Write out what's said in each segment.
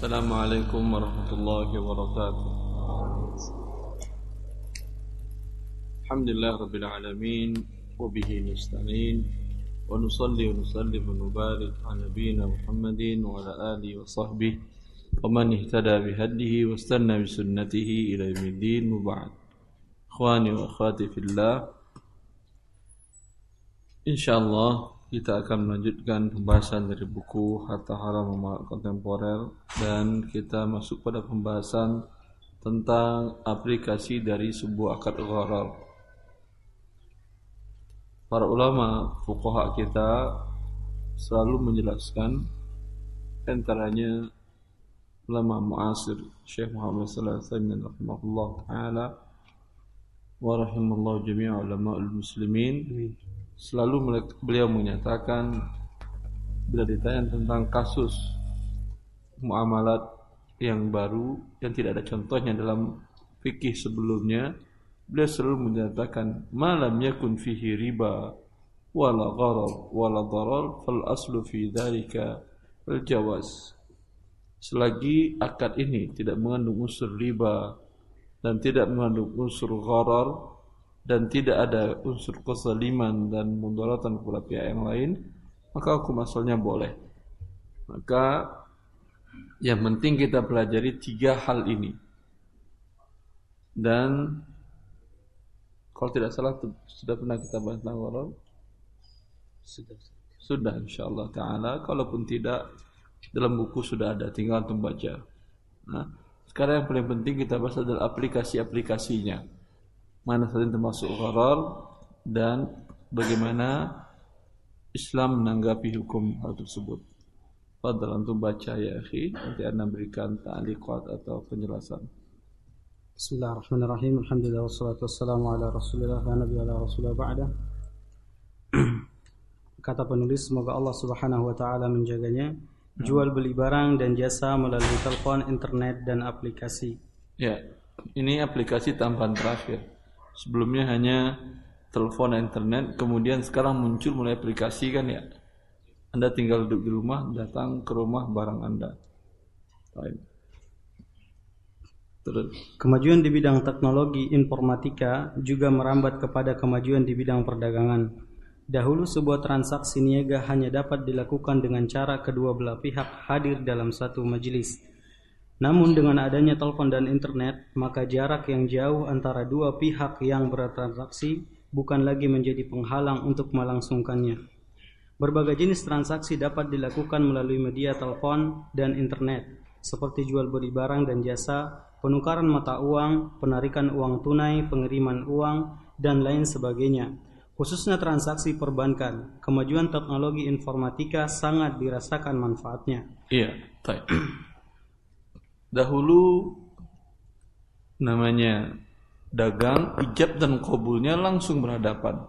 السلام عليكم ورحمة الله وبركاته. الحمد لله رب العالمين وبه نستعين ونصلي ونسلم ونبارك على نبينا محمد وعلى آله وصحبه ومن اهتدى بهديه واستنى بسنته إلى يوم الدين. وبعد. إخواني وأخواتي في الله إن شاء الله kita akan melanjutkan pembahasan dari buku Harta Haram Amal Kontemporer dan kita masuk pada pembahasan tentang aplikasi dari sebuah akad gharar. Para ulama fuqaha kita selalu menjelaskan antaranya ulama muasir Syekh Muhammad sallallahu alaihi wasallam rahimahullah taala wa rahimallahu jami'a ulama muslimin selalu beliau menyatakan bila ditanya tentang kasus muamalat yang baru yang tidak ada contohnya dalam fikih sebelumnya beliau selalu menyatakan malam yakun fihi riba wala gharar wala darar fal aslu fi dhalika al jawaz selagi akad ini tidak mengandung unsur riba dan tidak mengandung unsur gharar dan tidak ada unsur kesaliman dan mudaratan kepada pihak yang lain, maka hukum asalnya boleh. Maka yang penting kita pelajari tiga hal ini. Dan kalau tidak salah sudah pernah kita bahas tentang Sudah. Sudah insyaallah taala. Kalaupun tidak dalam buku sudah ada, tinggal untuk baca. Nah, sekarang yang paling penting kita bahas adalah aplikasi-aplikasinya mana saja termasuk gharar dan bagaimana Islam menanggapi hukum hal tersebut. Fadal antum baca ya akhi, nanti anda berikan ta'liqat atau penjelasan. Bismillahirrahmanirrahim. Alhamdulillah wassalatu wassalamu ala Rasulillah wa nabi ala Rasulillah ba'da. Kata penulis semoga Allah Subhanahu wa taala menjaganya jual beli barang dan jasa melalui telepon, internet dan aplikasi. Ya, ini aplikasi tambahan terakhir. Sebelumnya hanya telepon internet, kemudian sekarang muncul mulai aplikasi kan ya. Anda tinggal duduk di rumah, datang ke rumah barang Anda. Terus. Kemajuan di bidang teknologi informatika juga merambat kepada kemajuan di bidang perdagangan. Dahulu sebuah transaksi niaga hanya dapat dilakukan dengan cara kedua belah pihak hadir dalam satu majelis. Namun dengan adanya telepon dan internet, maka jarak yang jauh antara dua pihak yang bertransaksi bukan lagi menjadi penghalang untuk melangsungkannya. Berbagai jenis transaksi dapat dilakukan melalui media telepon dan internet, seperti jual beli barang dan jasa, penukaran mata uang, penarikan uang tunai, pengiriman uang, dan lain sebagainya. Khususnya transaksi perbankan, kemajuan teknologi informatika sangat dirasakan manfaatnya. Iya, baik. Dahulu namanya dagang ijab dan kabulnya langsung berhadapan.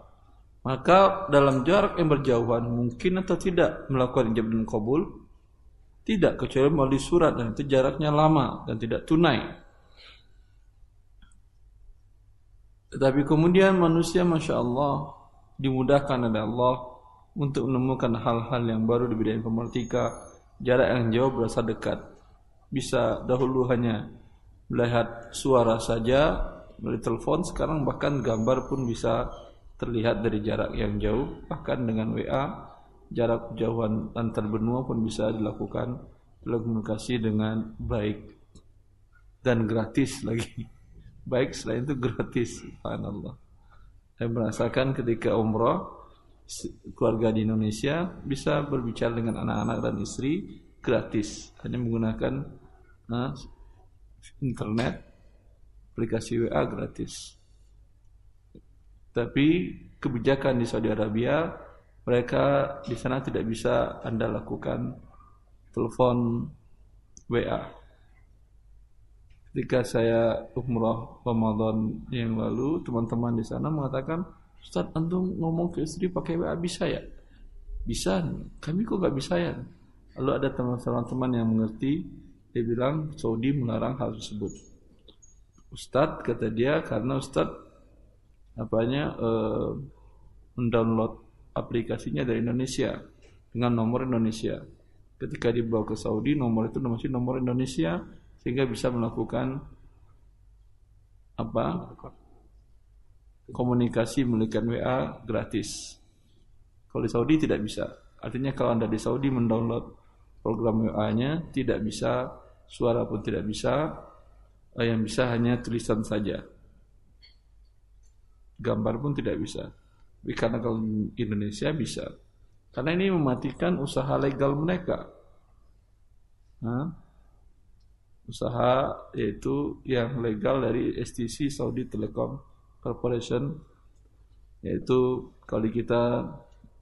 Maka dalam jarak yang berjauhan mungkin atau tidak melakukan ijab dan kabul tidak kecuali melalui surat dan itu jaraknya lama dan tidak tunai. Tetapi kemudian manusia masya Allah dimudahkan oleh Allah untuk menemukan hal-hal yang baru di bidang informatika jarak yang jauh berasa dekat bisa dahulu hanya melihat suara saja melalui telepon sekarang bahkan gambar pun bisa terlihat dari jarak yang jauh. Bahkan dengan WA jarak jauhan antar benua pun bisa dilakukan komunikasi dengan baik dan gratis lagi. Baik selain itu gratis subhanallah. Saya merasakan ketika umrah keluarga di Indonesia bisa berbicara dengan anak-anak dan istri gratis hanya menggunakan internet aplikasi WA gratis. Tapi kebijakan di Saudi Arabia mereka di sana tidak bisa Anda lakukan telepon WA ketika saya umrah Ramadan yang lalu teman-teman di sana mengatakan Ustaz antum ngomong ke istri pakai WA bisa ya? Bisa kami kok gak bisa ya? Lalu ada teman-teman yang mengerti dia bilang Saudi melarang hal tersebut. Ustadz kata dia karena Ustadz apanya uh, mendownload aplikasinya dari Indonesia dengan nomor Indonesia. Ketika dibawa ke Saudi, nomor itu masih nomor Indonesia sehingga bisa melakukan apa? Komunikasi menggunakan WA gratis. Kalau di Saudi tidak bisa. Artinya kalau Anda di Saudi mendownload program WA-nya tidak bisa suara pun tidak bisa, eh, yang bisa hanya tulisan saja. Gambar pun tidak bisa. Tapi karena kalau Indonesia bisa. Karena ini mematikan usaha legal mereka. Nah, usaha yaitu yang legal dari STC Saudi Telecom Corporation yaitu kalau kita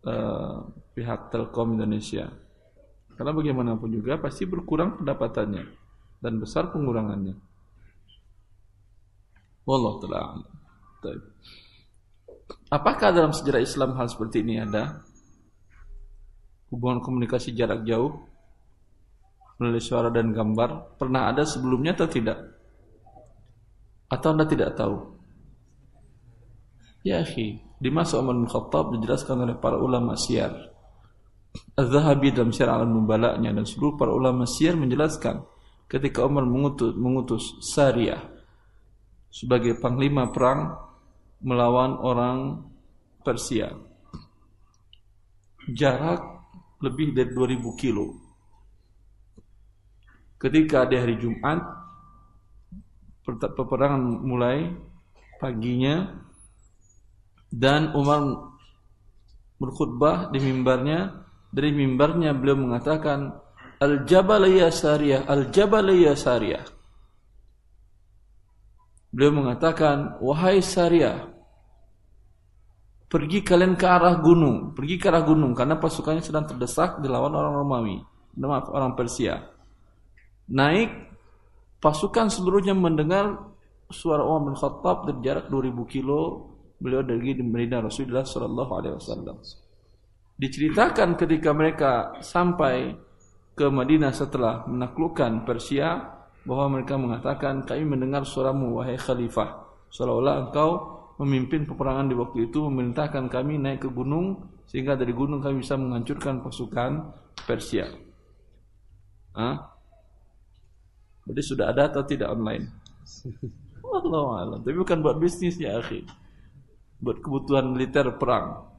uh, pihak Telkom Indonesia. Karena bagaimanapun juga pasti berkurang pendapatannya dan besar pengurangannya. Wallahu taala. Apakah dalam sejarah Islam hal seperti ini ada? hubungan komunikasi jarak jauh melalui suara dan gambar pernah ada sebelumnya atau tidak? Atau Anda tidak tahu? Ya di masa Umar bin Khattab dijelaskan oleh para ulama syiar. Az-Zahabi dalam Syiar Al-Nubala'nya dan seluruh para ulama syiar menjelaskan ketika Umar mengutus, mengutus Sariyah sebagai panglima perang melawan orang Persia. Jarak lebih dari 2000 kilo. Ketika di hari Jumat, peperangan mulai paginya dan Umar berkhutbah di mimbarnya. Dari mimbarnya beliau mengatakan, Al-Jabal ya Sariyah, Al-Jabal ya Sariyah. Beliau mengatakan, wahai Sariyah, pergi kalian ke arah gunung, pergi ke arah gunung karena pasukannya sedang terdesak dilawan orang Romawi, maaf orang Persia. Naik pasukan seluruhnya mendengar suara Umar bin Khattab dari jarak 2000 kilo beliau dari di Madinah Rasulullah Shallallahu Alaihi Wasallam. Diceritakan ketika mereka sampai ke Madinah setelah menaklukkan Persia bahwa mereka mengatakan kami mendengar suaramu wahai khalifah seolah-olah engkau memimpin peperangan di waktu itu memerintahkan kami naik ke gunung sehingga dari gunung kami bisa menghancurkan pasukan Persia. Hah? Jadi sudah ada atau tidak online? Allah alam. Tapi bukan buat bisnis ya akhi. Buat kebutuhan militer perang.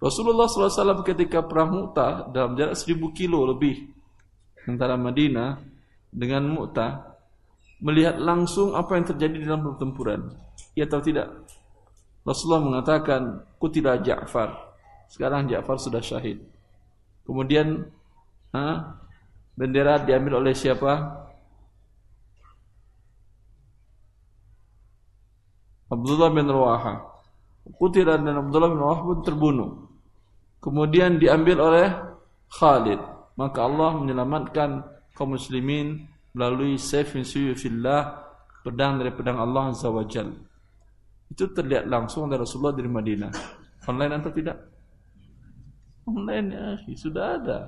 Rasulullah SAW ketika perang Mu'tah dalam jarak 1000 kilo lebih antara Madinah dengan Mu'tah melihat langsung apa yang terjadi dalam pertempuran. Ya atau tidak? Rasulullah mengatakan, kutila Ja'far. Sekarang Ja'far sudah syahid. Kemudian ha, bendera diambil oleh siapa? Abdullah bin Rawaha. Kutila dan Abdullah bin Rawaha pun terbunuh. Kemudian diambil oleh Khalid. Maka Allah menyelamatkan kaum muslimin melalui min suyufillah pedang dari pedang Allah Azza wa Jalla. Itu terlihat langsung dari Rasulullah dari Madinah. Online atau tidak? Online ya, sudah ada.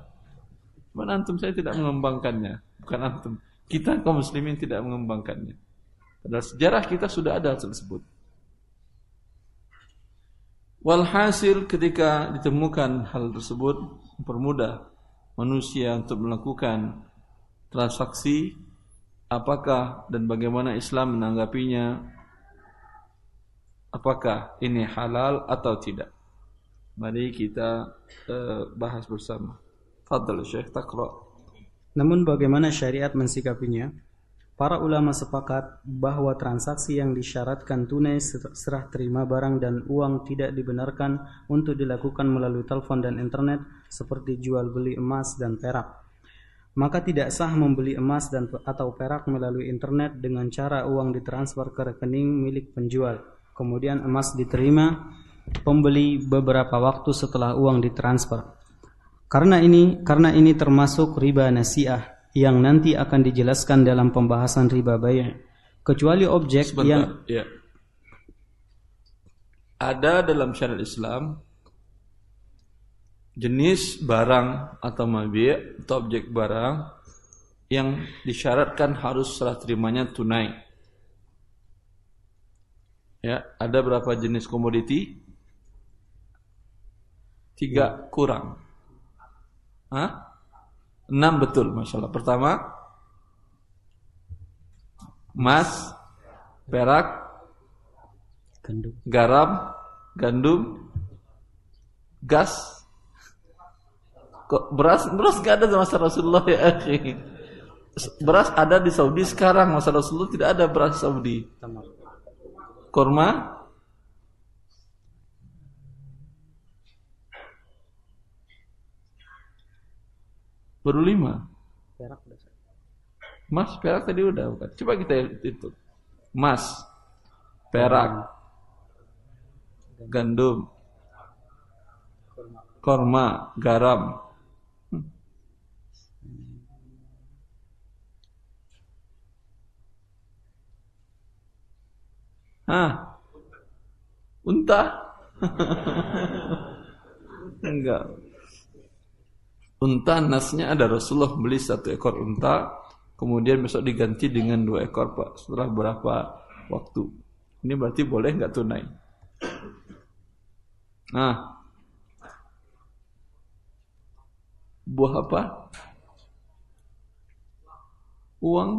Cuman antum saya tidak mengembangkannya. Bukan antum. Kita kaum muslimin tidak mengembangkannya. Padahal sejarah kita sudah ada tersebut. Walhasil ketika ditemukan hal tersebut mempermudah manusia untuk melakukan transaksi apakah dan bagaimana Islam menanggapinya apakah ini halal atau tidak. Mari kita uh, bahas bersama. Fadal Syekh Taqra. Namun bagaimana syariat mensikapinya? Para ulama sepakat bahwa transaksi yang disyaratkan tunai serah terima barang dan uang tidak dibenarkan untuk dilakukan melalui telepon dan internet seperti jual beli emas dan perak. Maka tidak sah membeli emas dan atau perak melalui internet dengan cara uang ditransfer ke rekening milik penjual Kemudian emas diterima pembeli beberapa waktu setelah uang ditransfer. Karena ini karena ini termasuk riba nasiah yang nanti akan dijelaskan dalam pembahasan riba bayar. Kecuali objek Sebentar, yang ya. ada dalam syariat Islam jenis barang atau mabi' atau objek barang yang disyaratkan harus serah terimanya tunai Ya, ada berapa jenis komoditi? Tiga kurang. Hah? Enam betul, masya Allah. Pertama, emas, perak, Gandum. garam, gandum, gas. Kok beras beras gak ada di masa Rasulullah ya akhi. Beras ada di Saudi sekarang, masa Rasulullah tidak ada beras Saudi. Korma, baru lima. Perak udah. Emas, perak tadi udah bukan. Coba kita itu. Emas, perak, gandum, korma, garam. Hmm. Hah? Unta? Enggak. Unta nasnya ada Rasulullah beli satu ekor unta, kemudian besok diganti dengan dua ekor pak. Setelah berapa waktu? Ini berarti boleh nggak tunai? Nah, buah apa? Uang.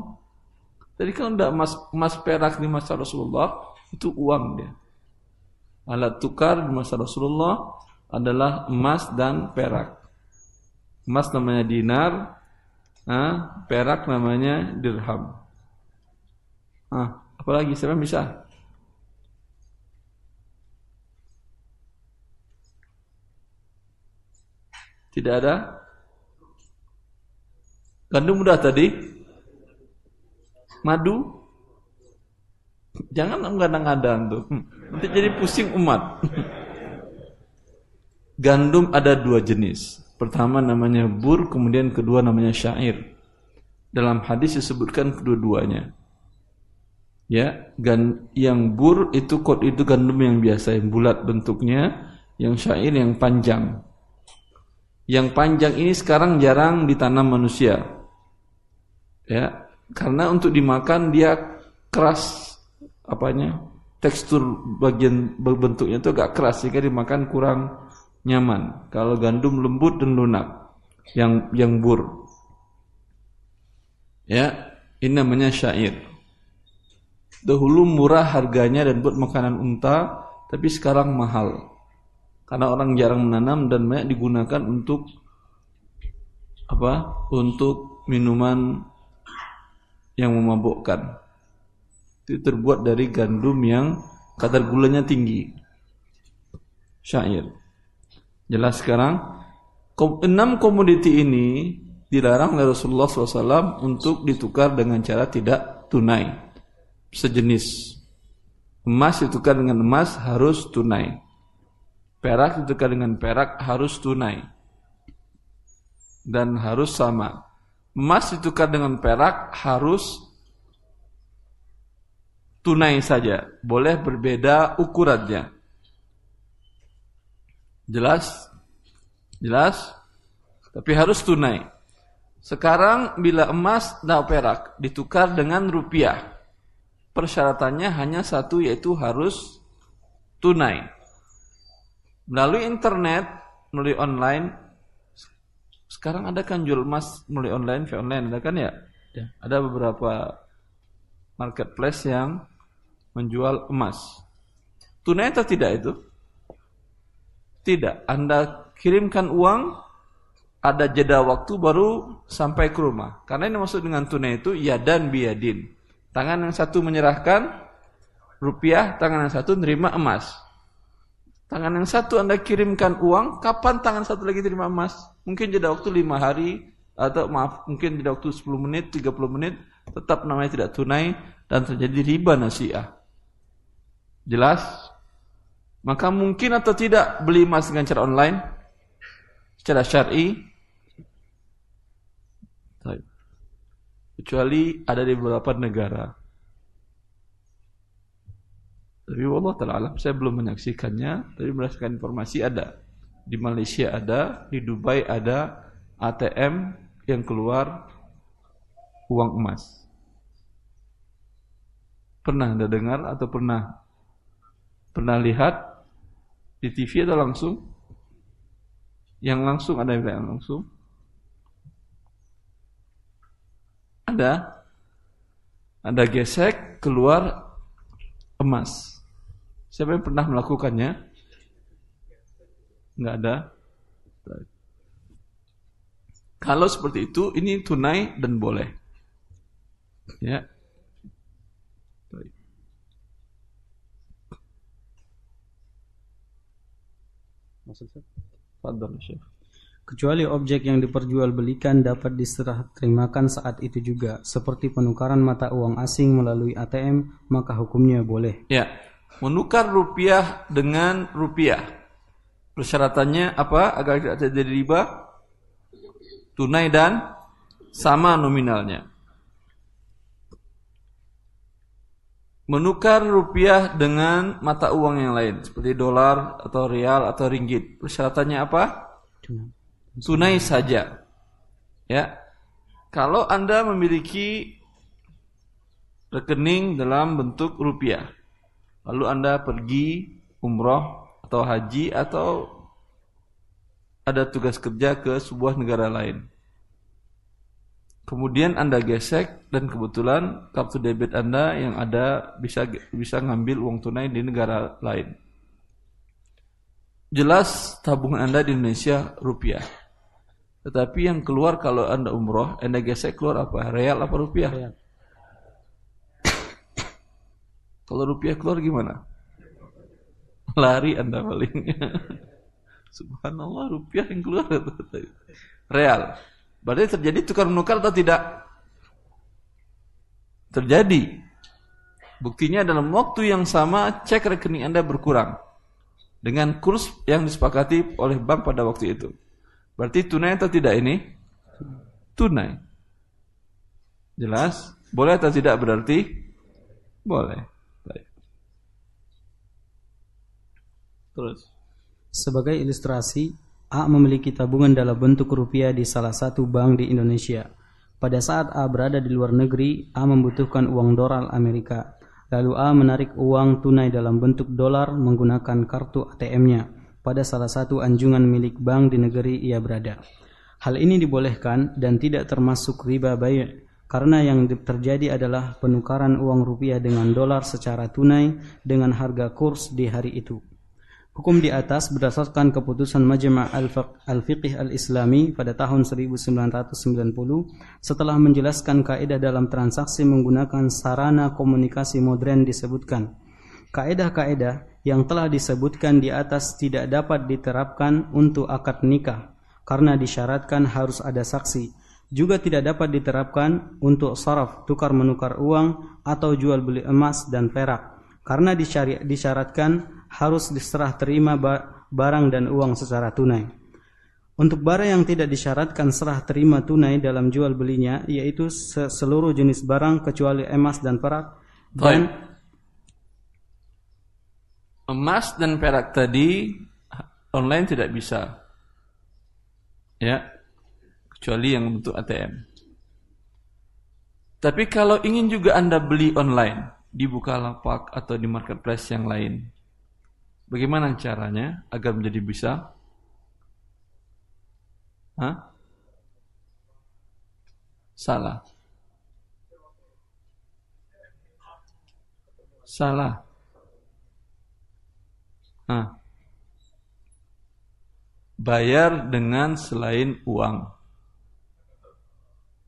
Tadi kan udah emas, emas perak di masa Rasulullah itu uang dia. Alat tukar di masa Rasulullah adalah emas dan perak. Emas namanya dinar, ah, perak namanya dirham. Ah, apalagi siapa bisa? Tidak ada? Gandum udah tadi? Madu? Jangan ngadang-ngadang tuh. Hmm, Nanti jadi pusing umat. Gandum ada dua jenis. Pertama namanya bur, kemudian kedua namanya syair. Dalam hadis disebutkan kedua-duanya. Ya, gan yang bur itu kod itu gandum yang biasa yang bulat bentuknya, yang syair yang panjang. Yang panjang ini sekarang jarang ditanam manusia. Ya, karena untuk dimakan dia keras apanya? Tekstur bagian bentuknya itu agak keras sehingga dimakan kurang nyaman. Kalau gandum lembut dan lunak yang yang bur. Ya, ini namanya syair. Dahulu murah harganya dan buat makanan unta, tapi sekarang mahal. Karena orang jarang menanam dan banyak digunakan untuk apa? Untuk minuman yang memabukkan. Itu terbuat dari gandum yang kadar gulanya tinggi. Syair. Jelas sekarang? Enam komoditi ini dilarang oleh Rasulullah SAW untuk ditukar dengan cara tidak tunai. Sejenis. Emas ditukar dengan emas harus tunai. Perak ditukar dengan perak harus tunai. Dan harus sama. Emas ditukar dengan perak harus tunai saja. Boleh berbeda ukurannya. Jelas? Jelas? Tapi harus tunai. Sekarang bila emas dan perak ditukar dengan rupiah, persyaratannya hanya satu yaitu harus tunai. Melalui internet, melalui online, sekarang ada kan jual emas melalui online, via online, ada kan ya? Ya. Ada beberapa marketplace yang menjual emas. Tunai atau tidak itu? Tidak. Anda kirimkan uang, ada jeda waktu baru sampai ke rumah. Karena ini maksud dengan tunai itu ya dan biadin. Tangan yang satu menyerahkan rupiah, tangan yang satu nerima emas. Tangan yang satu Anda kirimkan uang, kapan tangan satu lagi terima emas? Mungkin jeda waktu lima hari, atau maaf, mungkin jeda waktu 10 menit, 30 menit, tetap namanya tidak tunai, dan terjadi riba nasiah. Jelas? Maka mungkin atau tidak beli emas dengan cara online? Secara syar'i? Kecuali ada di beberapa negara. Tapi Allah Ta'ala saya belum menyaksikannya, tapi berdasarkan informasi ada. Di Malaysia ada, di Dubai ada ATM yang keluar uang emas. Pernah Anda dengar atau pernah pernah lihat di TV atau langsung? Yang langsung ada yang langsung? Ada. Anda gesek keluar emas. Siapa yang pernah melakukannya? Enggak ada. Kalau seperti itu, ini tunai dan boleh. Ya. Maksud saya? Fadal, Syekh. Kecuali objek yang diperjualbelikan dapat diserah terimakan saat itu juga, seperti penukaran mata uang asing melalui ATM, maka hukumnya boleh. Ya, menukar rupiah dengan rupiah. Persyaratannya apa agar tidak terjadi riba? Tunai dan sama nominalnya. Menukar rupiah dengan mata uang yang lain seperti dolar atau rial atau ringgit. Persyaratannya apa? Tunai saja. Ya. Kalau Anda memiliki rekening dalam bentuk rupiah, lalu Anda pergi umroh atau haji atau ada tugas kerja ke sebuah negara lain. Kemudian Anda gesek dan kebetulan kartu debit Anda yang ada bisa bisa ngambil uang tunai di negara lain. Jelas tabungan Anda di Indonesia rupiah. Tetapi yang keluar kalau Anda umroh, Anda gesek keluar apa? Real apa rupiah? Real. Kalau rupiah keluar gimana? Lari Anda paling. Subhanallah rupiah yang keluar. Real. Berarti terjadi tukar menukar atau tidak? Terjadi. Buktinya dalam waktu yang sama cek rekening Anda berkurang dengan kurs yang disepakati oleh bank pada waktu itu. Berarti tunai atau tidak ini? Tunai. Jelas? Boleh atau tidak berarti? Boleh. Baik. Terus. Sebagai ilustrasi, A memiliki tabungan dalam bentuk rupiah di salah satu bank di Indonesia. Pada saat A berada di luar negeri, A membutuhkan uang dolar Amerika. Lalu A menarik uang tunai dalam bentuk dolar menggunakan kartu ATM-nya pada salah satu anjungan milik bank di negeri ia berada. Hal ini dibolehkan dan tidak termasuk riba bay' karena yang terjadi adalah penukaran uang rupiah dengan dolar secara tunai dengan harga kurs di hari itu. Hukum di atas berdasarkan keputusan Majma' Al-Fiqh Al-Islami pada tahun 1990 setelah menjelaskan kaidah dalam transaksi menggunakan sarana komunikasi modern disebutkan. Kaidah-kaidah yang telah disebutkan di atas tidak dapat diterapkan untuk akad nikah karena disyaratkan harus ada saksi. Juga tidak dapat diterapkan untuk saraf, tukar menukar uang atau jual beli emas dan perak karena disyaratkan harus diserah terima barang dan uang secara tunai. Untuk barang yang tidak disyaratkan serah terima tunai dalam jual belinya, yaitu seluruh jenis barang kecuali emas dan perak dan emas dan perak tadi online tidak bisa, ya, kecuali yang bentuk ATM. Tapi kalau ingin juga anda beli online di Bukalapak atau di marketplace yang lain, Bagaimana caranya agar menjadi bisa? Hah? Salah. Salah. Hah. Bayar dengan selain uang.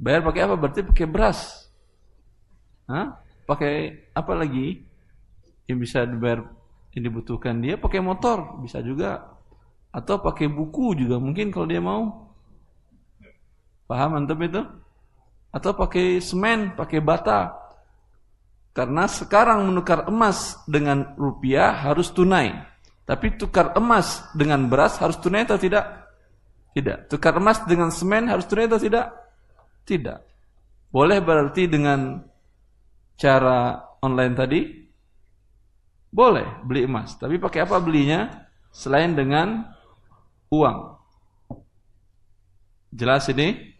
Bayar pakai apa? Berarti pakai beras. Hah? Pakai apa lagi? Yang bisa dibayar yang dibutuhkan dia pakai motor bisa juga. Atau pakai buku juga mungkin kalau dia mau. Paham antum itu? Atau pakai semen pakai bata. Karena sekarang menukar emas dengan rupiah harus tunai. Tapi tukar emas dengan beras harus tunai atau tidak? Tidak. Tukar emas dengan semen harus tunai atau tidak? Tidak. Boleh berarti dengan cara online tadi boleh beli emas, tapi pakai apa belinya? Selain dengan uang. Jelas ini?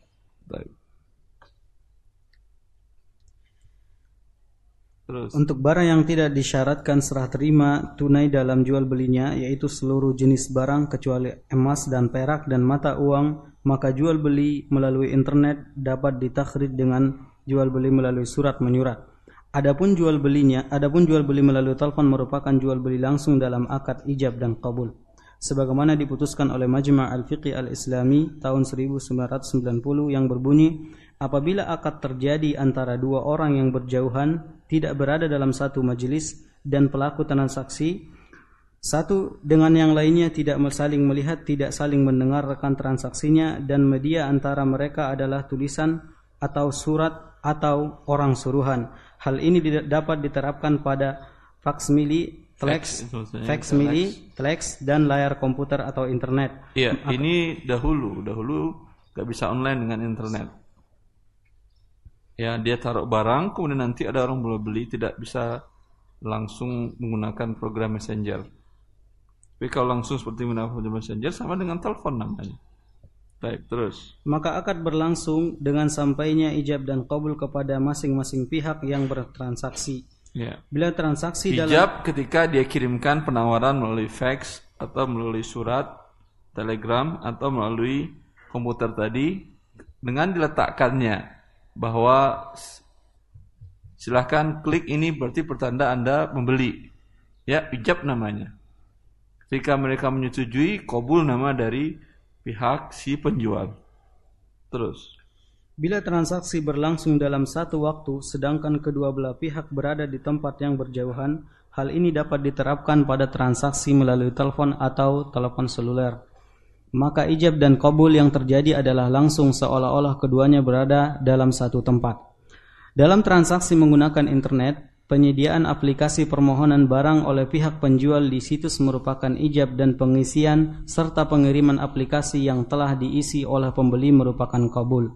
Terus. Untuk barang yang tidak disyaratkan serah terima tunai dalam jual belinya, yaitu seluruh jenis barang kecuali emas dan perak dan mata uang, maka jual beli melalui internet dapat ditakrid dengan jual beli melalui surat menyurat. Adapun jual belinya, adapun jual beli melalui telepon merupakan jual beli langsung dalam akad ijab dan kabul. Sebagaimana diputuskan oleh Majma' Al-Fiqh Al-Islami tahun 1990 yang berbunyi, apabila akad terjadi antara dua orang yang berjauhan, tidak berada dalam satu majelis dan pelaku transaksi satu dengan yang lainnya tidak saling melihat, tidak saling mendengar rekan transaksinya dan media antara mereka adalah tulisan atau surat atau orang suruhan Hal ini dapat diterapkan pada faksmili, flex, faksmili, flex dan layar komputer atau internet. Iya, ini dahulu, dahulu nggak bisa online dengan internet. Ya, dia taruh barang, kemudian nanti ada orang boleh beli, tidak bisa langsung menggunakan program messenger. Tapi kalau langsung seperti menggunakan program messenger sama dengan telepon namanya. Baik, terus. Maka akad berlangsung dengan sampainya ijab dan kabul kepada masing-masing pihak yang bertransaksi. Ya. Bila transaksi ijab dalam ketika dia kirimkan penawaran melalui fax atau melalui surat, telegram atau melalui komputer tadi dengan diletakkannya bahwa silahkan klik ini berarti pertanda Anda membeli. Ya, ijab namanya. Ketika mereka menyetujui, kabul nama dari pihak si penjual. Terus. Bila transaksi berlangsung dalam satu waktu, sedangkan kedua belah pihak berada di tempat yang berjauhan, hal ini dapat diterapkan pada transaksi melalui telepon atau telepon seluler. Maka ijab dan kabul yang terjadi adalah langsung seolah-olah keduanya berada dalam satu tempat. Dalam transaksi menggunakan internet, Penyediaan aplikasi permohonan barang oleh pihak penjual di situs merupakan ijab dan pengisian serta pengiriman aplikasi yang telah diisi oleh pembeli merupakan kabul.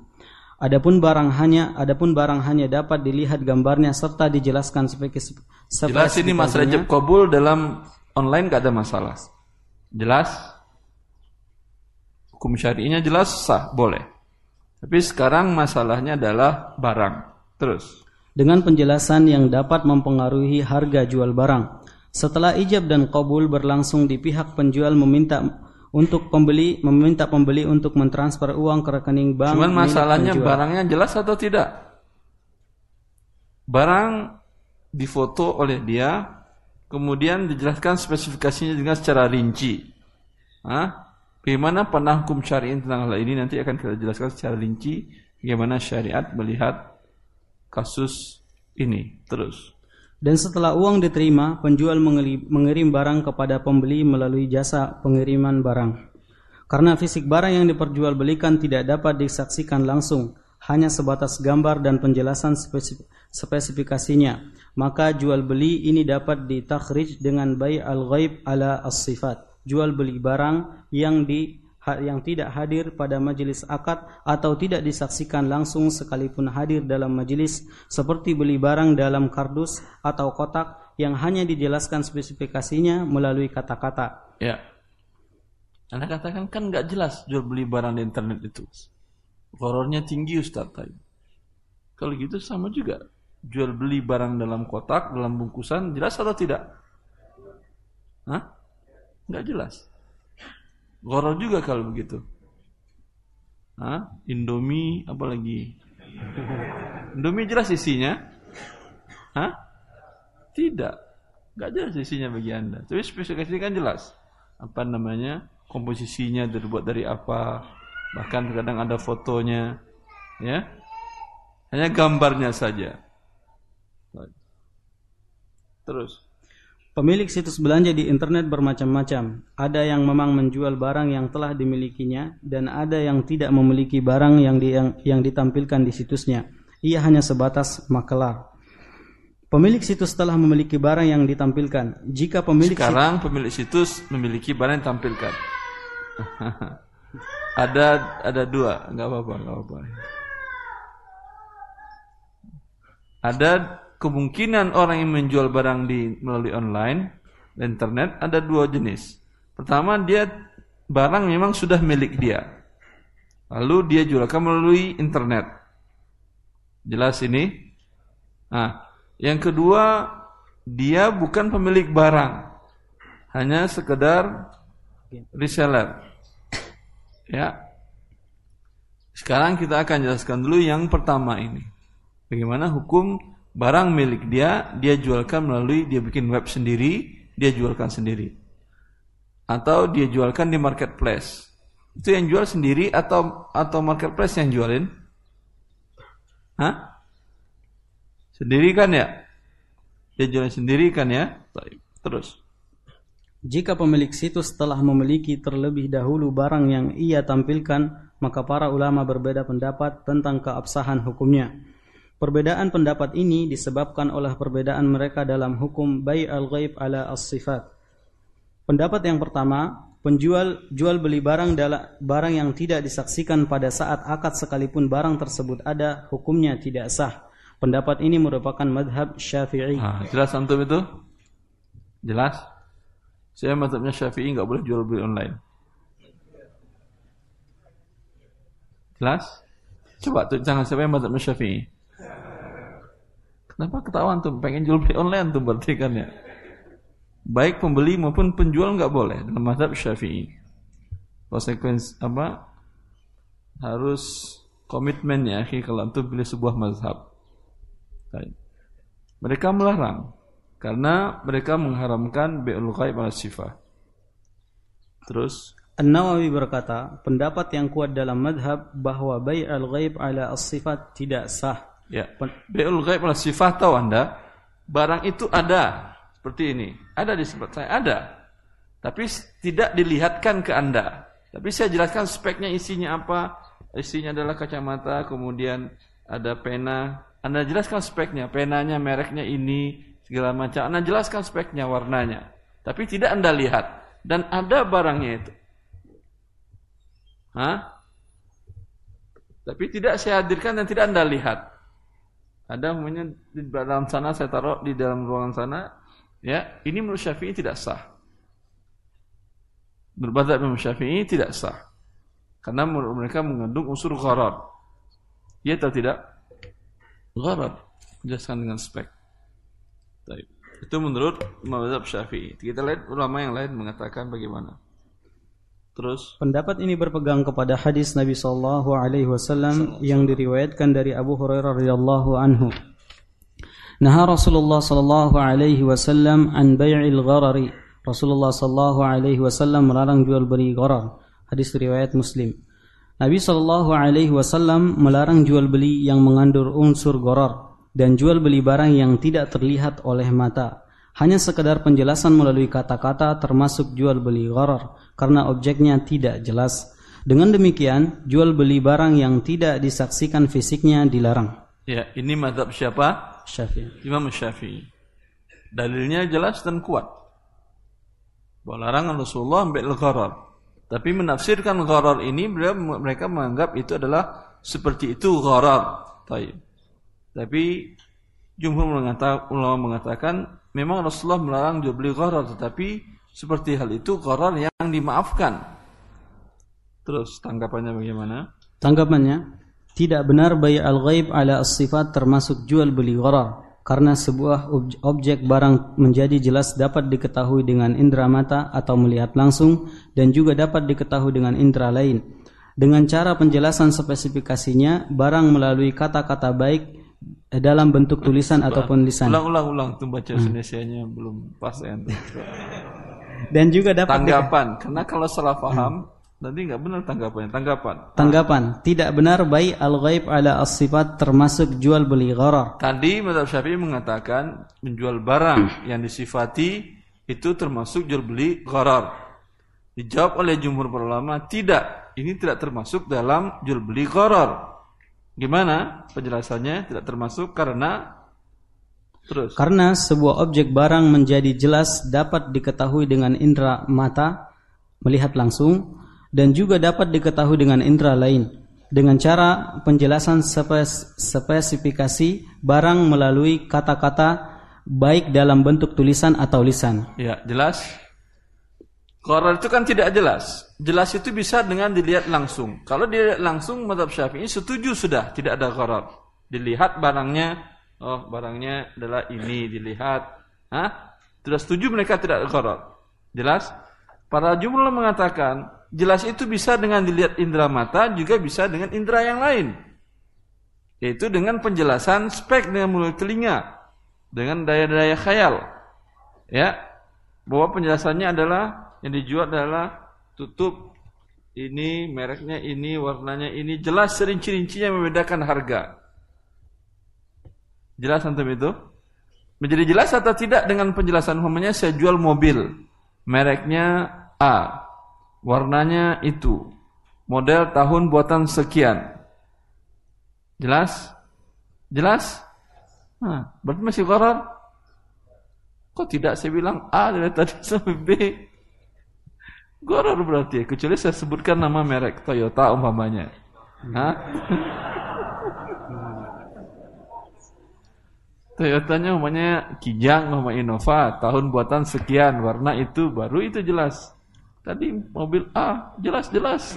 Adapun barang hanya adapun barang hanya dapat dilihat gambarnya serta dijelaskan sebagai Jelas ini Mas Rajab kabul dalam online gak ada masalah. Jelas? Hukum syari'inya jelas sah, boleh. Tapi sekarang masalahnya adalah barang. Terus dengan penjelasan yang dapat mempengaruhi harga jual barang. Setelah ijab dan kabul berlangsung di pihak penjual meminta untuk pembeli meminta pembeli untuk mentransfer uang ke rekening bank. Cuman masalahnya barangnya jelas atau tidak? Barang difoto oleh dia, kemudian dijelaskan spesifikasinya dengan secara rinci. Hah? Bagaimana panah hukum syariat tentang hal ini nanti akan kita jelaskan secara rinci bagaimana syariat melihat kasus ini terus. Dan setelah uang diterima, penjual mengirim barang kepada pembeli melalui jasa pengiriman barang. Karena fisik barang yang diperjualbelikan tidak dapat disaksikan langsung, hanya sebatas gambar dan penjelasan spesifikasinya, maka jual beli ini dapat ditakhrij dengan bay al-ghaib ala as-sifat. Jual beli barang yang di yang tidak hadir pada majelis akad atau tidak disaksikan langsung sekalipun hadir dalam majelis seperti beli barang dalam kardus atau kotak yang hanya dijelaskan spesifikasinya melalui kata-kata. Ya. Anda katakan kan nggak jelas jual beli barang di internet itu. Horornya tinggi Ustaz tadi. Kalau gitu sama juga. Jual beli barang dalam kotak, dalam bungkusan, jelas atau tidak? Hah? Nggak jelas. Goror juga kalau begitu. Hah? Indomie apalagi? Indomie jelas isinya? Hah? Tidak. Gak jelas isinya bagi Anda. Tapi spesifikasi kan jelas. Apa namanya? Komposisinya terbuat dari apa? Bahkan kadang ada fotonya. Ya. Hanya gambarnya saja. Terus. Pemilik situs belanja di internet bermacam-macam. Ada yang memang menjual barang yang telah dimilikinya dan ada yang tidak memiliki barang yang, di, yang, yang ditampilkan di situsnya. Ia hanya sebatas makelar. Pemilik situs telah memiliki barang yang ditampilkan. Jika pemilik Sekarang situs, pemilik situs memiliki barang yang ditampilkan. ada ada dua, nggak apa-apa, nggak apa-apa. Ada kemungkinan orang yang menjual barang di melalui online internet ada dua jenis. Pertama dia barang memang sudah milik dia. Lalu dia jualkan melalui internet. Jelas ini? Nah, yang kedua dia bukan pemilik barang. Hanya sekedar reseller. Ya. Sekarang kita akan jelaskan dulu yang pertama ini. Bagaimana hukum barang milik dia, dia jualkan melalui dia bikin web sendiri, dia jualkan sendiri. Atau dia jualkan di marketplace. Itu yang jual sendiri atau atau marketplace yang jualin? Hah? Sendiri kan ya? Dia jual sendiri kan ya? Terus. Jika pemilik situs telah memiliki terlebih dahulu barang yang ia tampilkan, maka para ulama berbeda pendapat tentang keabsahan hukumnya. Perbedaan pendapat ini disebabkan oleh perbedaan mereka dalam hukum bay al-ghaib ala as-sifat. Pendapat yang pertama, penjual jual beli barang dalam barang yang tidak disaksikan pada saat akad sekalipun barang tersebut ada, hukumnya tidak sah. Pendapat ini merupakan madhab syafi'i. Ah, jelas antum itu? Jelas? Saya mazhabnya Syafi'i nggak boleh jual beli online. Jelas? Coba tuh jangan siapa yang mazhabnya Syafi'i. Kenapa ketahuan tuh pengen jual beli online tuh berarti kan ya? Baik pembeli maupun penjual nggak boleh dalam mazhab Syafi'i. Konsekuensi apa? Harus komitmen ya, kalau untuk pilih sebuah mazhab. Mereka melarang karena mereka mengharamkan bi'ul ghaib ala sifah. Terus An-Nawawi berkata, pendapat yang kuat dalam madhab bahwa bai'al ghaib ala as-sifat tidak sah. Ya. Bai'ul ghaib ala sifat tahu Anda? Barang itu ada seperti ini. Ada di sifat saya ada. Tapi tidak dilihatkan ke Anda. Tapi saya jelaskan speknya isinya apa. Isinya adalah kacamata, kemudian ada pena. Anda jelaskan speknya, penanya mereknya ini, segala macam. Anda jelaskan speknya, warnanya. Tapi tidak Anda lihat. Dan ada barangnya itu. Hah? Tapi tidak saya hadirkan dan tidak Anda lihat. Ada umumnya di dalam sana saya taruh di dalam ruangan sana. Ya, ini menurut Syafi'i tidak sah. Menurut Imam Syafi'i tidak sah. Karena menurut mereka mengandung unsur gharar. Ya atau tidak? Gharar. Jelaskan dengan spek. Itu menurut mazhab Syafi'i. Kita lihat ulama yang lain mengatakan bagaimana. Terus pendapat ini berpegang kepada hadis Nabi sallallahu alaihi wasallam yang diriwayatkan dari Abu Hurairah radhiyallahu anhu. Nah Rasulullah sallallahu alaihi wasallam an bai'il gharari. Rasulullah sallallahu alaihi wasallam melarang jual beli gharar. Hadis riwayat Muslim. Nabi sallallahu alaihi wasallam melarang jual beli yang mengandung unsur gharar dan jual beli barang yang tidak terlihat oleh mata. Hanya sekedar penjelasan melalui kata-kata termasuk jual beli gharar karena objeknya tidak jelas. Dengan demikian, jual beli barang yang tidak disaksikan fisiknya dilarang. Ya, ini madhab siapa? Syafi'i. Imam Syafi'i. Dalilnya jelas dan kuat. Bahwa larangan Rasulullah ambil gharar. Tapi menafsirkan gharar ini mereka menganggap itu adalah seperti itu gharar. Tapi jumhur mengatakan, ulama mengatakan memang Rasulullah melarang jual beli gharar tetapi seperti hal itu gharar yang dimaafkan. Terus tanggapannya bagaimana? Tanggapannya tidak benar bayi al-ghaib ala as-sifat termasuk jual beli gharar karena sebuah objek barang menjadi jelas dapat diketahui dengan indera mata atau melihat langsung dan juga dapat diketahui dengan indera lain. Dengan cara penjelasan spesifikasinya, barang melalui kata-kata baik dalam bentuk tulisan Coba, ataupun lisan. Ulang-ulang ulang tuh baca hmm. Indonesianya belum pas ya. Dan juga dapat tanggapan karena kalau salah paham hmm. nanti nggak benar tanggapannya. Tanggapan. Tanggapan tidak benar bayi al-ghaib ala as-sifat termasuk jual beli gharar. Tadi Mazhab Syafi'i mengatakan menjual barang yang disifati itu termasuk jual beli gharar. Dijawab oleh jumhur ulama tidak. Ini tidak termasuk dalam jual beli gharar. Gimana penjelasannya? Tidak termasuk karena terus. Karena sebuah objek barang menjadi jelas dapat diketahui dengan indera mata melihat langsung dan juga dapat diketahui dengan indera lain dengan cara penjelasan spes spesifikasi barang melalui kata-kata baik dalam bentuk tulisan atau lisan. Ya, jelas. Qarar itu kan tidak jelas. Jelas itu bisa dengan dilihat langsung. Kalau dilihat langsung, madhab syafi'i setuju sudah, tidak ada qarar. Dilihat barangnya, oh barangnya adalah ini, dilihat. Hah? Sudah setuju mereka tidak ada. Jelas? Para jumlah mengatakan, jelas itu bisa dengan dilihat indera mata, juga bisa dengan indera yang lain. Yaitu dengan penjelasan spek dengan mulut telinga, dengan daya-daya khayal. Ya, bahwa penjelasannya adalah yang dijual adalah tutup ini mereknya ini warnanya ini jelas rinci-rincinya membedakan harga. Jelas antum itu? Menjadi jelas atau tidak dengan penjelasan umpamanya saya jual mobil mereknya A, warnanya itu, model tahun buatan sekian. Jelas? Jelas? Nah, berarti masih koran? Kok tidak saya bilang A dari tadi sampai B? Goror berarti ya, kecuali saya sebutkan nama merek Toyota umpamanya. Hah? Toyotanya umpamanya Kijang sama Innova, tahun buatan sekian, warna itu, baru itu jelas. Tadi mobil A, jelas-jelas.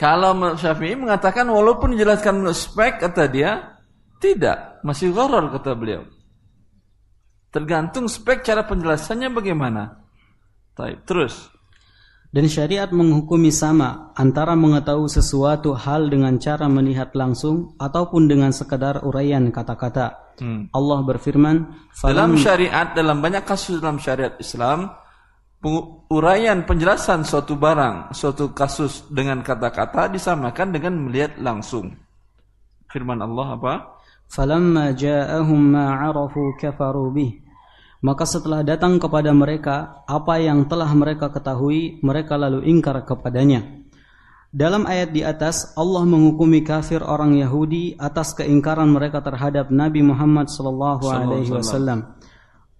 Kalau Syafi'i mengatakan walaupun dijelaskan spek kata dia, tidak, masih gharar kata beliau. Tergantung spek cara penjelasannya bagaimana. Baik, terus. Dan syariat menghukumi sama antara mengetahui sesuatu hal dengan cara melihat langsung ataupun dengan sekadar uraian kata-kata. Hmm. Allah berfirman, dalam syariat dalam banyak kasus dalam syariat Islam, uraian penjelasan suatu barang, suatu kasus dengan kata-kata disamakan dengan melihat langsung. Firman Allah apa? falamma ja'ahum ma 'arafu kafaru bih maka setelah datang kepada mereka apa yang telah mereka ketahui mereka lalu ingkar kepadanya. Dalam ayat di atas Allah menghukumi kafir orang Yahudi atas keingkaran mereka terhadap Nabi Muhammad sallallahu alaihi wasallam.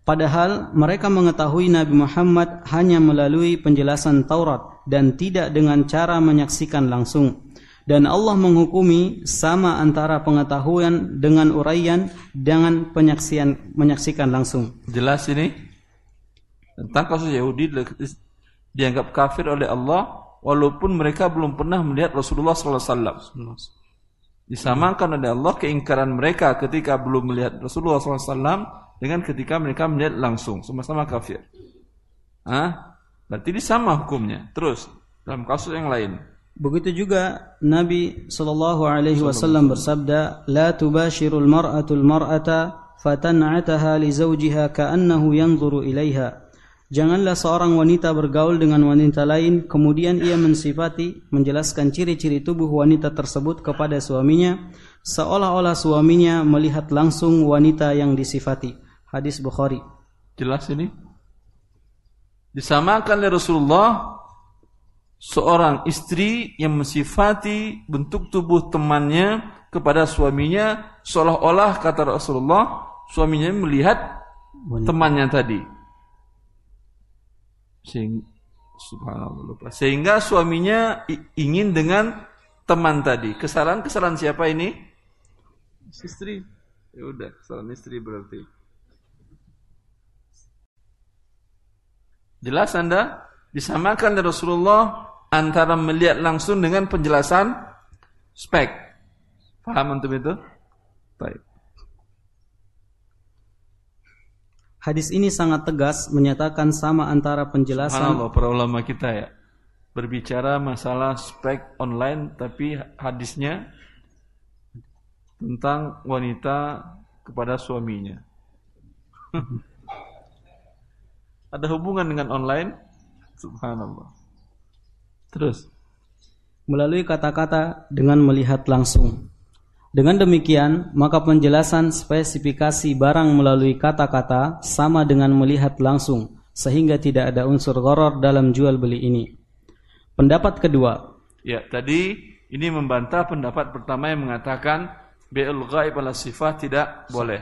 Padahal mereka mengetahui Nabi Muhammad hanya melalui penjelasan Taurat dan tidak dengan cara menyaksikan langsung. Dan Allah menghukumi sama antara pengetahuan dengan uraian dengan penyaksian menyaksikan langsung. Jelas ini tentang kasus Yahudi dianggap kafir oleh Allah walaupun mereka belum pernah melihat Rasulullah SAW. Disamakan oleh Allah keingkaran mereka ketika belum melihat Rasulullah SAW dengan ketika mereka melihat langsung sama-sama kafir. Ah, berarti ini sama hukumnya. Terus dalam kasus yang lain. Begitu juga Nabi sallallahu alaihi wasallam bersabda, "La tubashirul mar'atul mar'ata fatan'ataha li zawjiha ka'annahu yanzuru ilaiha." Janganlah seorang wanita bergaul dengan wanita lain kemudian ia mensifati menjelaskan ciri-ciri tubuh wanita tersebut kepada suaminya seolah-olah suaminya melihat langsung wanita yang disifati. Hadis Bukhari. Jelas ini? Disamakan oleh Rasulullah seorang istri yang mensifati bentuk tubuh temannya kepada suaminya seolah-olah kata Rasulullah suaminya melihat temannya tadi. Sehingga subhanallah lupa. Sehingga suaminya ingin dengan teman tadi. Kesalahan-kesalahan siapa ini? Istri. Ya udah kesalahan istri berarti. Jelas anda? Disamakan dari Rasulullah antara melihat langsung dengan penjelasan spek. Paham untuk itu? Baik. Hadis ini sangat tegas menyatakan sama antara penjelasan Allah para ulama kita ya berbicara masalah spek online tapi hadisnya tentang wanita kepada suaminya. Ada hubungan dengan online? Subhanallah. Terus melalui kata-kata dengan melihat langsung. Dengan demikian, maka penjelasan spesifikasi barang melalui kata-kata sama dengan melihat langsung, sehingga tidak ada unsur goror dalam jual beli ini. Pendapat kedua. Ya, tadi ini membantah pendapat pertama yang mengatakan bi'ul ghaib ala sifat tidak boleh.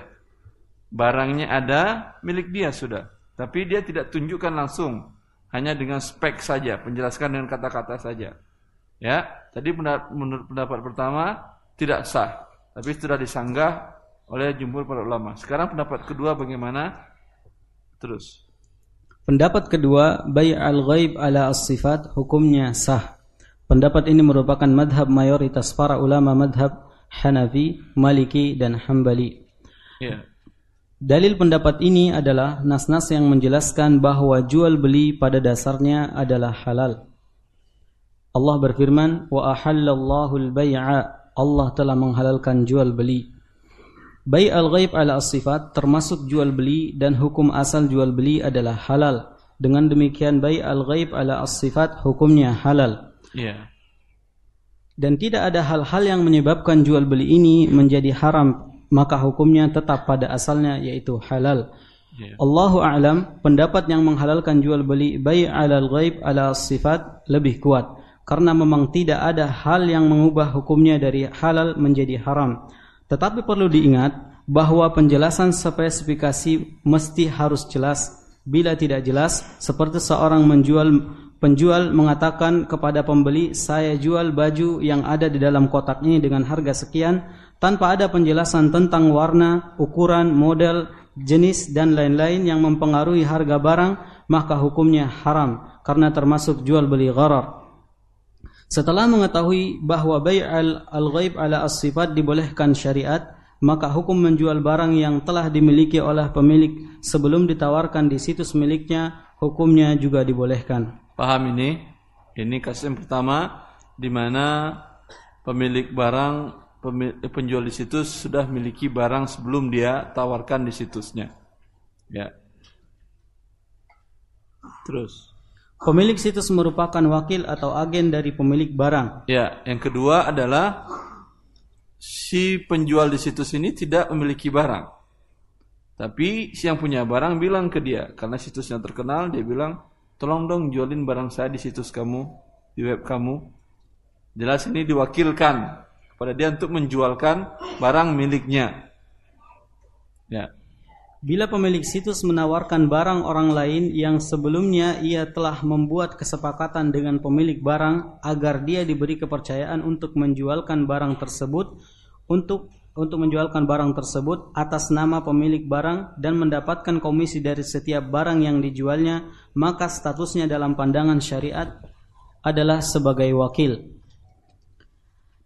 Barangnya ada, milik dia sudah. Tapi dia tidak tunjukkan langsung hanya dengan spek saja, penjelaskan dengan kata-kata saja. Ya, tadi menurut pendapat pertama tidak sah, tapi sudah disanggah oleh jumhur para ulama. Sekarang pendapat kedua bagaimana? Terus. Pendapat kedua, bai' al-ghaib ala as-sifat hukumnya sah. Pendapat ini merupakan madhab mayoritas para ulama madhab Hanafi, Maliki, dan Hambali. Ya. Dalil pendapat ini adalah nas-nas yang menjelaskan bahwa jual beli pada dasarnya adalah halal. Allah berfirman, "Wa ahallallahu al-bai'a." Allah telah menghalalkan jual beli. Bai al-ghaib ala as-sifat termasuk jual beli dan hukum asal jual beli adalah halal. Dengan demikian bai al-ghaib ala as-sifat hukumnya halal. Ya. Dan tidak ada hal-hal yang menyebabkan jual beli ini menjadi haram, maka hukumnya tetap pada asalnya yaitu halal. Ya. Allahu a'lam, pendapat yang menghalalkan jual beli bai' alal ghaib ala sifat lebih kuat karena memang tidak ada hal yang mengubah hukumnya dari halal menjadi haram. Tetapi perlu diingat bahwa penjelasan spesifikasi mesti harus jelas. Bila tidak jelas, seperti seorang menjual penjual mengatakan kepada pembeli, "Saya jual baju yang ada di dalam kotak ini dengan harga sekian," tanpa ada penjelasan tentang warna, ukuran, model, jenis dan lain-lain yang mempengaruhi harga barang maka hukumnya haram karena termasuk jual beli gharar. Setelah mengetahui bahwa bai' al-ghaib ala as-sifat dibolehkan syariat, maka hukum menjual barang yang telah dimiliki oleh pemilik sebelum ditawarkan di situs miliknya, hukumnya juga dibolehkan. Paham ini? Ini kasus yang pertama di mana pemilik barang penjual di situs sudah memiliki barang sebelum dia tawarkan di situsnya. Ya. Terus. Pemilik situs merupakan wakil atau agen dari pemilik barang. Ya, yang kedua adalah si penjual di situs ini tidak memiliki barang. Tapi si yang punya barang bilang ke dia, karena situsnya terkenal, dia bilang, tolong dong jualin barang saya di situs kamu, di web kamu. Jelas ini diwakilkan pada dia untuk menjualkan barang miliknya. Ya. Bila pemilik situs menawarkan barang orang lain yang sebelumnya ia telah membuat kesepakatan dengan pemilik barang agar dia diberi kepercayaan untuk menjualkan barang tersebut untuk untuk menjualkan barang tersebut atas nama pemilik barang dan mendapatkan komisi dari setiap barang yang dijualnya, maka statusnya dalam pandangan syariat adalah sebagai wakil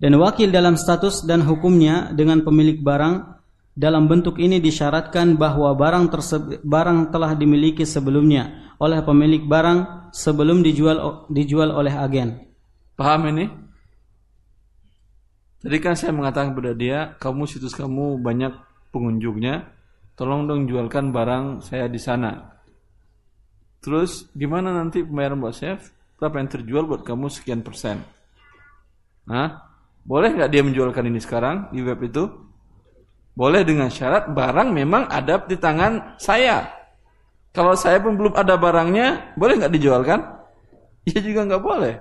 dan wakil dalam status dan hukumnya dengan pemilik barang dalam bentuk ini disyaratkan bahwa barang tersebut barang telah dimiliki sebelumnya oleh pemilik barang sebelum dijual dijual oleh agen. Paham ini? Tadi kan saya mengatakan kepada dia, kamu situs kamu banyak pengunjungnya, tolong dong jualkan barang saya di sana. Terus gimana nanti pembayaran buat saya? Berapa yang terjual buat kamu sekian persen? Hah? Boleh nggak dia menjualkan ini sekarang di web itu? Boleh dengan syarat barang memang ada di tangan saya. Kalau saya pun belum ada barangnya, boleh nggak dijualkan? Ya juga nggak boleh.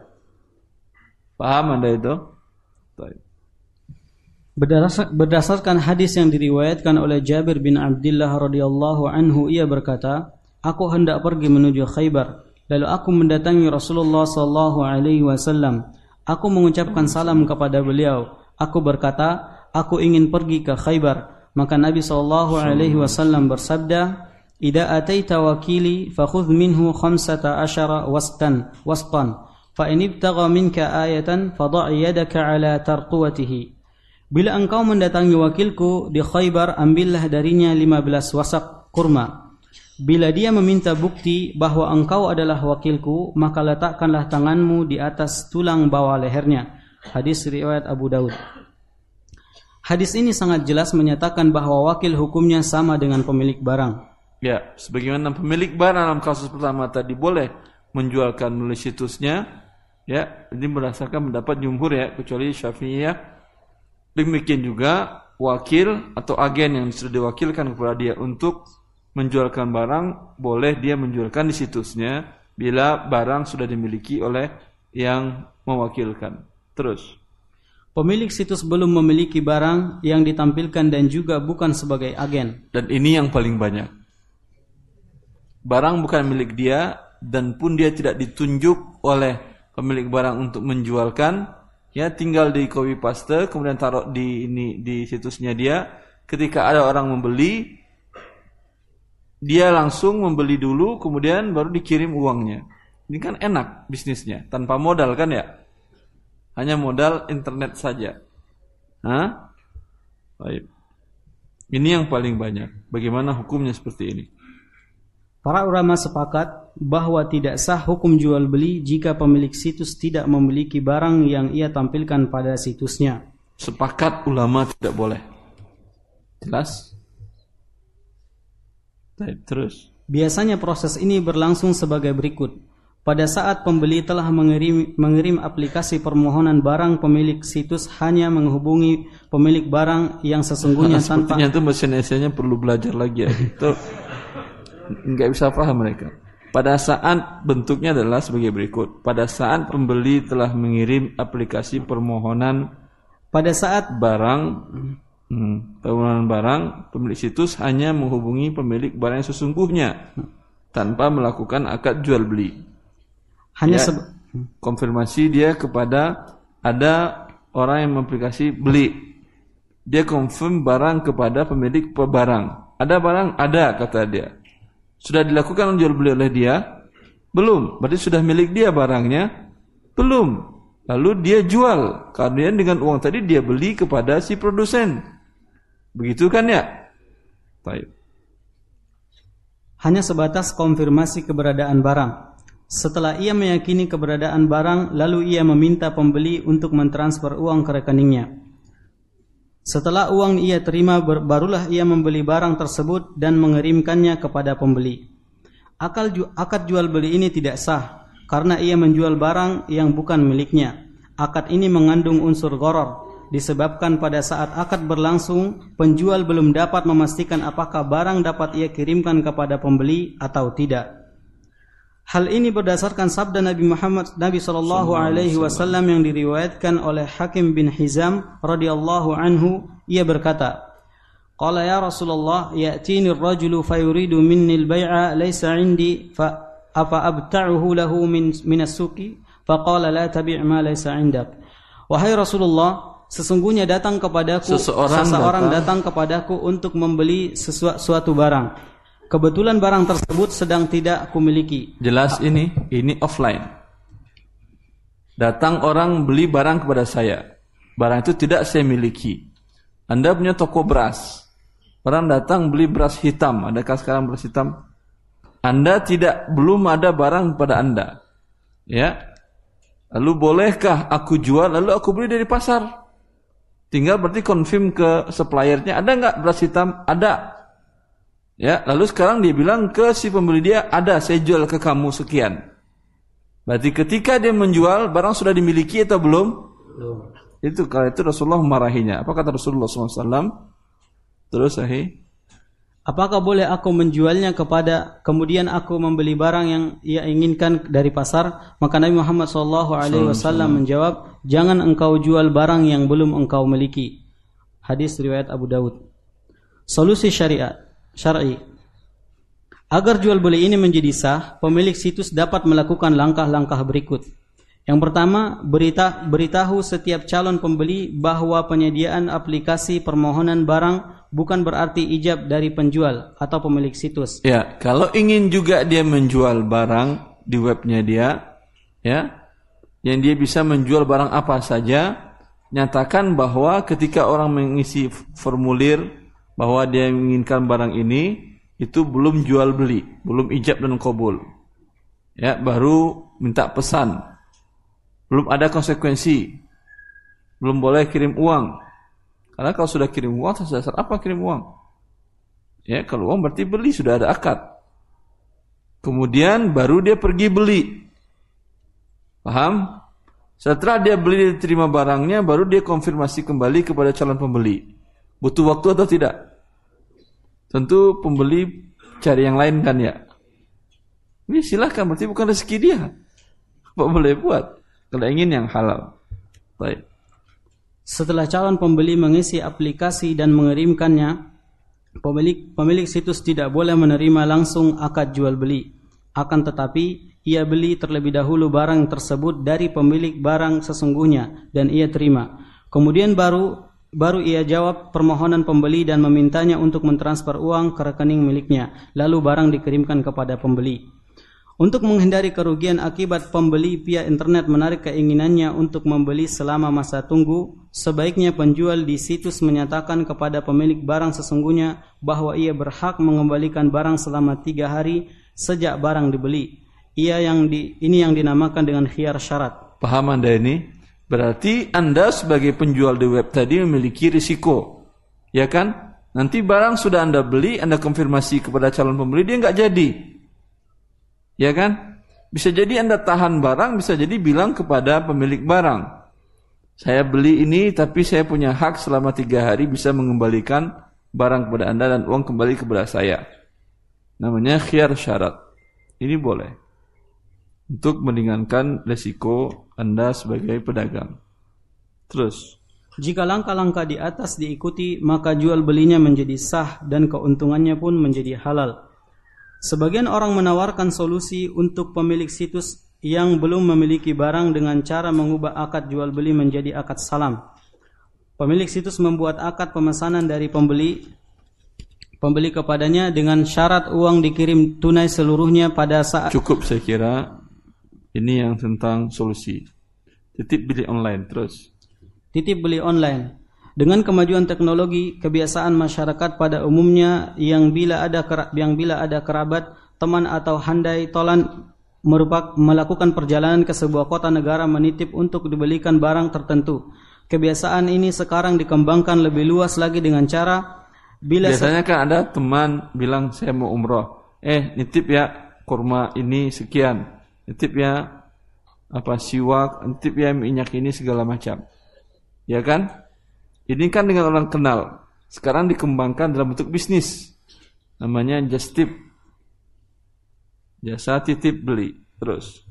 Paham anda itu? Berdasarkan hadis yang diriwayatkan oleh Jabir bin Abdullah radhiyallahu anhu, ia berkata, Aku hendak pergi menuju Khaybar. Lalu aku mendatangi Rasulullah sallallahu alaihi wasallam. Aku mengucapkan salam kepada beliau. Aku berkata, aku ingin pergi ke Khaybar. Maka Nabi sallallahu alaihi wasallam bersabda, "Idza ataita wakili fakhudh minhu khamsata asyara wastan fa in ibtagha minka ayatan fadha' yadaka ala tarquwatihi." Bila engkau mendatangi wakilku di Khaybar, ambillah darinya 15 wasak kurma. Bila dia meminta bukti bahwa engkau adalah wakilku, maka letakkanlah tanganmu di atas tulang bawah lehernya. Hadis riwayat Abu Daud. Hadis ini sangat jelas menyatakan bahwa wakil hukumnya sama dengan pemilik barang. Ya, sebagaimana pemilik barang dalam kasus pertama tadi boleh menjualkan melalui situsnya, ya, ini berdasarkan pendapat jumhur ya, kecuali Syafi'iyah. Demikian juga wakil atau agen yang sudah diwakilkan kepada dia untuk menjualkan barang boleh dia menjualkan di situsnya bila barang sudah dimiliki oleh yang mewakilkan. Terus. Pemilik situs belum memiliki barang yang ditampilkan dan juga bukan sebagai agen. Dan ini yang paling banyak. Barang bukan milik dia dan pun dia tidak ditunjuk oleh pemilik barang untuk menjualkan, ya tinggal di copy paste kemudian taruh di ini di situsnya dia. Ketika ada orang membeli, dia langsung membeli dulu kemudian baru dikirim uangnya. Ini kan enak bisnisnya, tanpa modal kan ya? Hanya modal internet saja. Hah? Baik. Ini yang paling banyak. Bagaimana hukumnya seperti ini? Para ulama sepakat bahwa tidak sah hukum jual beli jika pemilik situs tidak memiliki barang yang ia tampilkan pada situsnya. Sepakat ulama tidak boleh. Jelas? Baik, terus. Biasanya proses ini berlangsung sebagai berikut. Pada saat pembeli telah mengirim, mengirim aplikasi permohonan barang, pemilik situs hanya menghubungi pemilik barang yang sesungguhnya tanpa. Sepertinya itu mesin esainya perlu belajar lagi ya. Itu nggak bisa paham mereka. Pada saat bentuknya adalah sebagai berikut. Pada saat pembeli telah mengirim aplikasi permohonan pada saat barang hmm, permohonan barang, pemilik situs hanya menghubungi pemilik barang yang sesungguhnya tanpa melakukan akad jual beli. hanya Ya, sebe- konfirmasi dia kepada ada orang yang aplikasi beli. Dia confirm barang kepada pemilik barang. Ada barang? Ada kata dia. Sudah dilakukan jual beli oleh dia? Belum. Berarti sudah milik dia barangnya? Belum. Lalu dia jual. Kemudian dengan uang tadi dia beli kepada si produsen. Begitu kan ya? Baik. hanya sebatas konfirmasi keberadaan barang. Setelah ia meyakini keberadaan barang, lalu ia meminta pembeli untuk mentransfer uang ke rekeningnya. Setelah uang ia terima, barulah ia membeli barang tersebut dan mengirimkannya kepada pembeli. Akal ju- akad jual beli ini tidak sah karena ia menjual barang yang bukan miliknya. Akad ini mengandung unsur goror disebabkan pada saat akad berlangsung penjual belum dapat memastikan apakah barang dapat ia kirimkan kepada pembeli atau tidak. Hal ini berdasarkan sabda Nabi Muhammad Nabi sallallahu alaihi wasallam yang diriwayatkan oleh Hakim bin Hizam radhiyallahu anhu. Ia berkata Qala ya Rasulullah ya'tini ar-rajulu fayuridu minni al-bay'a laysa 'indi fa afa abta'uhu lahu min min as-suqi? Faqala la tabi' ma laysa 'indak. Wahai Rasulullah sesungguhnya datang kepadaku Seseorang seseorang datang. datang kepadaku untuk membeli sesuatu suatu barang Kebetulan barang tersebut sedang tidak kumiliki Jelas ini, ini offline. Datang orang beli barang kepada saya. Barang itu tidak saya miliki. Anda punya toko beras. Orang datang beli beras hitam. Adakah sekarang beras hitam? Anda tidak belum ada barang pada Anda. Ya. Lalu bolehkah aku jual lalu aku beli dari pasar? Tinggal berarti confirm ke suppliernya, ada nggak beras hitam? Ada. Ya, lalu sekarang dia bilang ke si pembeli dia, ada saya jual ke kamu sekian. Berarti ketika dia menjual, barang sudah dimiliki atau belum? Itu kalau itu Rasulullah memarahinya. Apa kata Rasulullah SAW? Terus sahih. Apakah boleh aku menjualnya kepada kemudian aku membeli barang yang ia inginkan dari pasar? Maka Nabi Muhammad SAW menjawab, jangan engkau jual barang yang belum engkau miliki. Hadis riwayat Abu Daud. Solusi syariat syar'i. Agar jual beli ini menjadi sah, pemilik situs dapat melakukan langkah-langkah berikut. Yang pertama, berita beritahu setiap calon pembeli bahwa penyediaan aplikasi permohonan barang bukan berarti ijab dari penjual atau pemilik situs. Ya, kalau ingin juga dia menjual barang di webnya dia, ya, yang dia bisa menjual barang apa saja, nyatakan bahwa ketika orang mengisi formulir bahwa dia menginginkan barang ini, itu belum jual beli, belum ijab dan kabul. Ya, baru minta pesan. Belum ada konsekuensi. Belum boleh kirim uang. Karena kalau sudah kirim uang, atas dasar apa kirim uang? Ya, kalau uang berarti beli sudah ada akad. Kemudian baru dia pergi beli. Paham? Setelah dia beli dan terima barangnya, baru dia konfirmasi kembali kepada calon pembeli. Butuh waktu atau tidak? Tentu pembeli cari yang lain kan ya. Ini silahkan, berarti bukan rezeki dia. Apa boleh buat? Kalau ingin yang halal. Baik. Setelah calon pembeli mengisi aplikasi dan mengirimkannya, pemilik pemilik situs tidak boleh menerima langsung akad jual beli. Akan tetapi ia beli terlebih dahulu barang tersebut dari pemilik barang sesungguhnya dan ia terima. Kemudian baru baru ia jawab permohonan pembeli dan memintanya untuk mentransfer uang ke rekening miliknya. Lalu barang dikirimkan kepada pembeli. Untuk menghindari kerugian akibat pembeli via internet menarik keinginannya untuk membeli selama masa tunggu, sebaiknya penjual di situs menyatakan kepada pemilik barang sesungguhnya bahwa ia berhak mengembalikan barang selama tiga hari sejak barang dibeli. Ia yang di, ini yang dinamakan dengan khiyar syarat. Paham Anda ini? Berarti Anda sebagai penjual di web tadi memiliki risiko. Ya kan? Nanti barang sudah Anda beli, Anda konfirmasi kepada calon pembeli, dia nggak jadi. Ya kan? Bisa jadi Anda tahan barang, bisa jadi bilang kepada pemilik barang. Saya beli ini, tapi saya punya hak selama tiga hari bisa mengembalikan barang kepada Anda dan uang kembali kepada saya. Namanya khiar syarat. Ini boleh. Untuk meringankan resiko Anda sebagai pedagang. Terus. Jika langkah-langkah di atas diikuti, maka jual belinya menjadi sah dan keuntungannya pun menjadi halal. Sebagian orang menawarkan solusi untuk pemilik situs yang belum memiliki barang dengan cara mengubah akad jual beli menjadi akad salam. Pemilik situs membuat akad pemesanan dari pembeli pembeli kepadanya dengan syarat uang dikirim tunai seluruhnya pada saat cukup saya kira ini yang tentang solusi. Titip beli online terus. Titip beli online. Dengan kemajuan teknologi, kebiasaan masyarakat pada umumnya yang bila ada yang bila ada kerabat, teman atau handai tolan merupakan melakukan perjalanan ke sebuah kota negara menitip untuk dibelikan barang tertentu. Kebiasaan ini sekarang dikembangkan lebih luas lagi dengan cara bila biasanya kan ada teman bilang saya mau umroh, eh nitip ya kurma ini sekian, nitip ya apa siwak, nitip ya minyak ini segala macam, ya kan? Ini kan dengan orang kenal. Sekarang dikembangkan dalam bentuk bisnis. Namanya just tip. Jasa titip beli. Terus.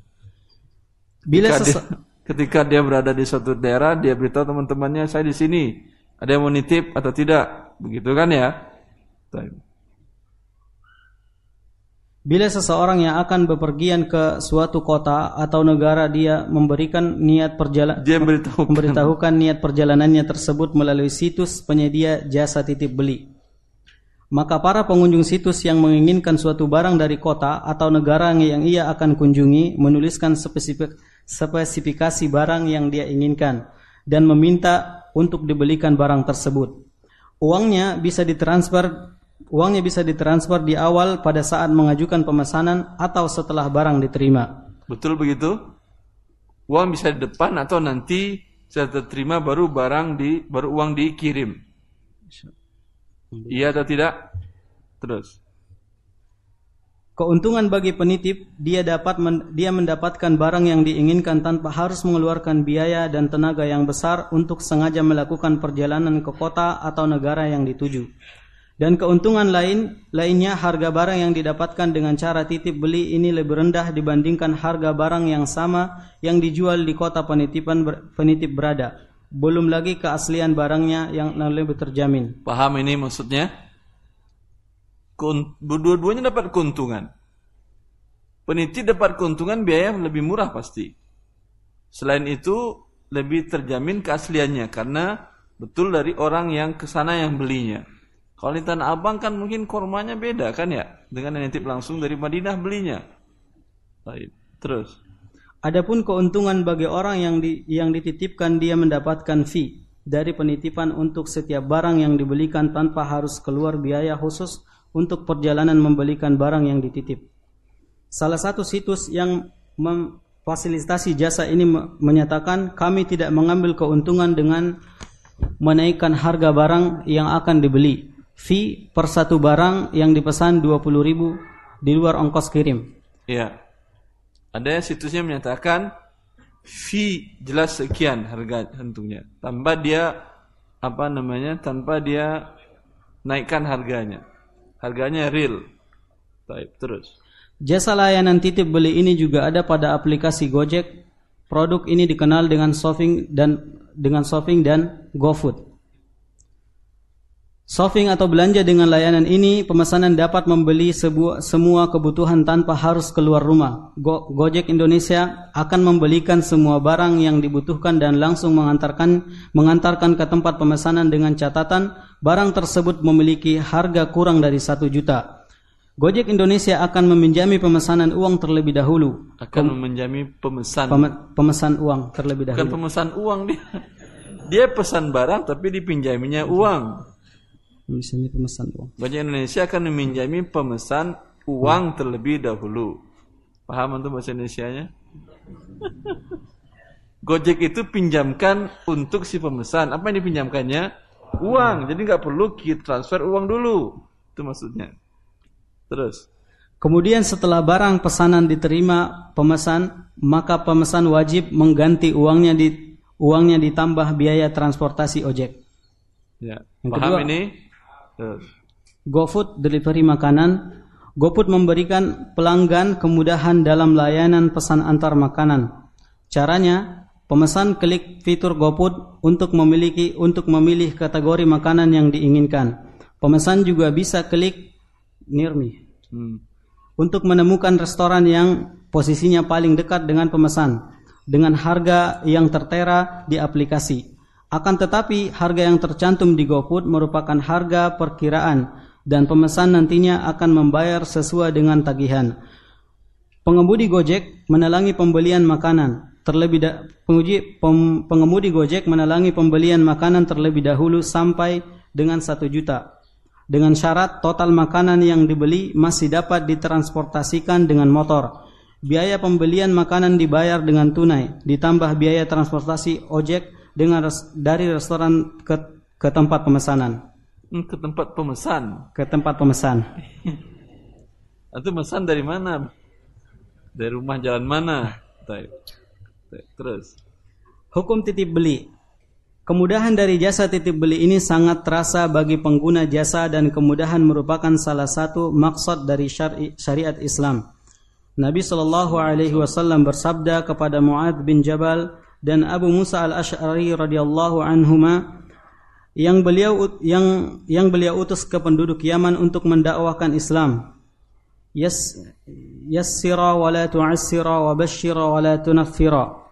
Bila ketika, dia, ketika dia berada di suatu daerah, dia beritahu teman-temannya, saya di sini. Ada yang mau nitip atau tidak? Begitu kan ya? Bila seseorang yang akan bepergian ke suatu kota atau negara dia memberikan niat perjalanan dia memberitahukan. memberitahukan niat perjalanannya tersebut melalui situs penyedia jasa titip beli. Maka para pengunjung situs yang menginginkan suatu barang dari kota atau negara yang ia akan kunjungi menuliskan spesifik, spesifikasi barang yang dia inginkan dan meminta untuk dibelikan barang tersebut. Uangnya bisa ditransfer Uangnya bisa ditransfer di awal pada saat mengajukan pemesanan atau setelah barang diterima. Betul begitu? Uang bisa di depan atau nanti setelah terima baru barang di baru uang dikirim. Iya atau tidak? Terus. Keuntungan bagi penitip, dia dapat men, dia mendapatkan barang yang diinginkan tanpa harus mengeluarkan biaya dan tenaga yang besar untuk sengaja melakukan perjalanan ke kota atau negara yang dituju. Dan keuntungan lain lainnya harga barang yang didapatkan dengan cara titip beli ini lebih rendah dibandingkan harga barang yang sama yang dijual di kota penitipan penitip berada. Belum lagi keaslian barangnya yang lebih terjamin. Paham ini maksudnya? Dua-duanya dapat keuntungan. Penitip dapat keuntungan biaya lebih murah pasti. Selain itu lebih terjamin keasliannya karena betul dari orang yang ke sana yang belinya. Kalau di Tanah Abang kan mungkin kormanya beda kan ya dengan yang nitip langsung dari Madinah belinya. Baik. Terus. Adapun keuntungan bagi orang yang di, yang dititipkan dia mendapatkan fee dari penitipan untuk setiap barang yang dibelikan tanpa harus keluar biaya khusus untuk perjalanan membelikan barang yang dititip. Salah satu situs yang memfasilitasi jasa ini menyatakan kami tidak mengambil keuntungan dengan menaikkan harga barang yang akan dibeli fee per satu barang yang dipesan 20 ribu di luar ongkos kirim. Iya. Ada situsnya menyatakan fee jelas sekian harga tentunya. Tanpa dia apa namanya? Tanpa dia naikkan harganya. Harganya real. Baik, terus. Jasa layanan titip beli ini juga ada pada aplikasi Gojek. Produk ini dikenal dengan Shopping dan dengan Shopping dan GoFood. Shopping atau belanja dengan layanan ini, pemesanan dapat membeli sebuah, semua kebutuhan tanpa harus keluar rumah. Go, Gojek Indonesia akan membelikan semua barang yang dibutuhkan dan langsung mengantarkan mengantarkan ke tempat pemesanan dengan catatan barang tersebut memiliki harga kurang dari satu juta. Gojek Indonesia akan meminjami pemesanan uang terlebih dahulu. Akan meminjami pemesan. Pem, pemesan uang terlebih dahulu. Bukan pemesan uang dia. Dia pesan barang tapi dipinjaminya uang. Misalnya pemesan uang. Bank Indonesia akan meminjami pemesan uang terlebih dahulu. Paham untuk bahasa Indonesia-nya? Gojek itu pinjamkan untuk si pemesan. Apa yang dipinjamkannya? Uang. Jadi nggak perlu kita transfer uang dulu. Itu maksudnya. Terus. Kemudian setelah barang pesanan diterima pemesan, maka pemesan wajib mengganti uangnya di uangnya ditambah biaya transportasi ojek. Ya. Yang Paham kedua, ini? GoFood delivery makanan. GoFood memberikan pelanggan kemudahan dalam layanan pesan antar makanan. Caranya, pemesan klik fitur GoFood untuk memiliki untuk memilih kategori makanan yang diinginkan. Pemesan juga bisa klik near me. Hmm untuk menemukan restoran yang posisinya paling dekat dengan pemesan dengan harga yang tertera di aplikasi. Akan tetapi harga yang tercantum di GoFood merupakan harga perkiraan dan pemesan nantinya akan membayar sesuai dengan tagihan. Pengemudi Gojek menelangi pembelian makanan terlebih penguji, pem, pengemudi Gojek menelangi pembelian makanan terlebih dahulu sampai dengan satu juta dengan syarat total makanan yang dibeli masih dapat ditransportasikan dengan motor. Biaya pembelian makanan dibayar dengan tunai, ditambah biaya transportasi ojek dengan res, dari restoran ke, ke tempat pemesanan. Hmm, ke tempat pemesan. Ke tempat pemesan. Itu pesan dari mana? Dari rumah jalan mana? Terus. Hukum titip beli. Kemudahan dari jasa titip beli ini sangat terasa bagi pengguna jasa dan kemudahan merupakan salah satu maksud dari syari syariat Islam. Nabi Shallallahu Alaihi Wasallam bersabda kepada Muad bin Jabal dan Abu Musa al Ashari radhiyallahu anhuma yang beliau yang yang beliau utus ke penduduk Yaman untuk mendakwakan Islam. Yas yassira wa la tu'assira wa bashira wa la tunaffira.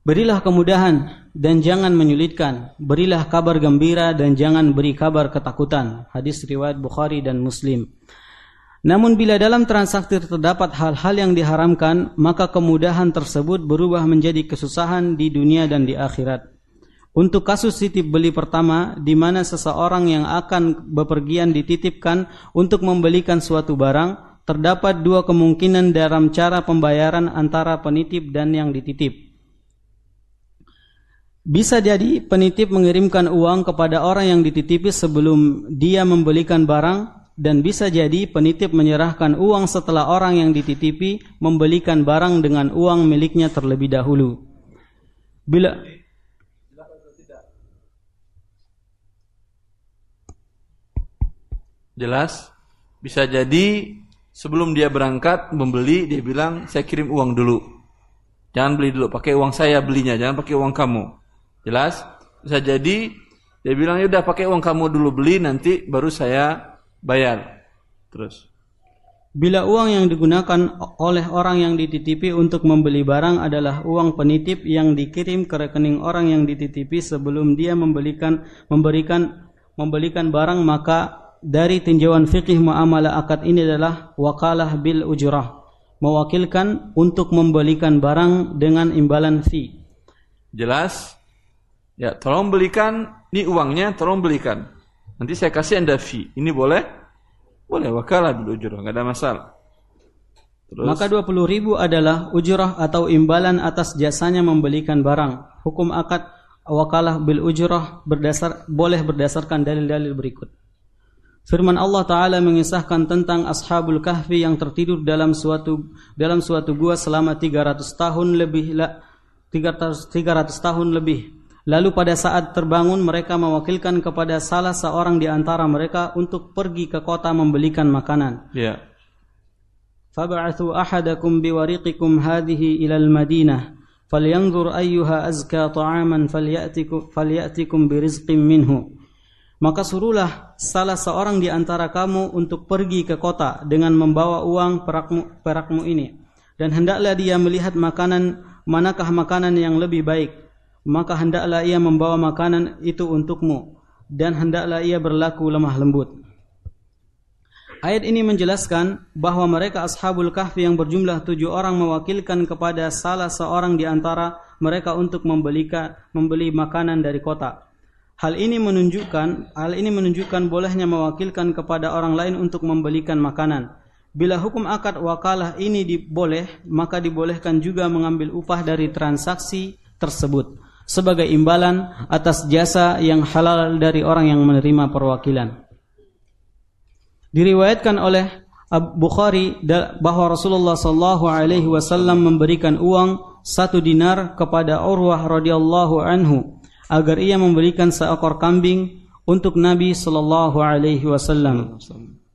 Berilah kemudahan dan jangan menyulitkan. Berilah kabar gembira dan jangan beri kabar ketakutan. Hadis riwayat Bukhari dan Muslim. Namun bila dalam transaksi terdapat hal-hal yang diharamkan, maka kemudahan tersebut berubah menjadi kesusahan di dunia dan di akhirat. Untuk kasus titip beli pertama, di mana seseorang yang akan bepergian dititipkan untuk membelikan suatu barang, terdapat dua kemungkinan dalam cara pembayaran antara penitip dan yang dititip. Bisa jadi penitip mengirimkan uang kepada orang yang dititipi sebelum dia membelikan barang dan bisa jadi penitip menyerahkan uang setelah orang yang dititipi membelikan barang dengan uang miliknya terlebih dahulu. Bila Jelas? Bisa jadi sebelum dia berangkat membeli dia bilang saya kirim uang dulu. Jangan beli dulu, pakai uang saya belinya, jangan pakai uang kamu. Jelas? Bisa jadi dia bilang ya udah pakai uang kamu dulu beli nanti baru saya bayar. Terus. Bila uang yang digunakan oleh orang yang dititipi untuk membeli barang adalah uang penitip yang dikirim ke rekening orang yang dititipi sebelum dia membelikan memberikan membelikan barang maka dari tinjauan fikih muamalah akad ini adalah wakalah bil ujrah mewakilkan untuk membelikan barang dengan imbalan fee. Jelas? Ya, tolong belikan, ini uangnya, tolong belikan. Nanti saya kasih Anda fee. Ini boleh? Boleh, wakalah dulu ujurah, nggak ada masalah. Terus. Maka 20 ribu adalah ujurah atau imbalan atas jasanya membelikan barang. Hukum akad wakalah bil ujurah berdasar boleh berdasarkan dalil-dalil berikut. Firman Allah Taala mengisahkan tentang ashabul kahfi yang tertidur dalam suatu dalam suatu gua selama 300 tahun lebih 300, 300 tahun lebih Lalu pada saat terbangun mereka mewakilkan kepada salah seorang di antara mereka untuk pergi ke kota membelikan makanan. Ya. Fab'athu ahadakum biwariqikum hadhihi ila al-Madinah falyanzur ayyuha azka ta'aman falyatikum falyatikum birizqin minhu. Maka suruhlah salah seorang di antara kamu untuk pergi ke kota dengan membawa uang perakmu, perakmu ini dan hendaklah dia melihat makanan manakah makanan yang lebih baik maka hendaklah ia membawa makanan itu untukmu dan hendaklah ia berlaku lemah lembut. Ayat ini menjelaskan bahwa mereka ashabul kahfi yang berjumlah tujuh orang mewakilkan kepada salah seorang di antara mereka untuk membelikan membeli makanan dari kota. Hal ini menunjukkan hal ini menunjukkan bolehnya mewakilkan kepada orang lain untuk membelikan makanan. Bila hukum akad wakalah ini diboleh, maka dibolehkan juga mengambil upah dari transaksi tersebut sebagai imbalan atas jasa yang halal dari orang yang menerima perwakilan. Diriwayatkan oleh Abu Bukhari bahwa Rasulullah sallallahu alaihi wasallam memberikan uang satu dinar kepada Urwah radhiyallahu anhu agar ia memberikan seekor kambing untuk Nabi sallallahu alaihi wasallam.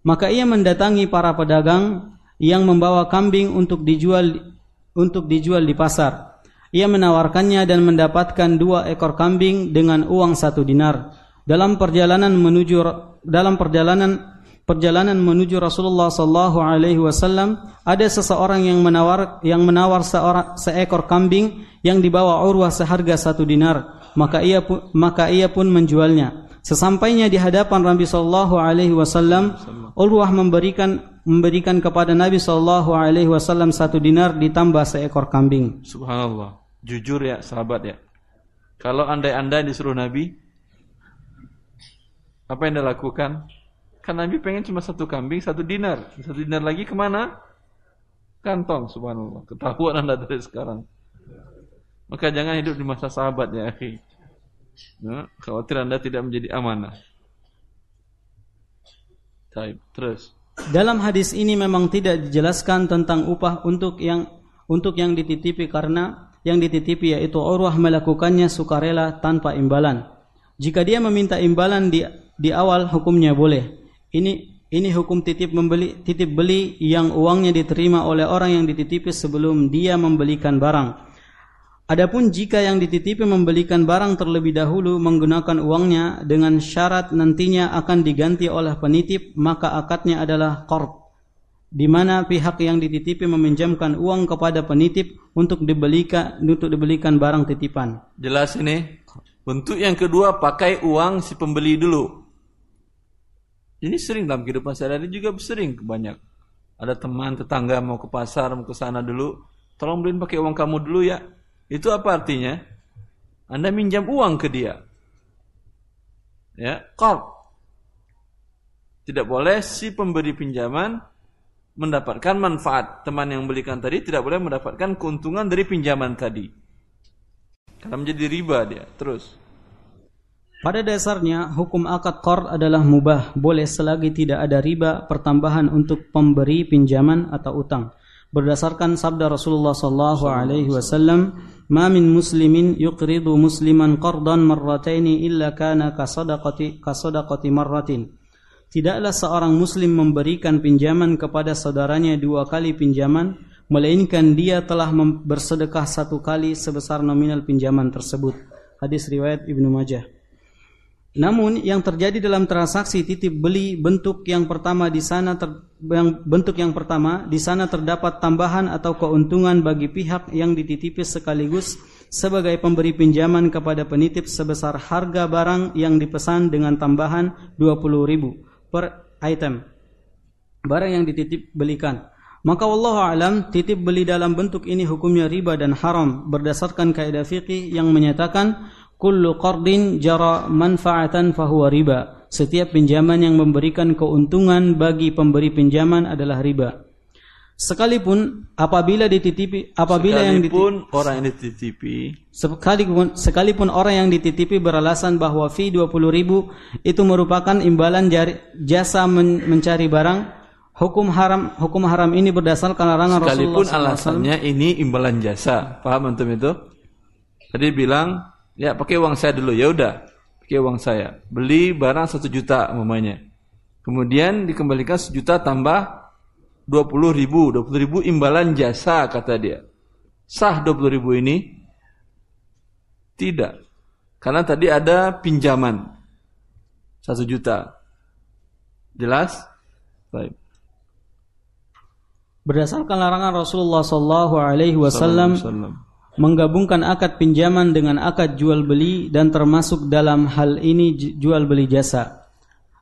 Maka ia mendatangi para pedagang yang membawa kambing untuk dijual untuk dijual di pasar. Ia menawarkannya dan mendapatkan dua ekor kambing dengan uang satu dinar. Dalam perjalanan menuju dalam perjalanan perjalanan menuju Rasulullah sallallahu alaihi wasallam ada seseorang yang menawar yang menawar seorang seekor kambing yang dibawa Urwah seharga satu dinar. Maka ia pun, maka ia pun menjualnya. Sesampainya di hadapan Nabi sallallahu alaihi wasallam Urwah memberikan memberikan kepada Nabi sallallahu alaihi wasallam satu dinar ditambah seekor kambing. Subhanallah jujur ya sahabat ya kalau andai-andai disuruh Nabi apa yang dia lakukan Kan Nabi pengen cuma satu kambing, satu dinar. Satu dinar lagi ke mana? Kantong, subhanallah. Ketahuan anda dari sekarang. Maka jangan hidup di masa sahabat ya, akhi. Nah, khawatir anda tidak menjadi amanah. Taib, terus. Dalam hadis ini memang tidak dijelaskan tentang upah untuk yang untuk yang dititipi karena yang dititipi yaitu Urwah melakukannya sukarela tanpa imbalan. Jika dia meminta imbalan di di awal hukumnya boleh. Ini ini hukum titip membeli titip beli yang uangnya diterima oleh orang yang dititipi sebelum dia membelikan barang. Adapun jika yang dititipi membelikan barang terlebih dahulu menggunakan uangnya dengan syarat nantinya akan diganti oleh penitip, maka akadnya adalah qard. Di mana pihak yang dititipi meminjamkan uang kepada penitip untuk dibelikan untuk dibelikan barang titipan. Jelas ini. Bentuk yang kedua pakai uang si pembeli dulu. Ini sering dalam kehidupan sehari-hari juga sering banyak. Ada teman tetangga mau ke pasar, mau ke sana dulu, tolong beliin pakai uang kamu dulu ya. Itu apa artinya? Anda minjam uang ke dia. Ya, qard. Tidak boleh si pemberi pinjaman mendapatkan manfaat. Teman yang belikan tadi tidak boleh mendapatkan keuntungan dari pinjaman tadi. Karena menjadi riba dia. Terus. Pada dasarnya, hukum akad qard adalah mubah, boleh selagi tidak ada riba pertambahan untuk pemberi pinjaman atau utang. Berdasarkan sabda Rasulullah sallallahu alaihi wasallam, "Ma min muslimin yuqridu musliman qardan marrataini illa kana kasadaqati kasadaqati marratin." Tidaklah seorang muslim memberikan pinjaman kepada saudaranya dua kali pinjaman, melainkan dia telah bersedekah satu kali sebesar nominal pinjaman tersebut. Hadis riwayat Ibnu Majah. Namun yang terjadi dalam transaksi titip beli bentuk yang pertama di sana ter, yang bentuk yang pertama di sana terdapat tambahan atau keuntungan bagi pihak yang dititipi sekaligus sebagai pemberi pinjaman kepada penitip sebesar harga barang yang dipesan dengan tambahan 20.000 per item. Barang yang dititip belikan. Maka Allah alam titip beli dalam bentuk ini hukumnya riba dan haram berdasarkan kaidah fikih yang menyatakan Kullu qardin jara manfaatan fahuwa riba. Setiap pinjaman yang memberikan keuntungan bagi pemberi pinjaman adalah riba. Sekalipun apabila dititipi apabila sekalipun yang dititipi, orang yang dititipi sekalipun sekalipun orang yang dititipi beralasan bahwa fee 20 ribu itu merupakan imbalan jari, jasa men, mencari barang hukum haram hukum haram ini berdasarkan larangan sekalipun Rasulullah sekalipun alasannya ini imbalan jasa paham antum itu tadi bilang Ya pakai uang saya dulu. Ya udah, pakai uang saya. Beli barang satu juta umpamanya. Kemudian dikembalikan sejuta tambah dua puluh ribu. Dua puluh ribu imbalan jasa kata dia. Sah dua puluh ribu ini? Tidak. Karena tadi ada pinjaman. Satu juta. Jelas? Baik. Berdasarkan larangan Rasulullah Sallallahu Alaihi Wasallam menggabungkan akad pinjaman dengan akad jual beli dan termasuk dalam hal ini jual beli jasa.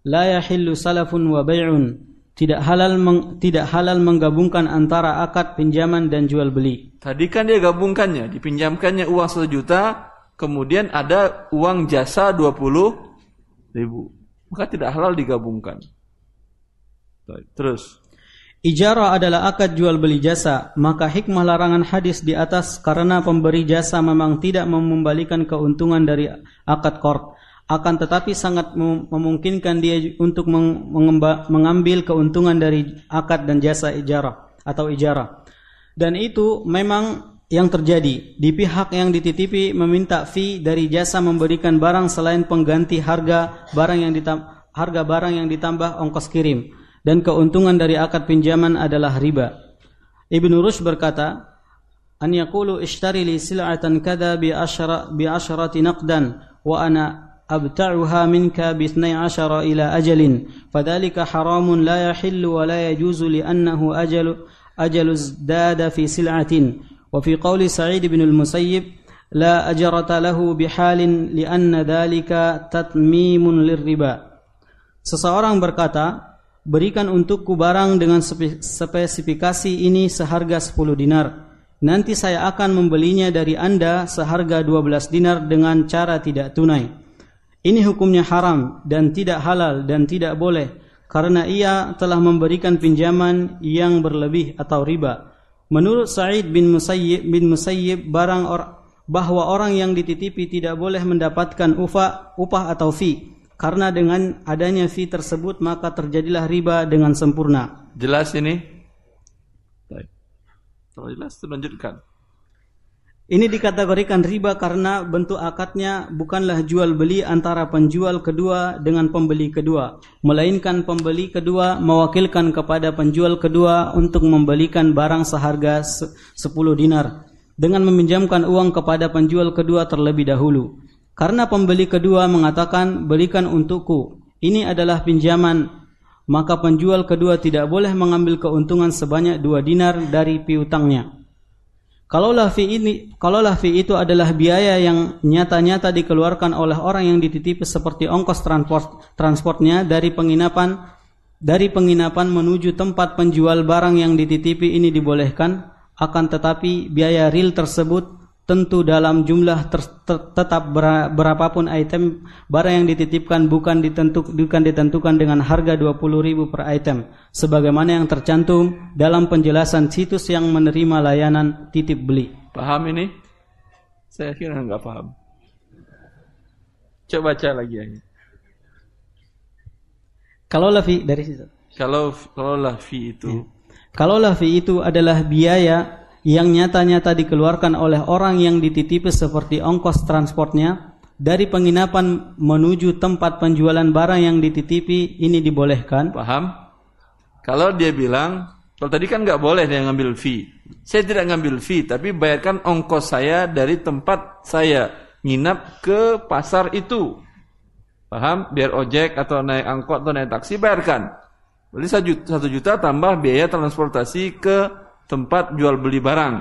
La yahillu salafun wa bai'un. Tidak halal meng, tidak halal menggabungkan antara akad pinjaman dan jual beli. Tadi kan dia gabungkannya, dipinjamkannya uang 1 juta, kemudian ada uang jasa 20 ribu. Maka tidak halal digabungkan. Terus Ijarah adalah akad jual beli jasa, maka hikmah larangan hadis di atas karena pemberi jasa memang tidak membalikan keuntungan dari akad kord. Akan tetapi sangat memungkinkan dia untuk mengambil keuntungan dari akad dan jasa ijarah atau ijarah. Dan itu memang yang terjadi. Di pihak yang dititipi meminta fee dari jasa memberikan barang selain pengganti harga barang yang ditambah, harga barang yang ditambah ongkos kirim dan keuntungan dari akad pinjaman adalah riba. Ibnu Rushd berkata, "An yaqulu ishtari li sil'atan kadha bi ashara bi asharati naqdan wa ana abta'uha minka bi 12 ila ajalin, fadhalika haramun la yahillu wa la yajuzu li annahu ajalu ajalu zdada fi sil'atin." Wa fi qawli Sa'id bin al-Musayyib لا أجرة له بحال لأن ذلك تتميم للربا Seseorang berkata, berikan untukku barang dengan spesifikasi ini seharga 10 dinar. Nanti saya akan membelinya dari Anda seharga 12 dinar dengan cara tidak tunai. Ini hukumnya haram dan tidak halal dan tidak boleh karena ia telah memberikan pinjaman yang berlebih atau riba. Menurut Sa'id bin Musayyib bin Musayyib barang or, bahwa orang yang dititipi tidak boleh mendapatkan upah upah atau fee karena dengan adanya fee tersebut maka terjadilah riba dengan sempurna. Jelas ini? Baik. Kalau jelas lanjutkan. Ini dikategorikan riba karena bentuk akadnya bukanlah jual beli antara penjual kedua dengan pembeli kedua, melainkan pembeli kedua mewakilkan kepada penjual kedua untuk membelikan barang seharga 10 dinar dengan meminjamkan uang kepada penjual kedua terlebih dahulu. Karena pembeli kedua mengatakan belikan untukku, ini adalah pinjaman, maka penjual kedua tidak boleh mengambil keuntungan sebanyak dua dinar dari piutangnya. Kalaulah fee ini, kalaulah fee itu adalah biaya yang nyata-nyata dikeluarkan oleh orang yang dititipi seperti ongkos transport transportnya dari penginapan dari penginapan menuju tempat penjual barang yang dititipi ini dibolehkan, akan tetapi biaya real tersebut tentu dalam jumlah ter, ter, tetap ber, berapapun item barang yang dititipkan bukan ditentuk, bukan ditentukan dengan harga 20.000 per item sebagaimana yang tercantum dalam penjelasan situs yang menerima layanan titip beli. Paham ini? Saya kira enggak paham. Coba baca lagi ya. Kalau lafi dari situ. Kalau kalau lafi itu. Ya. Kalau lafi itu adalah biaya yang nyata-nyata dikeluarkan oleh orang yang dititipi seperti ongkos transportnya dari penginapan menuju tempat penjualan barang yang dititipi ini dibolehkan. Paham? Kalau dia bilang, kalau tadi kan nggak boleh dia ngambil fee. Saya tidak ngambil fee, tapi bayarkan ongkos saya dari tempat saya nginap ke pasar itu. Paham? Biar ojek atau naik angkot atau naik taksi bayarkan. Berarti satu juta tambah biaya transportasi ke tempat jual beli barang.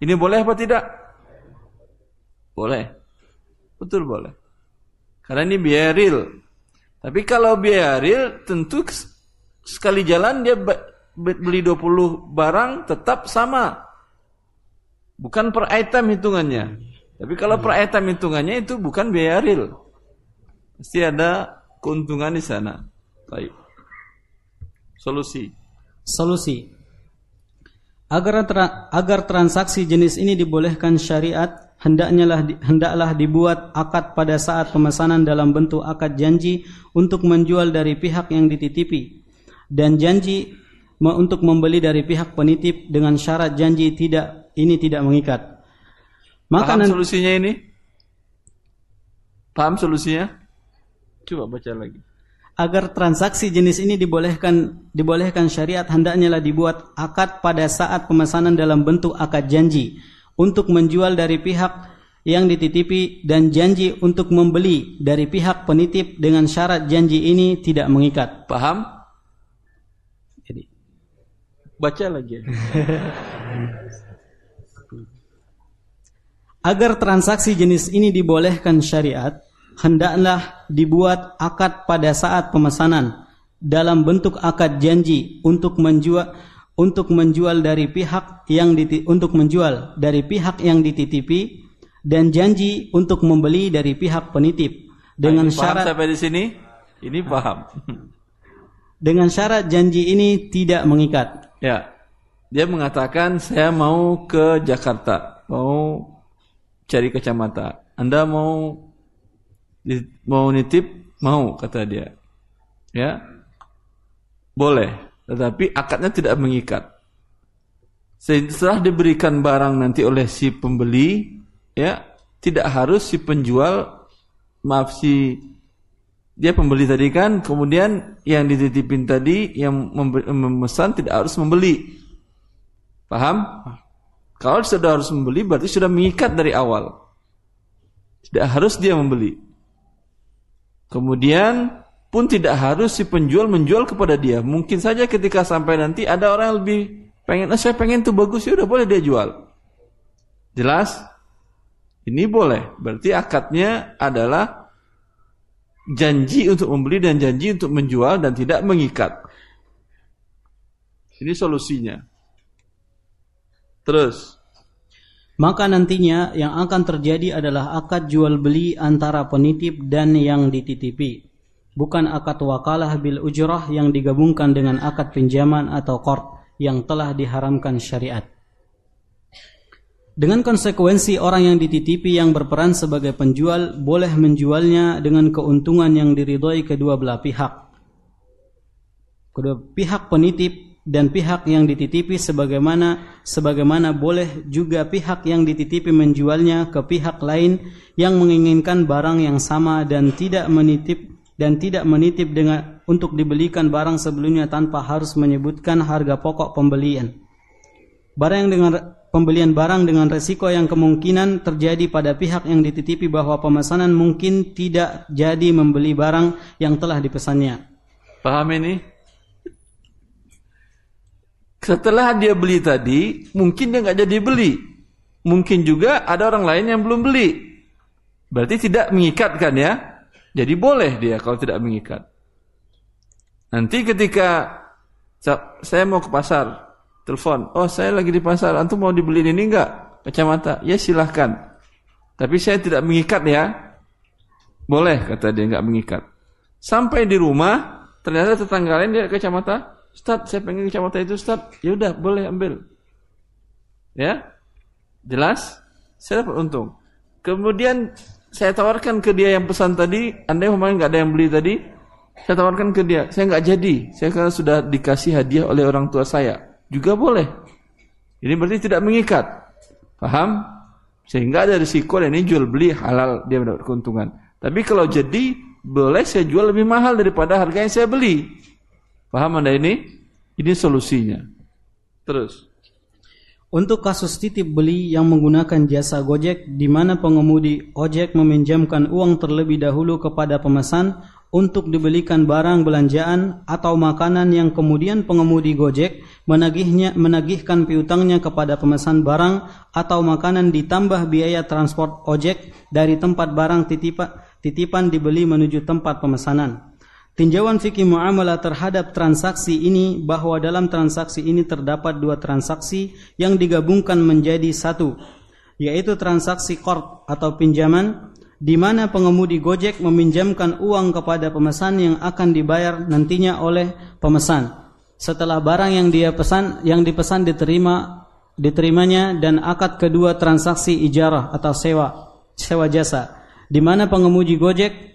Ini boleh apa tidak? Boleh. Betul boleh. Karena ini biaya real. Tapi kalau biaya real tentu sekali jalan dia beli 20 barang tetap sama. Bukan per item hitungannya. Tapi kalau per item hitungannya itu bukan biaya real. Pasti ada keuntungan di sana. Baik. Solusi. Solusi. Agar, tra agar transaksi jenis ini dibolehkan syariat, hendaknya lah, hendaklah dibuat akad pada saat pemesanan dalam bentuk akad janji untuk menjual dari pihak yang dititipi dan janji untuk membeli dari pihak penitip dengan syarat janji tidak ini tidak mengikat. Maka Paham solusinya ini? Paham solusinya? Coba baca lagi agar transaksi jenis ini dibolehkan dibolehkan syariat hendaknya lah dibuat akad pada saat pemesanan dalam bentuk akad janji untuk menjual dari pihak yang dititipi dan janji untuk membeli dari pihak penitip dengan syarat janji ini tidak mengikat. Paham? Jadi baca lagi. agar transaksi jenis ini dibolehkan syariat hendaklah dibuat akad pada saat pemesanan dalam bentuk akad janji untuk menjual untuk menjual dari pihak yang diti, untuk menjual dari pihak yang dititipi dan janji untuk membeli dari pihak penitip dengan Paham syarat sampai di sini ini paham dengan syarat janji ini tidak mengikat. Ya. Dia mengatakan saya mau ke Jakarta, mau cari kacamata. Anda mau mau nitip? Mau kata dia. Ya. Boleh, tetapi akadnya tidak mengikat. Setelah diberikan barang nanti oleh si pembeli, ya, tidak harus si penjual maaf si dia pembeli tadi kan, kemudian yang dititipin tadi yang memesan tidak harus membeli. Paham? Kalau sudah harus membeli berarti sudah mengikat dari awal. Tidak harus dia membeli. Kemudian pun tidak harus si penjual menjual kepada dia. Mungkin saja ketika sampai nanti ada orang yang lebih pengen, oh, saya pengen tuh bagus ya udah boleh dia jual. Jelas? Ini boleh. Berarti akadnya adalah janji untuk membeli dan janji untuk menjual dan tidak mengikat. Ini solusinya. Terus. Maka nantinya yang akan terjadi adalah akad jual beli antara penitip dan yang dititipi. Bukan akad wakalah bil ujrah yang digabungkan dengan akad pinjaman atau qard yang telah diharamkan syariat. Dengan konsekuensi orang yang dititipi yang berperan sebagai penjual boleh menjualnya dengan keuntungan yang diridhoi kedua belah pihak. Kedua pihak penitip dan pihak yang dititipi sebagaimana sebagaimana boleh juga pihak yang dititipi menjualnya ke pihak lain yang menginginkan barang yang sama dan tidak menitip dan tidak menitip dengan untuk dibelikan barang sebelumnya tanpa harus menyebutkan harga pokok pembelian. Barang yang dengan pembelian barang dengan resiko yang kemungkinan terjadi pada pihak yang dititipi bahwa pemesanan mungkin tidak jadi membeli barang yang telah dipesannya. Paham ini? Setelah dia beli tadi, mungkin dia nggak jadi beli. Mungkin juga ada orang lain yang belum beli. Berarti tidak mengikatkan ya. Jadi boleh dia kalau tidak mengikat. Nanti ketika saya mau ke pasar, telepon, oh saya lagi di pasar, antum mau dibeli ini enggak? Kacamata, ya silahkan. Tapi saya tidak mengikat ya. Boleh, kata dia enggak mengikat. Sampai di rumah, ternyata tetangga lain dia kacamata, Ustaz, saya pengen kacamata itu Ustaz. Ya udah, boleh ambil. Ya? Jelas? Saya dapat untung. Kemudian saya tawarkan ke dia yang pesan tadi, Anda yang memang nggak ada yang beli tadi, saya tawarkan ke dia, saya nggak jadi, saya karena sudah dikasih hadiah oleh orang tua saya juga boleh. Ini berarti tidak mengikat. Paham? Sehingga ada risiko dan ini jual beli halal dia mendapat keuntungan. Tapi kalau jadi boleh saya jual lebih mahal daripada harga yang saya beli. Paham Anda ini? Ini solusinya. Terus. Untuk kasus titip beli yang menggunakan jasa Gojek di mana pengemudi ojek meminjamkan uang terlebih dahulu kepada pemesan untuk dibelikan barang belanjaan atau makanan yang kemudian pengemudi Gojek menagihnya menagihkan piutangnya kepada pemesan barang atau makanan ditambah biaya transport ojek dari tempat barang titipan, titipan dibeli menuju tempat pemesanan. Tinjauan fikih muamalah terhadap transaksi ini bahwa dalam transaksi ini terdapat dua transaksi yang digabungkan menjadi satu, yaitu transaksi qard atau pinjaman di mana pengemudi Gojek meminjamkan uang kepada pemesan yang akan dibayar nantinya oleh pemesan. Setelah barang yang dia pesan yang dipesan diterima diterimanya dan akad kedua transaksi ijarah atau sewa sewa jasa di mana pengemudi Gojek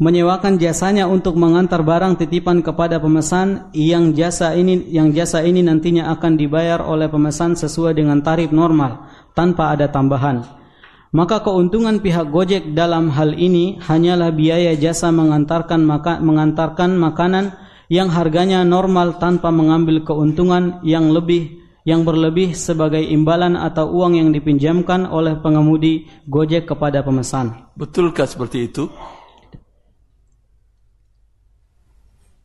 menyewakan jasanya untuk mengantar barang titipan kepada pemesan yang jasa ini yang jasa ini nantinya akan dibayar oleh pemesan sesuai dengan tarif normal tanpa ada tambahan maka keuntungan pihak Gojek dalam hal ini hanyalah biaya jasa mengantarkan maka, mengantarkan makanan yang harganya normal tanpa mengambil keuntungan yang lebih yang berlebih sebagai imbalan atau uang yang dipinjamkan oleh pengemudi Gojek kepada pemesan. Betulkah seperti itu?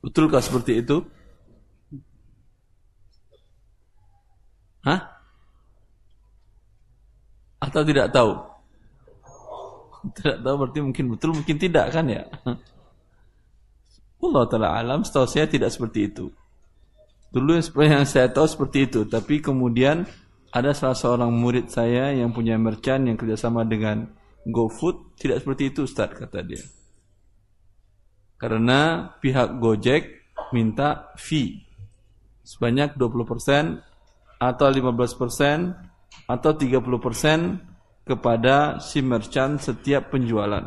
Betulkah seperti itu? Hah? Atau tidak tahu? tidak tahu berarti mungkin betul mungkin tidak kan ya Allah taala alam setahu saya tidak seperti itu dulu yang saya tahu seperti itu tapi kemudian ada salah seorang murid saya yang punya merchant yang kerjasama dengan GoFood tidak seperti itu Ustaz kata dia karena pihak Gojek minta fee sebanyak 20% atau 15% atau 30% kepada si merchant setiap penjualan.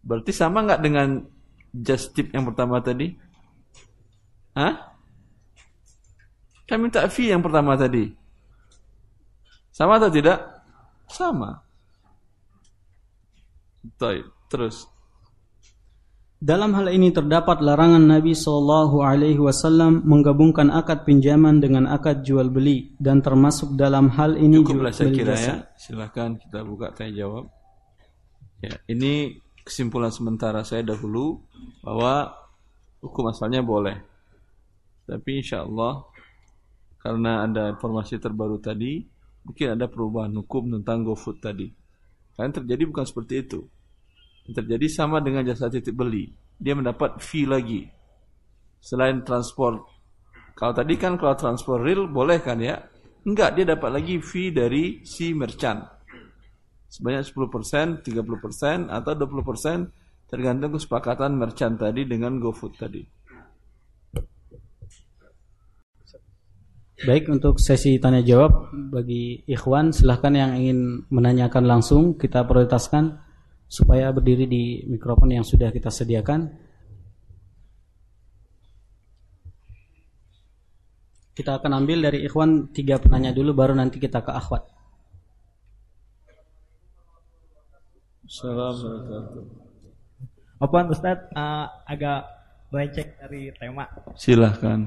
Berarti sama nggak dengan just tip yang pertama tadi? Hah? Kan minta fee yang pertama tadi. Sama atau tidak? Sama. Baik, terus. Dalam hal ini terdapat larangan Nabi Shallallahu Alaihi Wasallam menggabungkan akad pinjaman dengan akad jual beli dan termasuk dalam hal ini Cukuplah saya kira ya. Silakan kita buka tanya jawab. Ya, ini kesimpulan sementara saya dahulu bahwa hukum asalnya boleh. Tapi insya Allah karena ada informasi terbaru tadi, mungkin ada perubahan hukum tentang GoFood tadi. Karena terjadi bukan seperti itu. Yang terjadi sama dengan jasa titip beli. Dia mendapat fee lagi. Selain transport. Kalau tadi kan kalau transport real boleh kan ya? Enggak, dia dapat lagi fee dari si merchant. Sebanyak 10%, 30% atau 20% tergantung kesepakatan merchant tadi dengan GoFood tadi. Baik untuk sesi tanya jawab bagi ikhwan silahkan yang ingin menanyakan langsung kita prioritaskan supaya berdiri di mikrofon yang sudah kita sediakan. Kita akan ambil dari ikhwan tiga penanya dulu baru nanti kita ke akhwat. Assalamualaikum. Apa Ustaz uh, agak melenceng dari tema. Silahkan.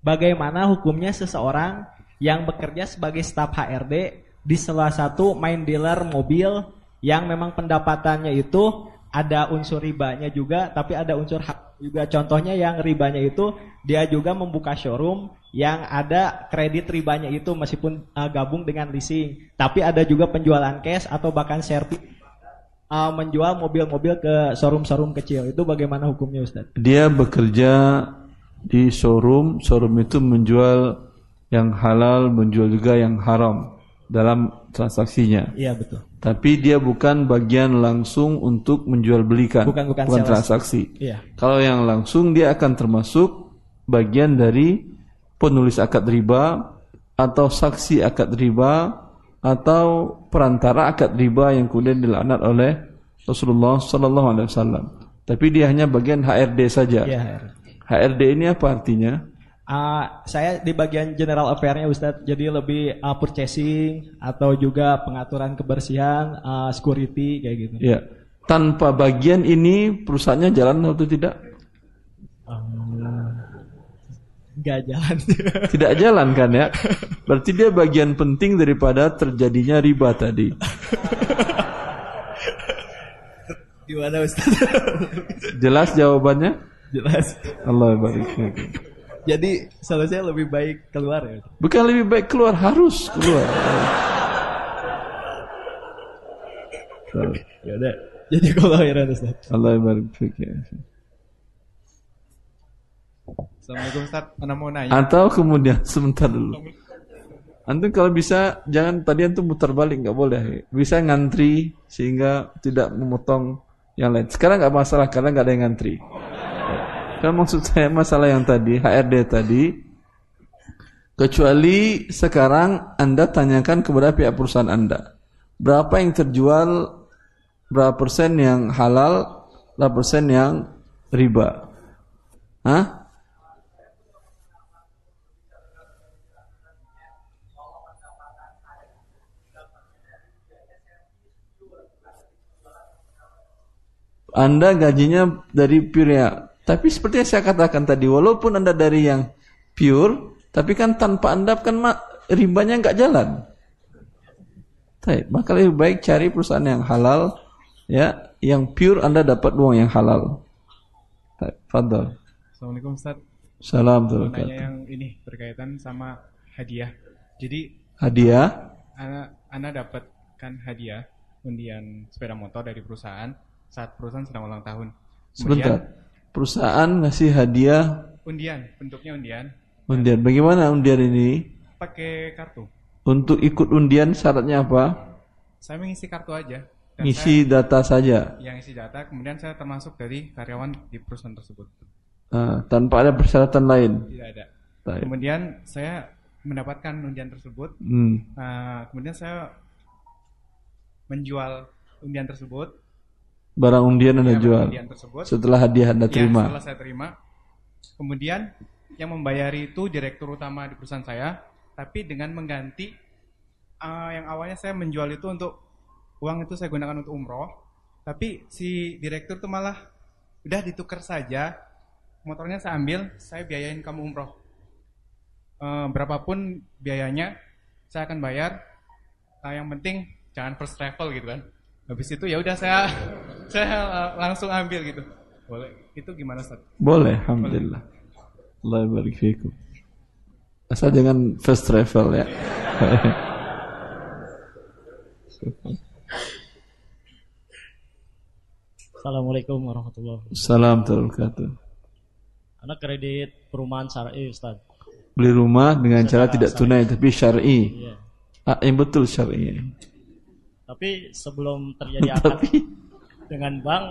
Bagaimana hukumnya seseorang yang bekerja sebagai staf HRD di salah satu main dealer mobil yang memang pendapatannya itu ada unsur ribanya juga, tapi ada unsur hak juga. Contohnya yang ribanya itu dia juga membuka showroom yang ada kredit ribanya itu meskipun uh, gabung dengan leasing, tapi ada juga penjualan cash atau bahkan servis uh, menjual mobil-mobil ke showroom-showroom kecil. Itu bagaimana hukumnya Ustaz? Dia bekerja di showroom, showroom itu menjual yang halal, menjual juga yang haram dalam transaksinya. Iya betul. Tapi dia bukan bagian langsung untuk menjual belikan, Bukan- bukan sales. transaksi. Iya. Kalau yang langsung dia akan termasuk bagian dari penulis akad riba atau saksi akad riba atau perantara akad riba yang kemudian dilaknat oleh Rasulullah Sallallahu Alaihi Wasallam. Tapi dia hanya bagian HRD saja. Iya. Her. HRD ini apa artinya? Ah, saya di bagian general affair-nya Ustadz, jadi lebih ah, purchasing atau juga pengaturan kebersihan, ah, security kayak gitu. Ya, tanpa bagian ini perusahaannya jalan atau tidak? Nggak jalan. Tidak jalan kan ya? Berarti dia bagian penting daripada terjadinya riba tadi. Gimana Ustadz? Jelas jawabannya? Jelas. Allah barik. Jadi solusinya lebih baik keluar ya. Bukan lebih baik keluar, harus keluar. Ya udah. Jadi kalau heran Ustadz. Allah barik. ya. Assalamualaikum Ustaz, Ana mau nanya. Atau kemudian sebentar dulu. Antum kalau bisa jangan tadi antum muter balik nggak boleh. Bisa ngantri sehingga tidak memotong yang lain. Sekarang nggak masalah karena nggak ada yang ngantri. Kan maksud saya masalah yang tadi HRD tadi. Kecuali sekarang Anda tanyakan kepada pihak perusahaan Anda. Berapa yang terjual, berapa persen yang halal, berapa persen yang riba. Hah? Anda gajinya dari ya. Tapi seperti yang saya katakan tadi, walaupun Anda dari yang pure, tapi kan tanpa Anda kan ribanya nggak jalan. Baik, maka lebih baik cari perusahaan yang halal, ya, yang pure Anda dapat uang yang halal. Baik, Fadol. Assalamualaikum Ustaz. Salam Mau nanya yang ini berkaitan sama hadiah. Jadi Hadiah, Ana Ana dapatkan hadiah undian sepeda motor dari perusahaan saat perusahaan sedang ulang tahun. sebentar. Perusahaan ngasih hadiah undian, bentuknya undian, undian. Bagaimana undian ini? pakai kartu. Untuk ikut undian syaratnya apa? Saya mengisi kartu aja. Dan Ngisi data saja. saya yang isi data, kemudian saya termasuk dari karyawan di perusahaan tersebut. Ah, tanpa ada persyaratan lain. Tidak ada. Baik. Kemudian saya mendapatkan undian tersebut. Hmm. Nah, kemudian saya menjual undian tersebut. Barang undian Anda Ya, jual. Undian tersebut. Setelah hadiah Anda Ya, terima. setelah saya terima. Kemudian yang membayari itu direktur utama di perusahaan saya, tapi dengan mengganti eh, yang awalnya saya menjual itu untuk uang itu saya gunakan untuk umroh, tapi si direktur itu malah udah ditukar saja, motornya saya ambil, saya biayain kamu umroh. Eh, berapapun biayanya saya akan bayar. Nah, yang penting jangan first travel gitu kan. Habis itu ya udah saya saya eh, langsung ambil gitu. Boleh. Itu gimana Ustaz? Boleh, alhamdulillah. Allah barik fikum. Asal jangan first travel ya. Assalamualaikum warahmatullahi wabarakatuh. Salam wabarakatuh. Anak kredit perumahan syar'i Ustaz. Beli rumah dengan cara tidak tunai tapi syar'i. Iya. Ah, yang betul syar'i. Tapi sebelum terjadi akad Tapi dengan bank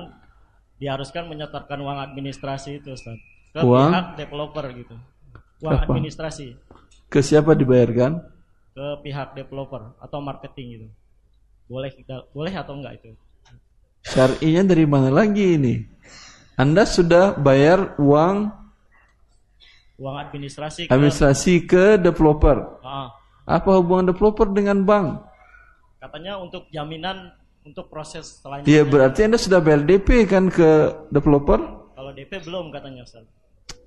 diharuskan menyetorkan uang administrasi itu Ustaz ke Uang? pihak developer gitu. Uang Apa? administrasi ke siapa dibayarkan? ke pihak developer atau marketing gitu. Boleh kita boleh atau enggak itu? Syar'inya dari mana lagi ini? Anda sudah bayar uang Uang administrasi ke administrasi ke developer. Ah, Apa hubungan developer dengan bank? katanya untuk jaminan untuk proses selanjutnya. Ya berarti Anda sudah bayar DP kan ke developer? Kalau DP belum katanya Ustaz.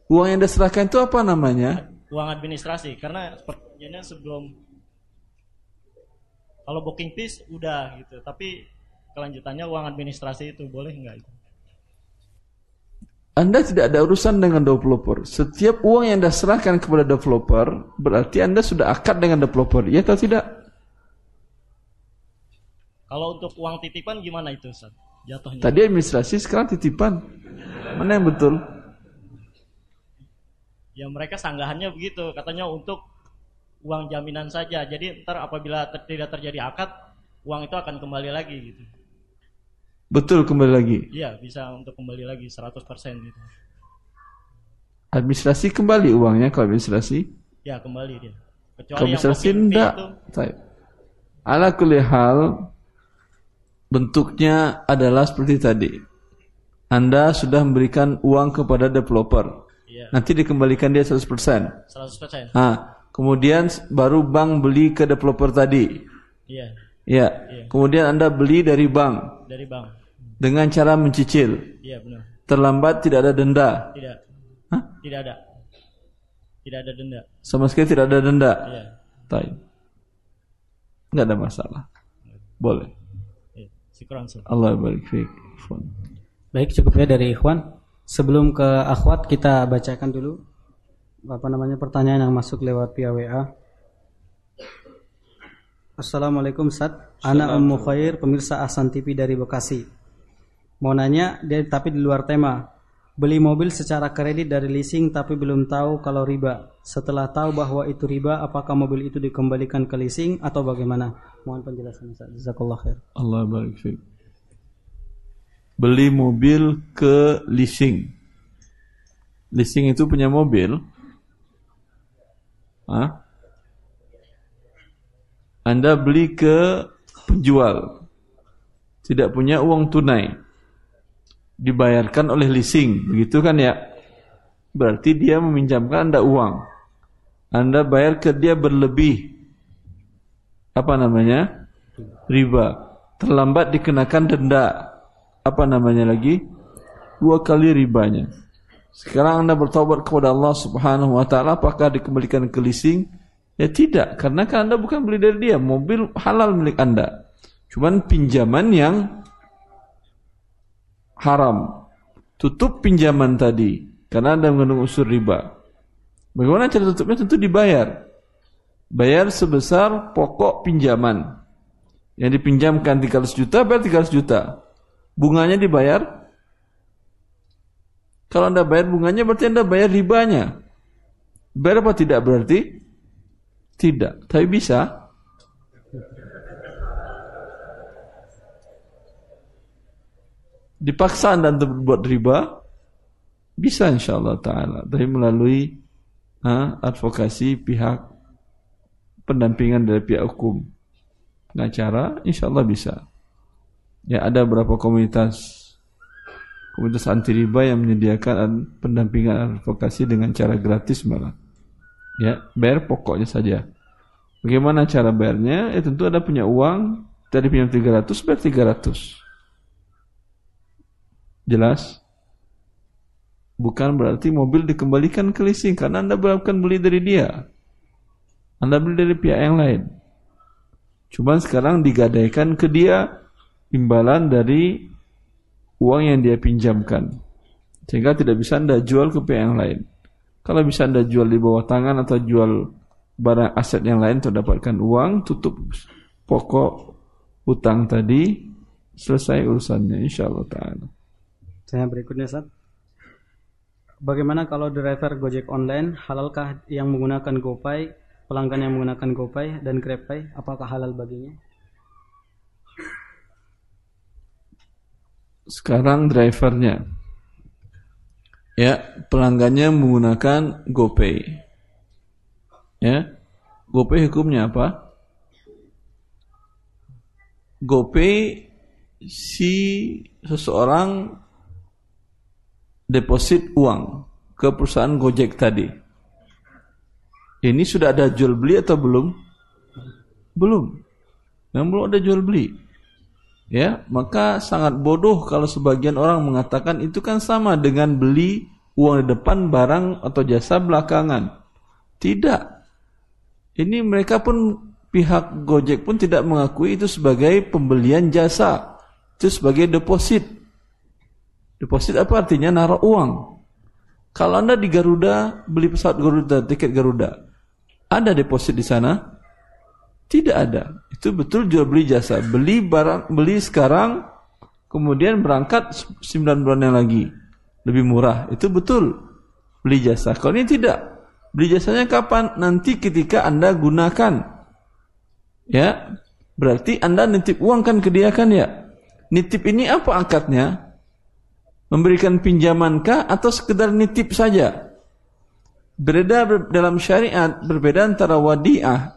Uang yang Anda serahkan itu apa namanya? uang administrasi karena perjanjiannya sebelum kalau booking fees udah gitu tapi kelanjutannya uang administrasi itu boleh nggak itu Anda tidak ada urusan dengan developer. Setiap uang yang Anda serahkan kepada developer, berarti Anda sudah akad dengan developer. Ya atau tidak? Kalau untuk uang titipan gimana itu Ustaz? jatuhnya Tadi administrasi, sekarang titipan. Mana yang betul? ya mereka sanggahannya begitu katanya untuk uang jaminan saja jadi ntar apabila ter- tidak terjadi akad uang itu akan kembali lagi gitu Betul kembali lagi. iya bisa untuk kembali lagi 100% gitu Administrasi kembali uangnya ke administrasi. ya kembali dia Ke kecuali yang administrasi fee enggak. itu. Ala kulli hal bentuknya adalah seperti tadi. Anda sudah memberikan uang kepada developer. iya Nanti dikembalikan dia 100%. 100% Ah, kemudian baru bank beli ke developer tadi. iya Ya. Kemudian Anda beli dari bank dari bank dengan cara mencicil. iya benar Terlambat tidak ada denda. Tidak. Hah? Tidak ada. Tidak ada denda. Sama sekali tidak ada denda. Iya. Enggak ada masalah. Boleh. Ustaz. Allah barik fiik. Baik, cukup ya dari Ikhwan. Sebelum ke akhwat kita bacakan dulu apa namanya pertanyaan yang masuk lewat via WA. Assalamualaikum Ustaz. Ana Ummu Khair, pemirsa Asan TV dari Bekasi. Mau nanya, dia, tapi di luar tema. Beli mobil secara kredit dari leasing tapi belum tahu kalau riba. Setelah tahu bahwa itu riba, apakah mobil itu dikembalikan ke leasing atau bagaimana? Mohon penjelasan Ustaz. Jazakallah khair. Allah barik fiik. Beli mobil ke leasing. Leasing itu punya mobil. Hah? Anda beli ke penjual. Tidak punya uang tunai. Dibayarkan oleh leasing, begitu kan ya? Berarti dia meminjamkan Anda uang. Anda bayar ke dia berlebih. Apa namanya? Riba. Terlambat dikenakan denda. Apa namanya lagi? Dua kali ribanya. Sekarang Anda bertobat kepada Allah Subhanahu wa taala apakah dikembalikan ke leasing? Ya tidak, karena kan Anda bukan beli dari dia, mobil halal milik Anda. Cuman pinjaman yang haram. Tutup pinjaman tadi karena Anda mengandung unsur riba. Bagaimana cara tutupnya? Tentu dibayar. Bayar sebesar pokok pinjaman. Yang dipinjamkan 300 juta, bayar 300 juta. Bunganya dibayar. Kalau Anda bayar bunganya berarti Anda bayar ribanya. Bayar apa tidak berarti? Tidak, tapi bisa. Dipaksa Anda untuk berbuat riba, Bisa insya Allah Ta'ala. Tapi melalui ha, advokasi pihak pendampingan dari pihak hukum. Pengacara insya Allah bisa. Ya ada beberapa komunitas komunitas anti riba yang menyediakan pendampingan advokasi dengan cara gratis malah. Ya, bayar pokoknya saja. Bagaimana cara bayarnya? Ya tentu ada punya uang, tadi pinjam 300, bayar 300. Jelas? Bukan berarti mobil dikembalikan ke leasing karena Anda bukan beli dari dia. Anda beli dari pihak yang lain. Cuma sekarang digadaikan ke dia imbalan dari uang yang dia pinjamkan. Sehingga tidak bisa Anda jual ke pihak yang lain. Kalau bisa Anda jual di bawah tangan atau jual barang aset yang lain untuk dapatkan uang, tutup pokok utang tadi, selesai urusannya insya Allah ta'ala. Saya berikutnya Sat. Bagaimana kalau driver Gojek online halalkah yang menggunakan GoPay, pelanggan yang menggunakan GoPay dan GrabPay, apakah halal baginya? Sekarang drivernya, ya pelanggannya menggunakan GoPay, ya GoPay hukumnya apa? GoPay si seseorang deposit uang ke perusahaan Gojek tadi. Ini sudah ada jual beli atau belum? Belum. Yang belum ada jual beli. Ya, maka sangat bodoh kalau sebagian orang mengatakan itu kan sama dengan beli uang di depan barang atau jasa belakangan. Tidak. Ini mereka pun pihak Gojek pun tidak mengakui itu sebagai pembelian jasa. Itu sebagai deposit. Deposit apa artinya? Naruh uang. Kalau Anda di Garuda beli pesawat Garuda, tiket Garuda, ada deposit di sana? Tidak ada. Itu betul jual beli jasa. Beli barang, beli sekarang, kemudian berangkat 9 bulan yang lagi. Lebih murah. Itu betul beli jasa. Kalau ini tidak. Beli jasanya kapan? Nanti ketika Anda gunakan. Ya. Berarti Anda nitip uang kan ke dia kan ya? Nitip ini apa akadnya? Memberikan pinjamankah atau sekedar nitip saja? Berbeda dalam syariat, berbeda antara wadiah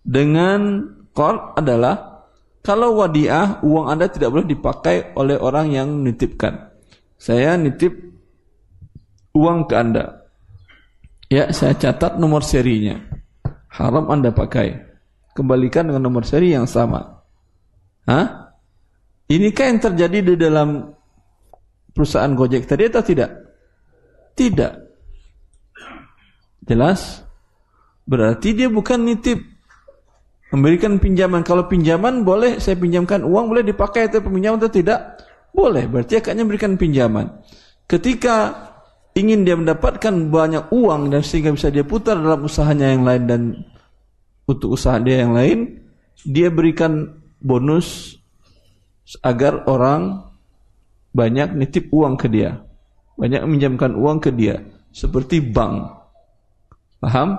dengan qard adalah kalau wadiah uang Anda tidak boleh dipakai oleh orang yang nitipkan. Saya nitip uang ke Anda. Ya, saya catat nomor serinya. Haram Anda pakai. Kembalikan dengan nomor seri yang sama. Hah? Inikah yang terjadi di dalam perusahaan Gojek tadi atau tidak? Tidak. Jelas? Berarti dia bukan nitip. Memberikan pinjaman. Kalau pinjaman boleh saya pinjamkan uang boleh dipakai atau pinjaman atau tidak? Boleh. Berarti akadnya memberikan pinjaman. Ketika ingin dia mendapatkan banyak uang dan sehingga bisa dia putar dalam usahanya yang lain dan untuk usaha dia yang lain, dia berikan bonus agar orang banyak nitip uang ke dia. Banyak meminjamkan uang ke dia. Seperti bank. Paham?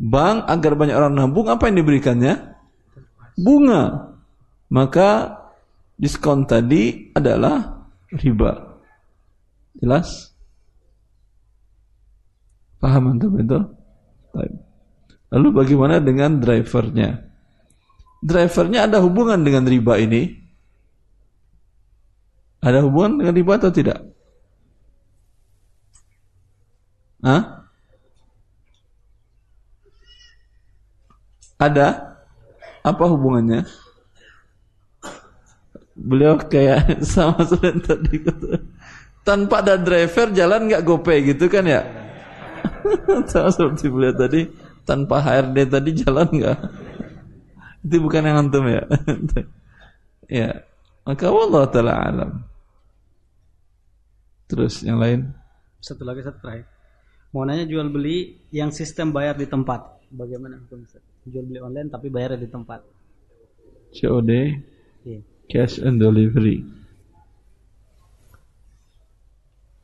Bank agar banyak orang nabung, apa yang diberikannya? Bunga. Maka diskon tadi adalah riba. Jelas? Paham antum itu? Lalu bagaimana dengan drivernya? Drivernya ada hubungan dengan riba ini? Ada hubungan dengan riba atau tidak? Hah? Ada? Apa hubungannya? Beliau kayak sama student tadi tanpa ada driver jalan nggak gopay gitu kan ya? sama seperti beliau tadi tanpa HRD tadi jalan nggak? Itu bukan yang antum ya? ya, maka Allah taala alam. Terus yang lain? Satu lagi satu terakhir. Mau nanya jual beli yang sistem bayar di tempat. Bagaimana hukum Jual beli online tapi bayar di tempat. COD, yeah. cash and delivery.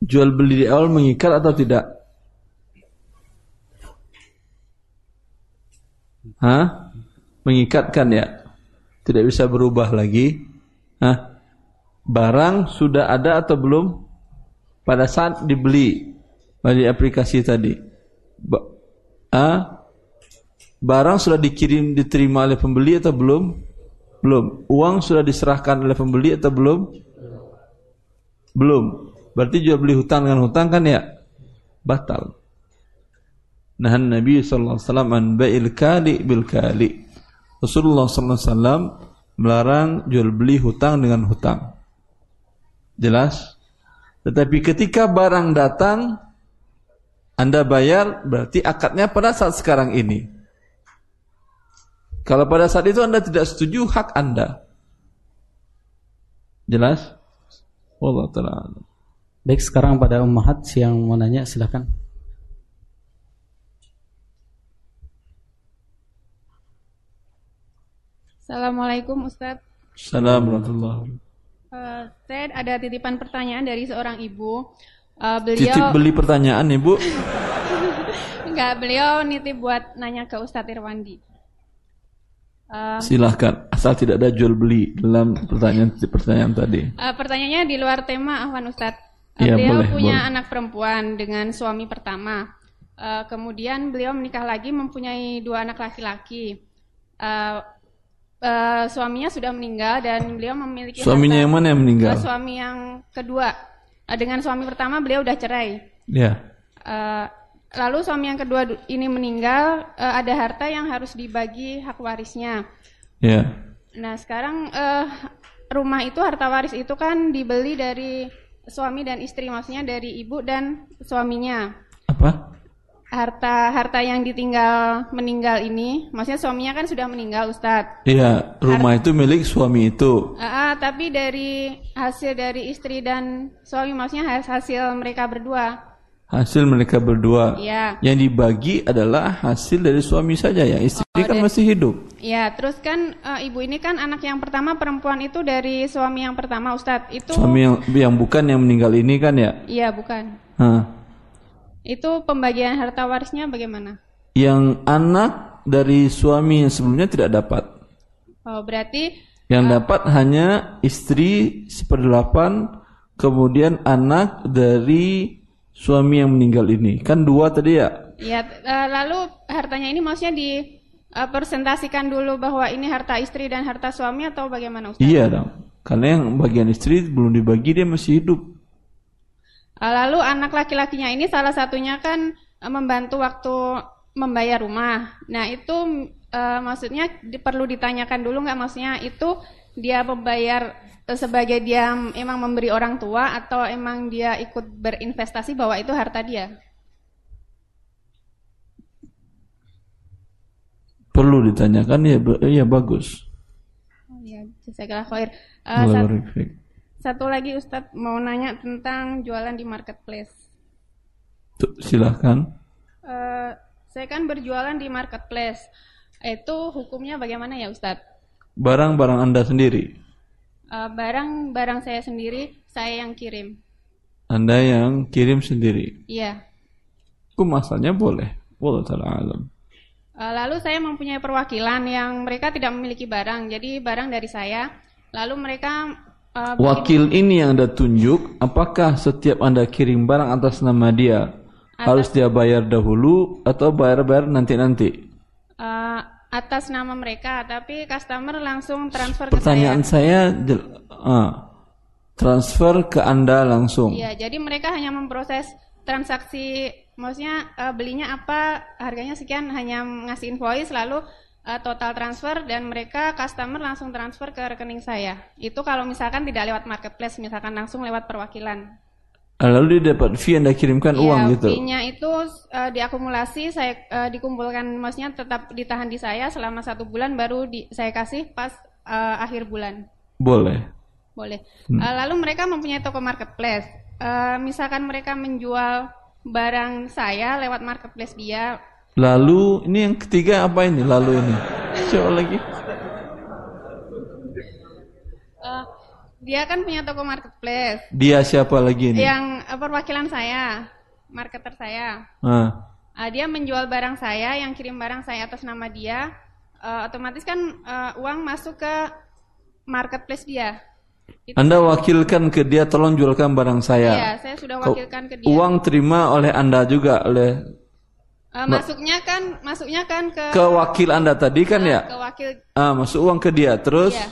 Jual beli di awal mengikat atau tidak? Hah? Mengikatkan ya? Tidak bisa berubah lagi? Hah? Barang sudah ada atau belum? Pada saat dibeli melalui aplikasi tadi, ba ah, barang sudah dikirim diterima oleh pembeli atau belum? Belum. Uang sudah diserahkan oleh pembeli atau belum? Belum. Berarti jual beli hutang dengan hutang kan ya batal. Nah Nabi sallallahu alaihi an bai'il kali bil kali. Rasulullah wasallam melarang jual beli hutang dengan hutang. Jelas? Tetapi ketika barang datang Anda bayar berarti akadnya pada saat sekarang ini. Kalau pada saat itu Anda tidak setuju hak Anda. Jelas? Allah taala. Baik sekarang pada ummahat yang mau nanya silakan. Assalamualaikum Ustadz. Assalamualaikum Uh, saya ada titipan pertanyaan dari seorang ibu. Uh, beliau Titip beli pertanyaan Ibu. enggak, beliau nitip buat nanya ke Ustadz Irwandi. Uh, Silahkan asal tidak ada jual beli dalam pertanyaan pertanyaan tadi. uh, pertanyaannya di luar tema Afwan Ustadz. Uh, Iya, beliau boleh, punya boleh. anak perempuan dengan suami pertama. Uh, kemudian beliau menikah lagi mempunyai dua anak laki-laki. Uh, uh, suaminya sudah meninggal dan beliau memiliki Suaminya harta- yang mana yang meninggal? Uh, suami yang kedua. Uh, dengan suami pertama beliau udah cerai. Ya. Eh, lalu suami yang kedua du- ini meninggal, eh, ada harta yang harus dibagi hak warisnya. Ya. Nah sekarang eh, rumah itu harta waris itu kan dibeli dari suami dan istri, maksudnya dari ibu dan suaminya. Apa? Harta harta yang ditinggal meninggal ini, maksudnya suaminya kan sudah meninggal, Ustadz. Iya, rumah itu milik suami itu. Ah, tapi dari hasil dari istri dan suami, maksudnya has- hasil mereka berdua. Hasil mereka berdua. Iya. Yang dibagi adalah hasil dari suami saja ya. Istri Oh, kan dari- masih hidup. Ya, terus kan eh, ibu ini kan anak yang pertama perempuan itu dari suami yang pertama Ustadz. Itu Suami yang yang bukan yang meninggal ini kan ya. Iya, bukan. Hah. Itu pembagian harta warisnya bagaimana? Yang anak dari suami yang sebelumnya tidak dapat. Oh, berarti Yang dapat hanya istri seperdelapan, kemudian anak dari suami yang meninggal ini. Kan dua tadi ya. ya eh, lalu hartanya ini maksudnya di eh, presentasikan dulu bahwa ini harta istri dan harta suami atau bagaimana Ustadz? Iya dong. Karena yang bagian istri belum dibagi dia masih hidup. Eh, lalu anak laki-lakinya ini salah satunya kan eh, membantu waktu membayar rumah. Nah itu eh, maksudnya perlu ditanyakan dulu nggak maksudnya itu dia membayar sebagai dia emang memberi orang tua atau emang dia ikut berinvestasi bahwa itu harta dia. Perlu ditanyakan ya, ya bagus. Oh iya, jazakallah khair. Eh, sat- Barakallahu fiik. Satu lagi Ustadz mau nanya tentang jualan di marketplace. Tuh, silahkan. Eh, saya kan berjualan di marketplace. Itu hukumnya bagaimana ya Ustadz? Barang-barang Anda sendiri. Eh, barang-barang saya sendiri saya yang kirim. Anda yang kirim sendiri. Iya. Hukum asalnya boleh. Wallahu ta'ala alam. Eh, lalu saya mempunyai perwakilan yang mereka tidak memiliki barang, jadi barang dari saya. Lalu mereka Wakil ini yang Anda tunjuk, apakah setiap Anda kirim barang atas nama dia harus dia bayar dahulu atau bayar-bayar nanti-nanti? eh, atas nama mereka, tapi customer langsung transfer ke Pertanyaan saya, ah, transfer ke Anda langsung. saya. Iya, jadi mereka hanya memproses transaksi, maksudnya eh, belinya apa, harganya sekian, hanya ngasih invoice, lalu eh, total transfer dan mereka customer langsung transfer ke rekening saya. Itu kalau misalkan tidak lewat marketplace, misalkan langsung lewat perwakilan. Ah, Lalu dia dapat fee Anda kirimkan uang Iya, gitu. fee-nya itu eh, diakumulasi, saya eh, dikumpulkan, maksudnya tetap ditahan di saya selama satu bulan, baru di, saya kasih pas eh, akhir bulan. Boleh. Boleh. Hmm. Eh, lalu mereka mempunyai toko marketplace. Eh, misalkan mereka menjual barang saya lewat marketplace dia, Lalu ini yang ketiga apa ini? Lalu ini. Coba lagi. eh, dia kan punya toko marketplace. Dia siapa lagi ini? Yang eh, perwakilan saya, marketer saya. Ah, Ah, dia menjual barang saya, yang kirim barang saya atas nama dia, eh, otomatis kan eh, uang masuk ke marketplace dia. Itu- Anda wakilkan ke dia tolong jualkan barang saya. Iya, saya sudah wakilkan ke dia. Uang terima oleh Anda juga oleh Eh, masuknya kan, masuknya kan ke ke wakil Anda tadi kan eh, ya? ke wakil. Ah, masuk uang ke dia. Terus Iya.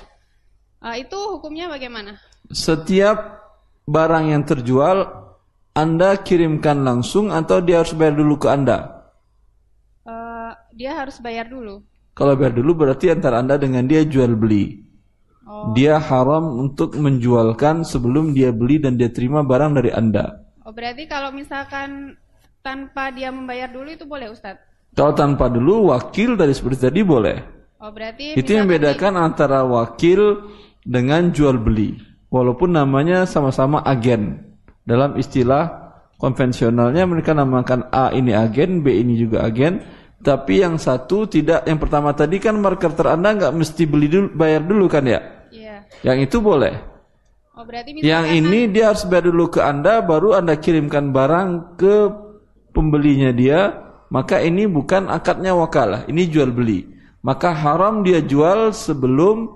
Eh, itu hukumnya bagaimana? setiap barang yang terjual Anda kirimkan langsung atau dia harus bayar dulu ke Anda? Eh, dia harus bayar dulu. Kalau bayar dulu berarti antara Anda dengan dia jual beli. Oh, Dia haram untuk menjualkan sebelum dia beli dan dia terima barang dari Anda. oh berarti kalau misalkan tanpa dia membayar dulu itu boleh Ustadz? Kalau tanpa dulu wakil dari seperti tadi boleh. Oh berarti Itu yang misalkan membedakan antara wakil dengan jual beli. Walaupun namanya sama-sama agen. Dalam istilah konvensionalnya mereka namakan A ini agen, B ini juga agen. Tapi yang satu tidak, yang pertama tadi kan marketer Anda nggak mesti beli dulu, bayar dulu kan ya? Iya. Yang itu boleh. Oh berarti Yang ini dia harus bayar dulu ke Anda, baru Anda kirimkan barang ke pembelinya dia, maka ini bukan akadnya wakalah, ini jual beli. Maka haram dia jual sebelum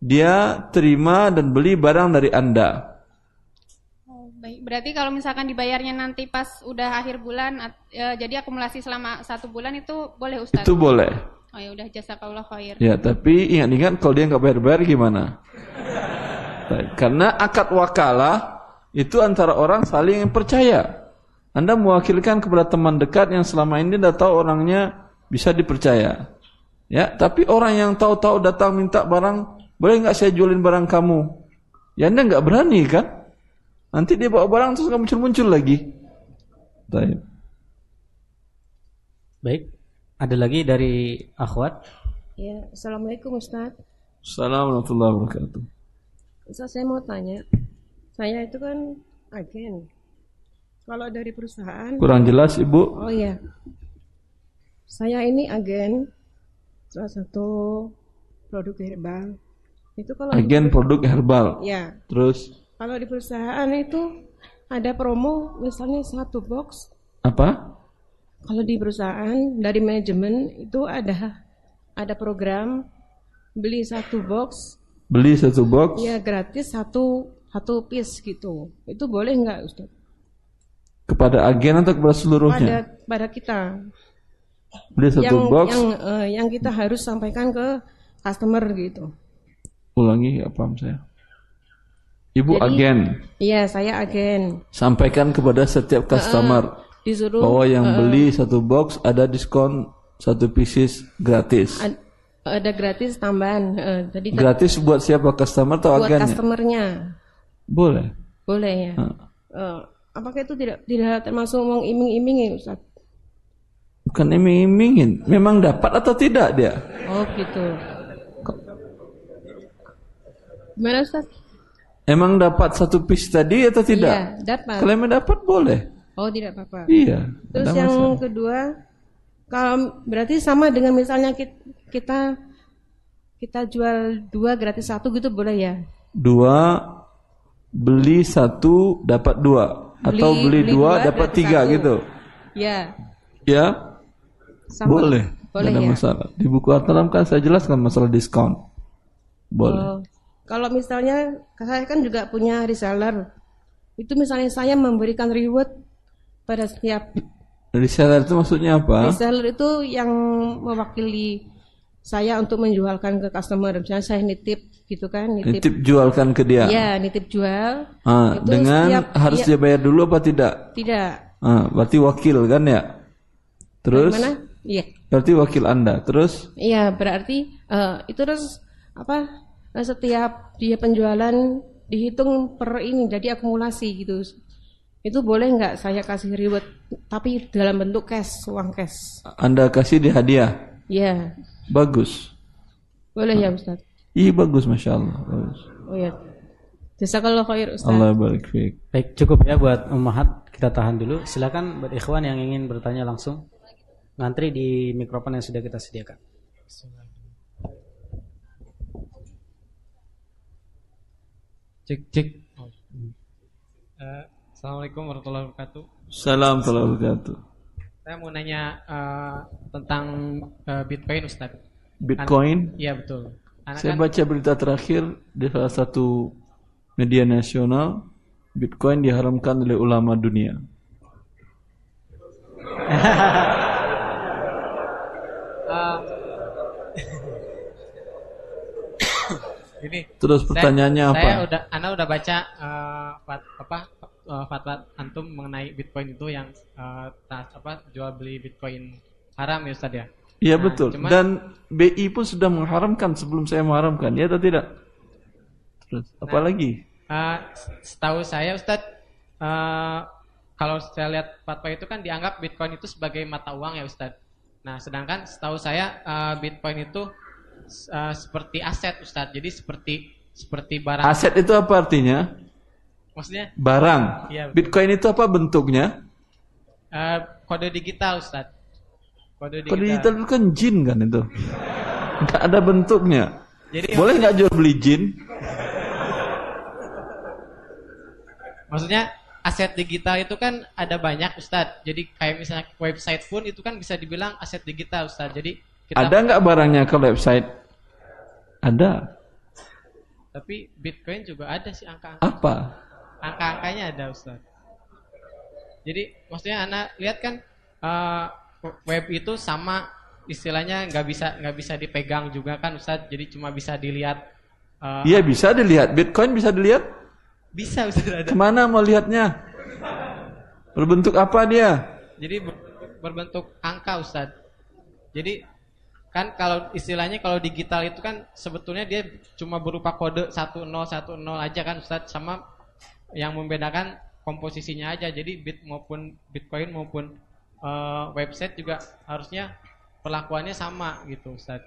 dia terima dan beli barang dari Anda. Oh, baik. Berarti kalau misalkan dibayarnya nanti pas udah akhir bulan, eh, jadi akumulasi selama satu bulan itu boleh Ustadz? Itu boleh. Oh ya udah jazakallah khair. Ya, tapi ingat-ingat kalau dia nggak bayar-bayar gimana? Baik, Karena akad wakalah itu antara orang saling percaya. Anda mewakilkan kepada teman dekat yang selama ini dah tahu orangnya bisa dipercaya. Ya, tapi orang yang tahu-tahu datang minta barang, boleh nggak saya jualin barang kamu? Ya Anda nggak berani kan? Nanti dia bawa barang terus nggak muncul-muncul lagi. Baik. Baik. Ada lagi dari akhwat. Ya, Assalamualaikum Ustadz. Assalamualaikum warahmatullahi wabarakatuh. Ustadz saya mau tanya, saya itu kan agen. Kalau dari perusahaan, Kurang jelas Ibu? oh iya, saya ini agen salah satu produk herbal. Itu kalau di- Agen produk herbal. ya, Terus kalau di perusahaan itu ada promo, misalnya satu box. apa? Kalau di perusahaan dari manajemen itu ada ada program beli satu box Beli satu box ya gratis satu satu piece gitu. Itu boleh nggak Ustaz? Kepada agen atau kepada pada seluruhnya? pada kita Beli satu yang box, yang eh, yang kita harus sampaikan ke customer gitu. ulangi apa paham saya. Ibu Jadi- agen, Iya, saya agen. sampaikan kepada setiap customer Disuruh bahwa yang eh, beli satu box ada diskon satu pieces gratis. ad- ada gratis tambahan. eh, jadi Gratis buat siapa customer atau buat agennya? customernya Boleh. boleh ya. Ah. Eh, apakah itu tidak tidak termasuk mengiming-imingi Ustaz? Bukan iming-imingin, memang dapat atau tidak dia? Oh gitu. Gimana Ustaz? Emang dapat satu piece tadi atau tidak? Iya, dapat. Kalau emang dapat boleh. Oh tidak apa-apa. Iya. Terus yang masalah. kedua, kalau berarti sama dengan misalnya ki- kita kita jual dua gratis satu gitu boleh ya? dua beli satu dapat dua atau beli, beli dua, dua, dapat tiga satu. gitu? Ya, ya? Sama. boleh. Boleh Tidak ada ya. masalah. Di buku Atalam kan saya jelaskan masalah diskon boleh. Oh, kalau misalnya saya kan juga punya reseller, itu misalnya saya memberikan reward pada setiap reseller itu maksudnya apa? Reseller itu yang mewakili saya untuk menjualkan ke customer. Misalnya saya nitip gitu kan, nitip. nitip jualkan ke dia Ya, nitip jual. Ah, Itu dengan setiap- harus iya. dia bayar dulu apa tidak Tidak. ah, berarti wakil kan ya terus? Iya. berarti wakil anda terus Iya, berarti eh, itu terus apa? eh, Setiap dia penjualan dihitung per ini jadi akumulasi gitu. Itu boleh nggak saya kasih reward tapi dalam bentuk cash, uang cash? anda kasih dia hadiah Iya. Bagus Boleh ya, Ustaz? iya bagus masya Allah bagus. Oh ya. Jazakallah khair, Ustaz. Allah barik fiik Baik, cukup ya buat Ummahat. Kita tahan dulu. Silakan buat ikhwan yang ingin bertanya langsung. Ngantri di mikrofon yang sudah kita sediakan. Cek cek. Eh, Assalamualaikum warahmatullahi wabarakatuh. Salam warahmatullahi wabarakatuh. Saya mau nanya eh, tentang eh, Bitcoin Ustaz. Bitcoin Iya betul. Anak Saya kan baca berita terakhir di salah satu media nasional Bitcoin diharamkan oleh ulama dunia. Eh, ini Terus saya- pertanyaannya apa? Saya udah, Anda udah baca fat- apa eh, fatwa antum mengenai Bitcoin itu yang eh, tas apa jual beli Bitcoin haram ya Ustaz ya? Iya Nah, betul. cuman- Dan BI pun sudah mengharamkan sebelum saya mengharamkan, ya atau tidak? Terus apa Nah. lagi? Eh, setahu saya Ustadz, eh, kalau saya lihat fatwa itu kan dianggap Bitcoin itu sebagai mata uang ya Ustadz. Nah, sedangkan setahu saya eh, Bitcoin itu eh, seperti aset Ustadz. Jadi seperti seperti barang. Aset itu apa artinya? Maksudnya Barang. Betul. Bitcoin itu apa bentuknya? eh, kode digital Ustadz. Kode digital. Kalau digital itu kan jin kan itu. Nggak ada bentuknya. Jadi Boleh nggak jual beli jin? Maksudnya aset digital itu kan ada banyak Ustadz. Jadi kayak misalnya website pun itu kan bisa dibilang aset digital Ustadz. Jadi kita Ada nggak barangnya ke website? Ada. Tapi Bitcoin juga ada sih angka-angka. Apa? Angka-angkanya ada Ustaz. Jadi maksudnya anak lihat kan eh, web itu sama istilahnya nggak bisa nggak bisa dipegang juga kan Ustaz. Jadi cuma bisa dilihat. eh, Iya bisa dilihat. Bitcoin bisa dilihat. Bisa Ustaz ada. Ke mana mau lihatnya? Berbentuk apa dia? Jadi ber- berbentuk angka Ustaz. Jadi kan kalau istilahnya kalau digital itu kan sebetulnya dia cuma berupa kode 1010 aja kan Ustaz sama yang membedakan komposisinya aja. Jadi bit maupun Bitcoin maupun eh, website juga harusnya perlakuannya sama gitu Ustaz.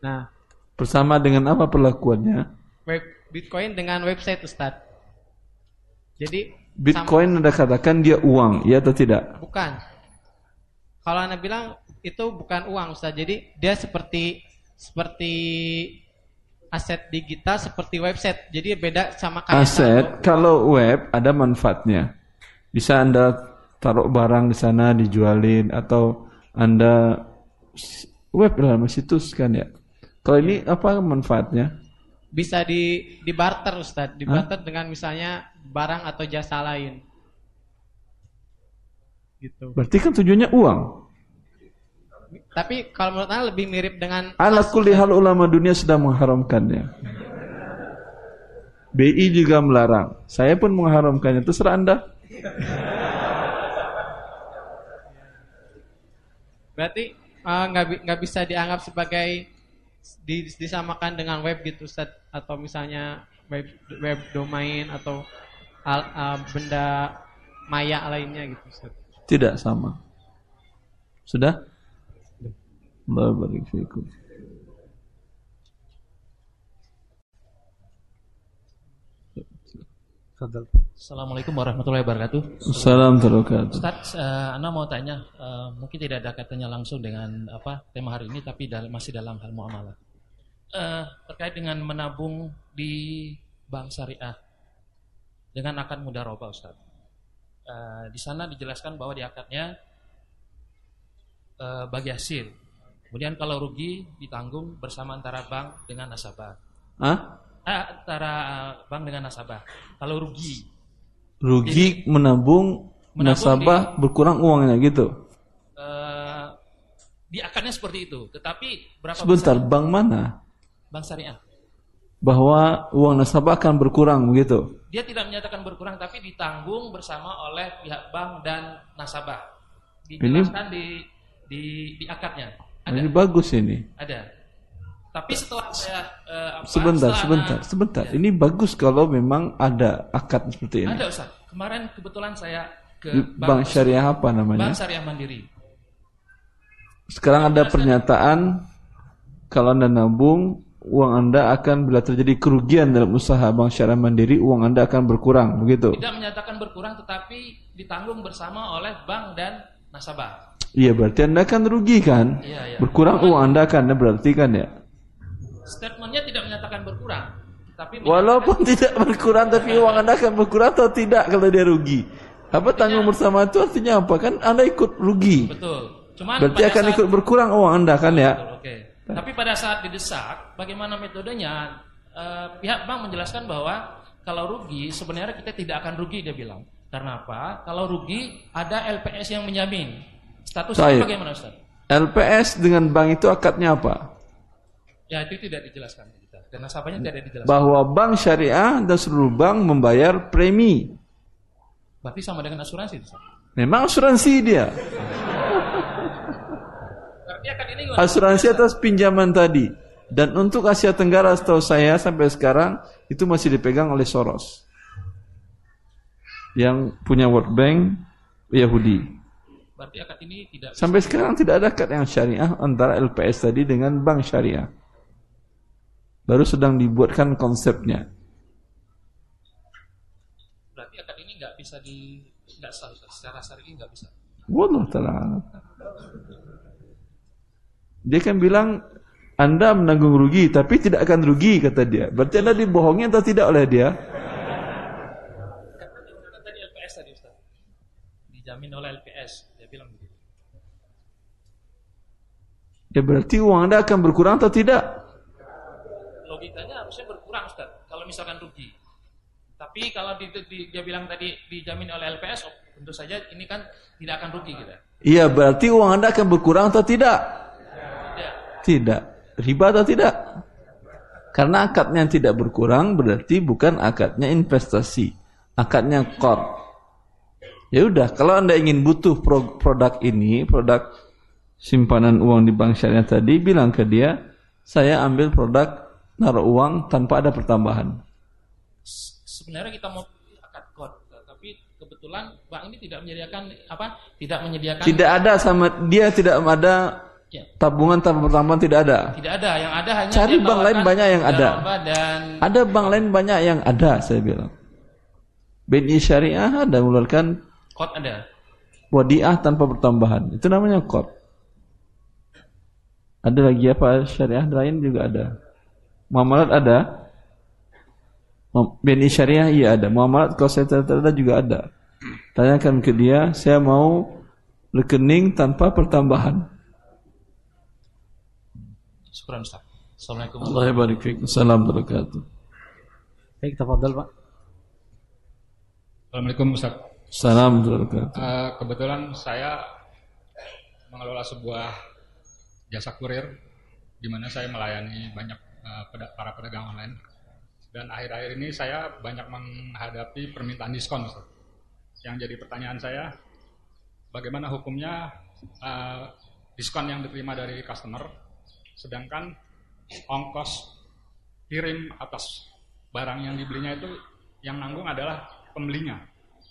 Nah, Bersama dengan apa perlakuannya? web Bitcoin dengan website Ustaz. Jadi Bitcoin Anda katakan dia uang, ya atau tidak? Bukan. Kalau anda bilang itu bukan uang Ustaz. Jadi dia seperti seperti aset digital seperti website. Jadi beda sama kayak Aset, kalau web ada manfaatnya. Bisa Anda taruh barang di sana dijualin atau Anda web dalam situs kan ya. Kalau ini apa manfaatnya? Bisa di di barter Ustaz. Di barter dengan misalnya barang atau jasa lain. Gitu. Berarti kan tujuannya uang. Tapi kalau menurut anda lebih mirip dengan Ala kulli hal ulama dunia sudah mengharamkannya. BI juga melarang. Saya pun mengharamkannya. Terserah Anda. Berarti eh, nggak nggak bisa dianggap sebagai di- disamakan dengan web gitu Ustaz atau misalnya web web domain atau al- eh, benda maya lainnya gitu Ustaz. Tidak sama. Sudah? Allah barik fikum. Assalamualaikum warahmatullahi wabarakatuh. Assalamualaikum warahmatullahi wabarakatuh. Ustaz, eh, Anda mau tanya, eh, mungkin tidak ada kaitannya langsung dengan apa tema hari ini, tapi dal- masih dalam hal muamalah. Eh, terkait dengan menabung di bank syariah dengan akad mudarabah, Ustaz. Eh, di sana dijelaskan bahwa di akadnya eh, bagi hasil. Kemudian kalau rugi ditanggung bersama antara bank dengan nasabah. Hah? Eh, antara bank dengan nasabah. Kalau rugi Rugi menabung, Menabung nasabah berkurang uangnya gitu. eh, di akadnya seperti itu. Tetapi berapa Sebentar, besar bank mana? bank syariah? Bahwa uang nasabah akan berkurang begitu. Dia tidak menyatakan berkurang, tapi ditanggung bersama oleh pihak bank dan nasabah. Dijelaskan di di di akadnya. Ada, Ini bagus ini. ada. Tapi setelah saya eh, apa, Sebentar, setelah sebentar, sebentar. Ya. Ini bagus kalau memang ada akad seperti ini. Ada Ustaz. Kemarin kebetulan saya ke Di bank syariah apa namanya? Bank Syariah Mandiri. Sekarang ada pernyataan kalau Anda nabung, uang Anda akan bila terjadi kerugian dalam usaha bank syariah mandiri, uang Anda akan berkurang, begitu. Tidak menyatakan berkurang, tetapi ditanggung bersama oleh bank dan nasabah. Iya, berarti Anda akan rugi kan? Iya, iya. Berkurang uang Anda kan, berarti kan ya? Statementnya tidak menyatakan berkurang, tapi Walaupun tidak berkurang, tapi uang Anda akan berkurang atau tidak kalau dia rugi? Apa tanggung bersama itu artinya apa? Kan Anda ikut rugi. betul. Cuman Berarti akan saat- ikut berkurang uang Anda kan ya? Betul, Oke. Tapi pada saat didesak, bagaimana metodenya? Eh, pihak bank menjelaskan bahwa kalau rugi sebenarnya kita tidak akan rugi dia bilang. Karena apa? Kalau rugi ada LPS yang menjamin. Statusnya bagaimana Ustaz? LPS dengan bank itu akadnya apa? Ya itu tidak dijelaskan kita. Dan nasabahnya tidak dijelaskan. Bahwa bank syariah dan seluruh bank membayar premi. Berarti sama dengan asuransi. Ustaz. Memang asuransi dia. Ini? Asuransi atas pinjaman tadi. Dan untuk Asia Tenggara setahu saya sampai sekarang itu masih dipegang oleh Soros. Yang punya World Bank Yahudi. Berarti akad ini tidak Sampai sekarang tidak ada akad yang syariah antara LPS tadi dengan bank syariah. Baru sedang dibuatkan konsepnya. berarti akad ini nggak bisa di nggak sah secara syar'i nggak bisa. Wallah ta'ala. Dia kan bilang Anda menanggung rugi tapi tidak akan rugi kata dia. Berarti Anda dibohongi atau tidak oleh dia? Dijamin oleh LPS. Dia bilang begitu. Ya berarti uang Anda akan berkurang atau tidak? Logikanya harusnya berkurang Ustaz. Kalau misalkan rugi. Tapi kalau di, di- dia bilang tadi dijamin oleh LPS, oh, tentu saja ini kan tidak akan rugi kita. Iya berarti uang Anda akan berkurang atau tidak? Tidak. Tidak. Riba atau tidak? Karena akadnya yang tidak berkurang berarti bukan akadnya investasi. Akadnya core. Ya udah, kalau Anda ingin butuh pro- produk ini, produk simpanan uang di bank syariah tadi, bilang ke dia, saya ambil produk naruh uang tanpa ada pertambahan. Sebenarnya kita mau akad kod, tapi kebetulan bank ini tidak menyediakan apa? Tidak menyediakan. Tidak ada sama dia tidak ada Ya. tabungan tanpa pertambahan tidak ada. Tidak ada. Yang ada hanya Cari bank lain banyak yang ada. dan Ada bank lain banyak yang ada, saya bilang. BNI Syariah ada mengeluarkan kod ada. wadiah tanpa pertambahan. Itu namanya kod. Ada lagi apa syariah lain juga ada. Muamalat ada. BNI Syariah iya ada. Muamalat kalau saya ada juga ada. Tanyakan ke dia, saya mau rekening tanpa pertambahan. Syukuran Ustaz. Assalamualaikum. Allah barik fiik. Assalamualaikum warahmatullahi wabarakatuh. Baik, tafadhal Pak. Assalamualaikum Ustaz. Assalamualaikum warahmatullahi wabarakatuh. Eh, kebetulan saya mengelola sebuah jasa kurir di mana saya melayani banyak peda- para pedagang online dan akhir-akhir ini saya banyak menghadapi permintaan diskon. Yang jadi pertanyaan saya bagaimana hukumnya eh, diskon yang diterima dari customer sedangkan ongkos kirim atas barang yang dibelinya itu yang nanggung adalah pembelinya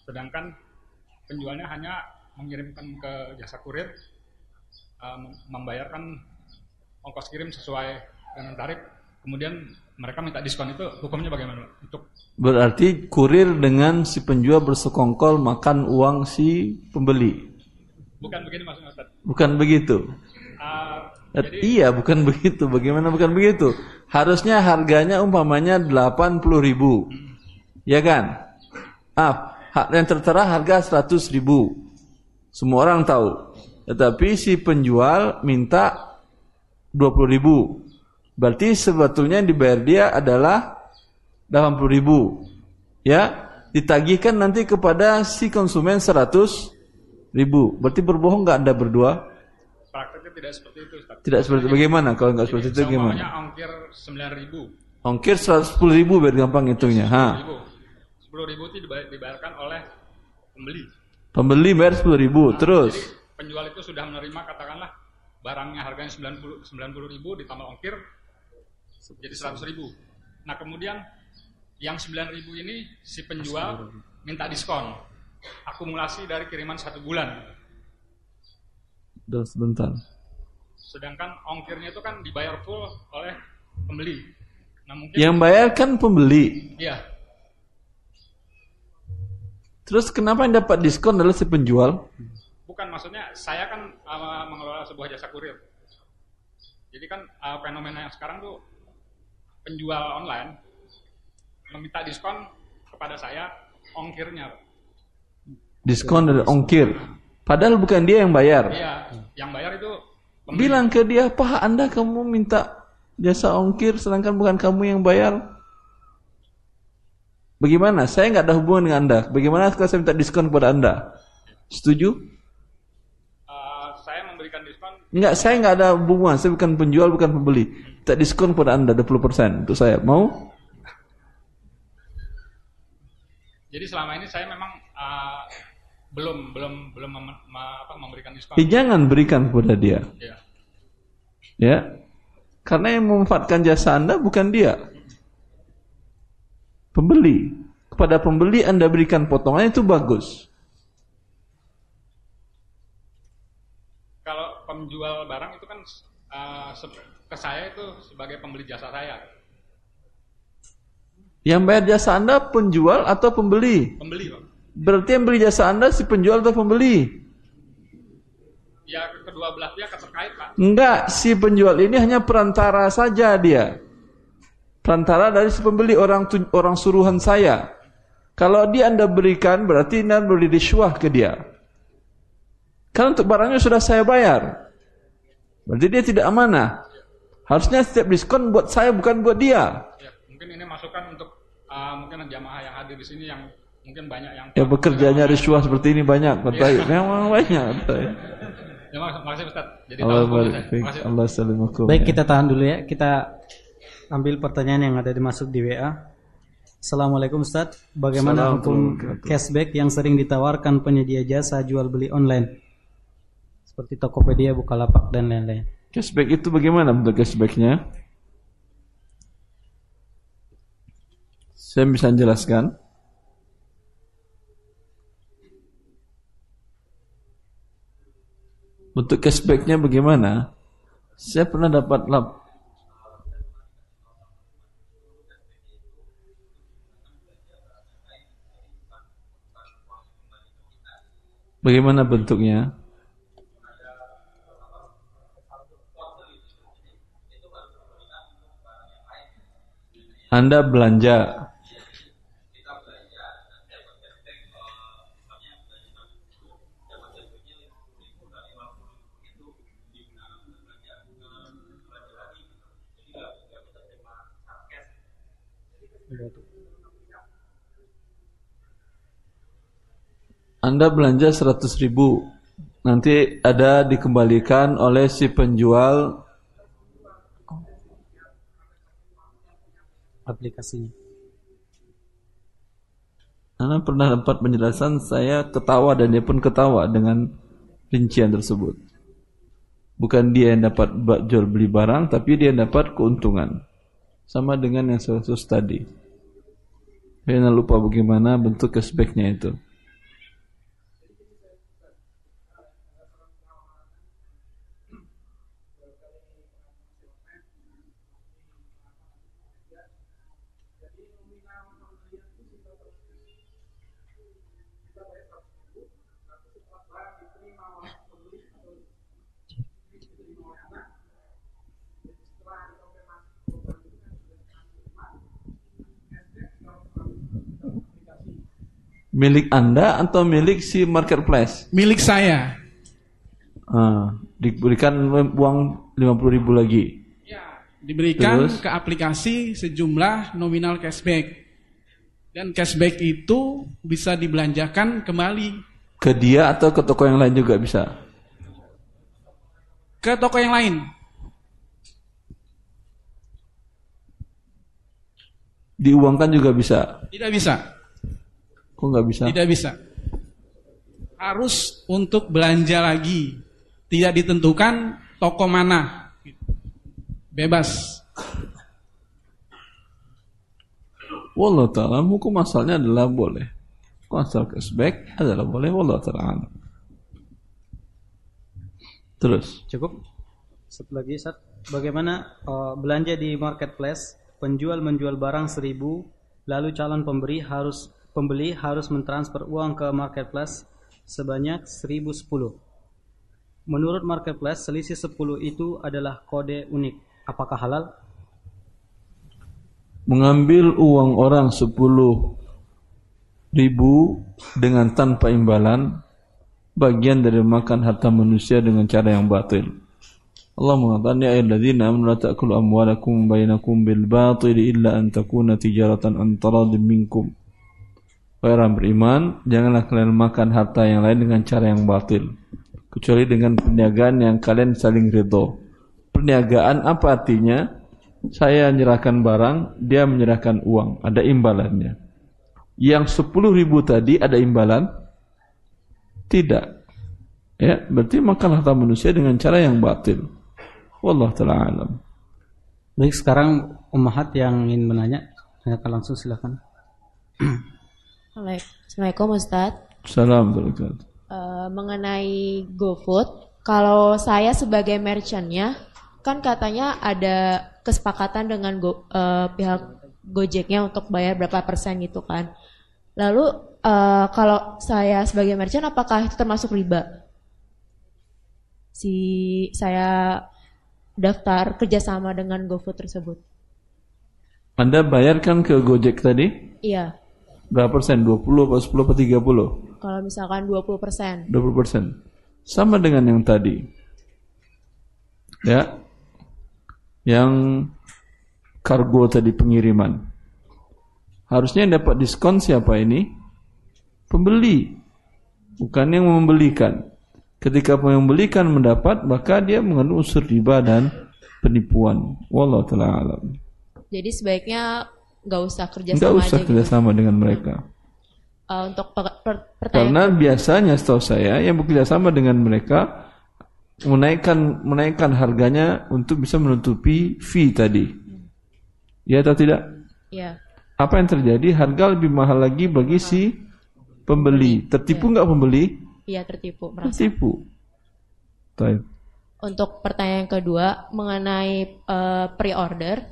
sedangkan penjualnya hanya mengirimkan ke jasa kurir uh, mem- membayarkan ongkos kirim sesuai dengan tarif kemudian mereka minta diskon itu hukumnya bagaimana untuk Berarti kurir dengan si penjual bersekongkol makan uang si pembeli. bukan begini maksudnya Ustaz Bukan begitu. Uh, Eh, iya, bukan begitu. Bagaimana bukan begitu? Harusnya harganya umpamanya 80 ribu. Ya kan? Ah, yang tertera harga 100 ribu. Semua orang tahu. Tetapi si penjual minta 20 ribu. Berarti sebetulnya yang dibayar dia adalah 80 ribu. Ya, ditagihkan nanti kepada si konsumen 100 ribu. Berarti berbohong nggak anda berdua? prakteknya tidak seperti itu Ustaz Tidak seperti bagaimana? Kalau nggak seperti itu gimana? ongkir 9000 Ongkir 110 ribu biar gampang hitungnya. Ha. 10 ribu itu dibayar- dibayarkan oleh pembeli Pembeli bayar 10 ribu. Terus Jadi penjual itu sudah menerima katakanlah barangnya harganya 90 90 ribu ditambah ongkir jadi 100 ribu. Nah kemudian yang 9 ribu ini si penjual minta diskon akumulasi dari kiriman satu bulan. Udah sebentar. Sedangkan ongkirnya itu kan dibayar full oleh pembeli. Nah mungkin Yang bayar kan pembeli. Iya. Terus kenapa yang dapat diskon adalah si penjual? Bukan maksudnya saya kan uh, mengelola sebuah jasa kurir. Jadi kan uh, fenomena yang sekarang tuh penjual online meminta diskon kepada saya ongkirnya. Diskon dari ongkir. Padahal bukan dia yang bayar. Iya, yang bayar itu pembeli. Bilang ke dia, Pak Anda kamu minta jasa ongkir sedangkan bukan kamu yang bayar. Bagaimana? Saya nggak ada hubungan dengan Anda. Bagaimana kalau saya minta diskon kepada Anda? Setuju? Uh, saya memberikan diskon. Enggak, saya nggak ada hubungan. Saya bukan penjual, bukan pembeli. Minta diskon kepada Anda 20% untuk saya. Mau? Jadi selama ini saya memang uh, belum belum belum mem, me, apa, memberikan diskon. Ya, jangan berikan kepada dia. Ya. Ya. Karena yang memanfaatkan jasa Anda bukan dia. Pembeli. Kepada pembeli Anda berikan potongan itu bagus. Kalau penjual barang itu kan uh, ke saya itu sebagai pembeli jasa saya. Yang bayar jasa Anda penjual atau pembeli? Pembeli, Pak. Berarti yang beli jasa Anda si penjual atau pembeli? Ya, kedua belah pihak terkait, Pak. Enggak, si penjual ini hanya perantara saja dia. Perantara dari si pembeli orang orang suruhan saya. Kalau dia Anda berikan berarti Anda beri disuah ke dia. Karena untuk barangnya sudah saya bayar. Berarti dia tidak amanah. Harusnya setiap diskon buat saya bukan buat dia. Ya, mungkin ini masukan untuk uh, mungkin jamaah yang hadir di sini yang mungkin banyak yang Ya bekerjanya risuah seperti ini banyak, betul. Iya. Memang banyak, betul. Ya, makasih Ustaz. Jadi Allah salimakum. Baik, kita tahan dulu ya. Kita ambil pertanyaan yang ada dimasuk di WA. Assalamualaikum Ustaz. Bagaimana Assalamualaikum hukum cashback yang sering ditawarkan penyedia jasa jual beli online? Seperti Tokopedia, Bukalapak, dan lain-lain. Cashback itu bagaimana bentuk cashbacknya? Saya bisa jelaskan. Untuk cashbacknya bagaimana? Saya pernah dapat lap Bagaimana bentuknya? Anda belanja. Anda belanja 100 ribu. Nanti ada dikembalikan oleh si penjual aplikasinya. Anda pernah dapat penjelasan saya ketawa dan dia pun ketawa dengan rincian tersebut. Bukan dia yang dapat jual beli barang, tapi dia dapat keuntungan. Sama dengan yang saya tadi. Saya lupa bagaimana bentuk cashbacknya itu. Milik Anda atau milik si marketplace? Milik saya. Ah, diberikan uang 50 ribu lagi. Diberikan Terus? ke aplikasi sejumlah nominal cashback. Dan cashback itu bisa dibelanjakan kembali Ke dia atau ke toko yang lain juga bisa? ke toko yang lain. Diuangkan juga bisa? Tidak bisa. Kok nggak bisa? Tidak bisa. Harus untuk belanja lagi. Tidak ditentukan toko mana. Bebas. Wallah ta'ala hukum asalnya adalah boleh. Hukum asal cashback adalah boleh. Wallah ta'ala. Terus. Cukup. Satu lagi, Sat. Bagaimana eh, belanja di marketplace, penjual menjual barang seribu, lalu calon pemberi harus pembeli harus mentransfer uang ke marketplace sebanyak 1010. Menurut marketplace, selisih 10 itu adalah kode unik. Apakah halal? Mengambil uang orang 10 ribu dengan tanpa imbalan bagian dari makan harta manusia dengan cara yang batil. Allah mengatakan ya ayyuhalladzina amanu la ta'kulu amwalakum bainakum bil batil illa an takuna tijaratan an taradin minkum. Wahai orang beriman, janganlah kalian makan harta yang lain dengan cara yang batil, kecuali dengan perniagaan yang kalian saling ridho. Perniagaan apa artinya? Saya menyerahkan barang, dia menyerahkan uang, ada imbalannya. Yang 10 ribu tadi ada imbalan? Tidak. Ya, berarti makan harta manusia dengan cara yang batil. Wallah taala alam. Baik, sekarang Ummahat yang ingin menanya, tanyakan langsung silakan. Assalamualaikum Ustaz. Salam wabarakatuh. Eh, mengenai GoFood, kalau saya sebagai merchantnya, kan katanya ada kesepakatan dengan go, eh, pihak Gojeknya untuk bayar berapa persen gitu kan. Lalu eh, kalau saya sebagai merchant, apakah itu termasuk riba? Si saya daftar kerjasama dengan GoFood tersebut. Anda bayarkan ke Gojek tadi? Iya, Berapa persen? 20 apa 10 apa 30? kalau misalkan 20 persen. 20 persen. Sama dengan yang tadi. Ya. Yang kargo tadi pengiriman. Harusnya yang dapat diskon siapa ini? Pembeli. Bukan yang membelikan. Ketika yang membelikan mendapat, maka dia mengandung unsur riba dan penipuan. Wallahu taala alam. Jadi sebaiknya nggak usah kerjasama Enggak usah aja gitu. kerjasama dengan mereka. Eh, untuk per- per- pertanyaan Karena biasanya setahu saya yang bekerja sama dengan mereka menaikkan menaikkan harganya untuk bisa menutupi fee tadi. Ya atau tidak? ya Apa yang terjadi? Harga lebih mahal lagi bagi si pembeli. Tertipu nggak pembeli? iya tertipu merasa. Tertipu. Baik. Untuk pertanyaan kedua mengenai eh, pre-order,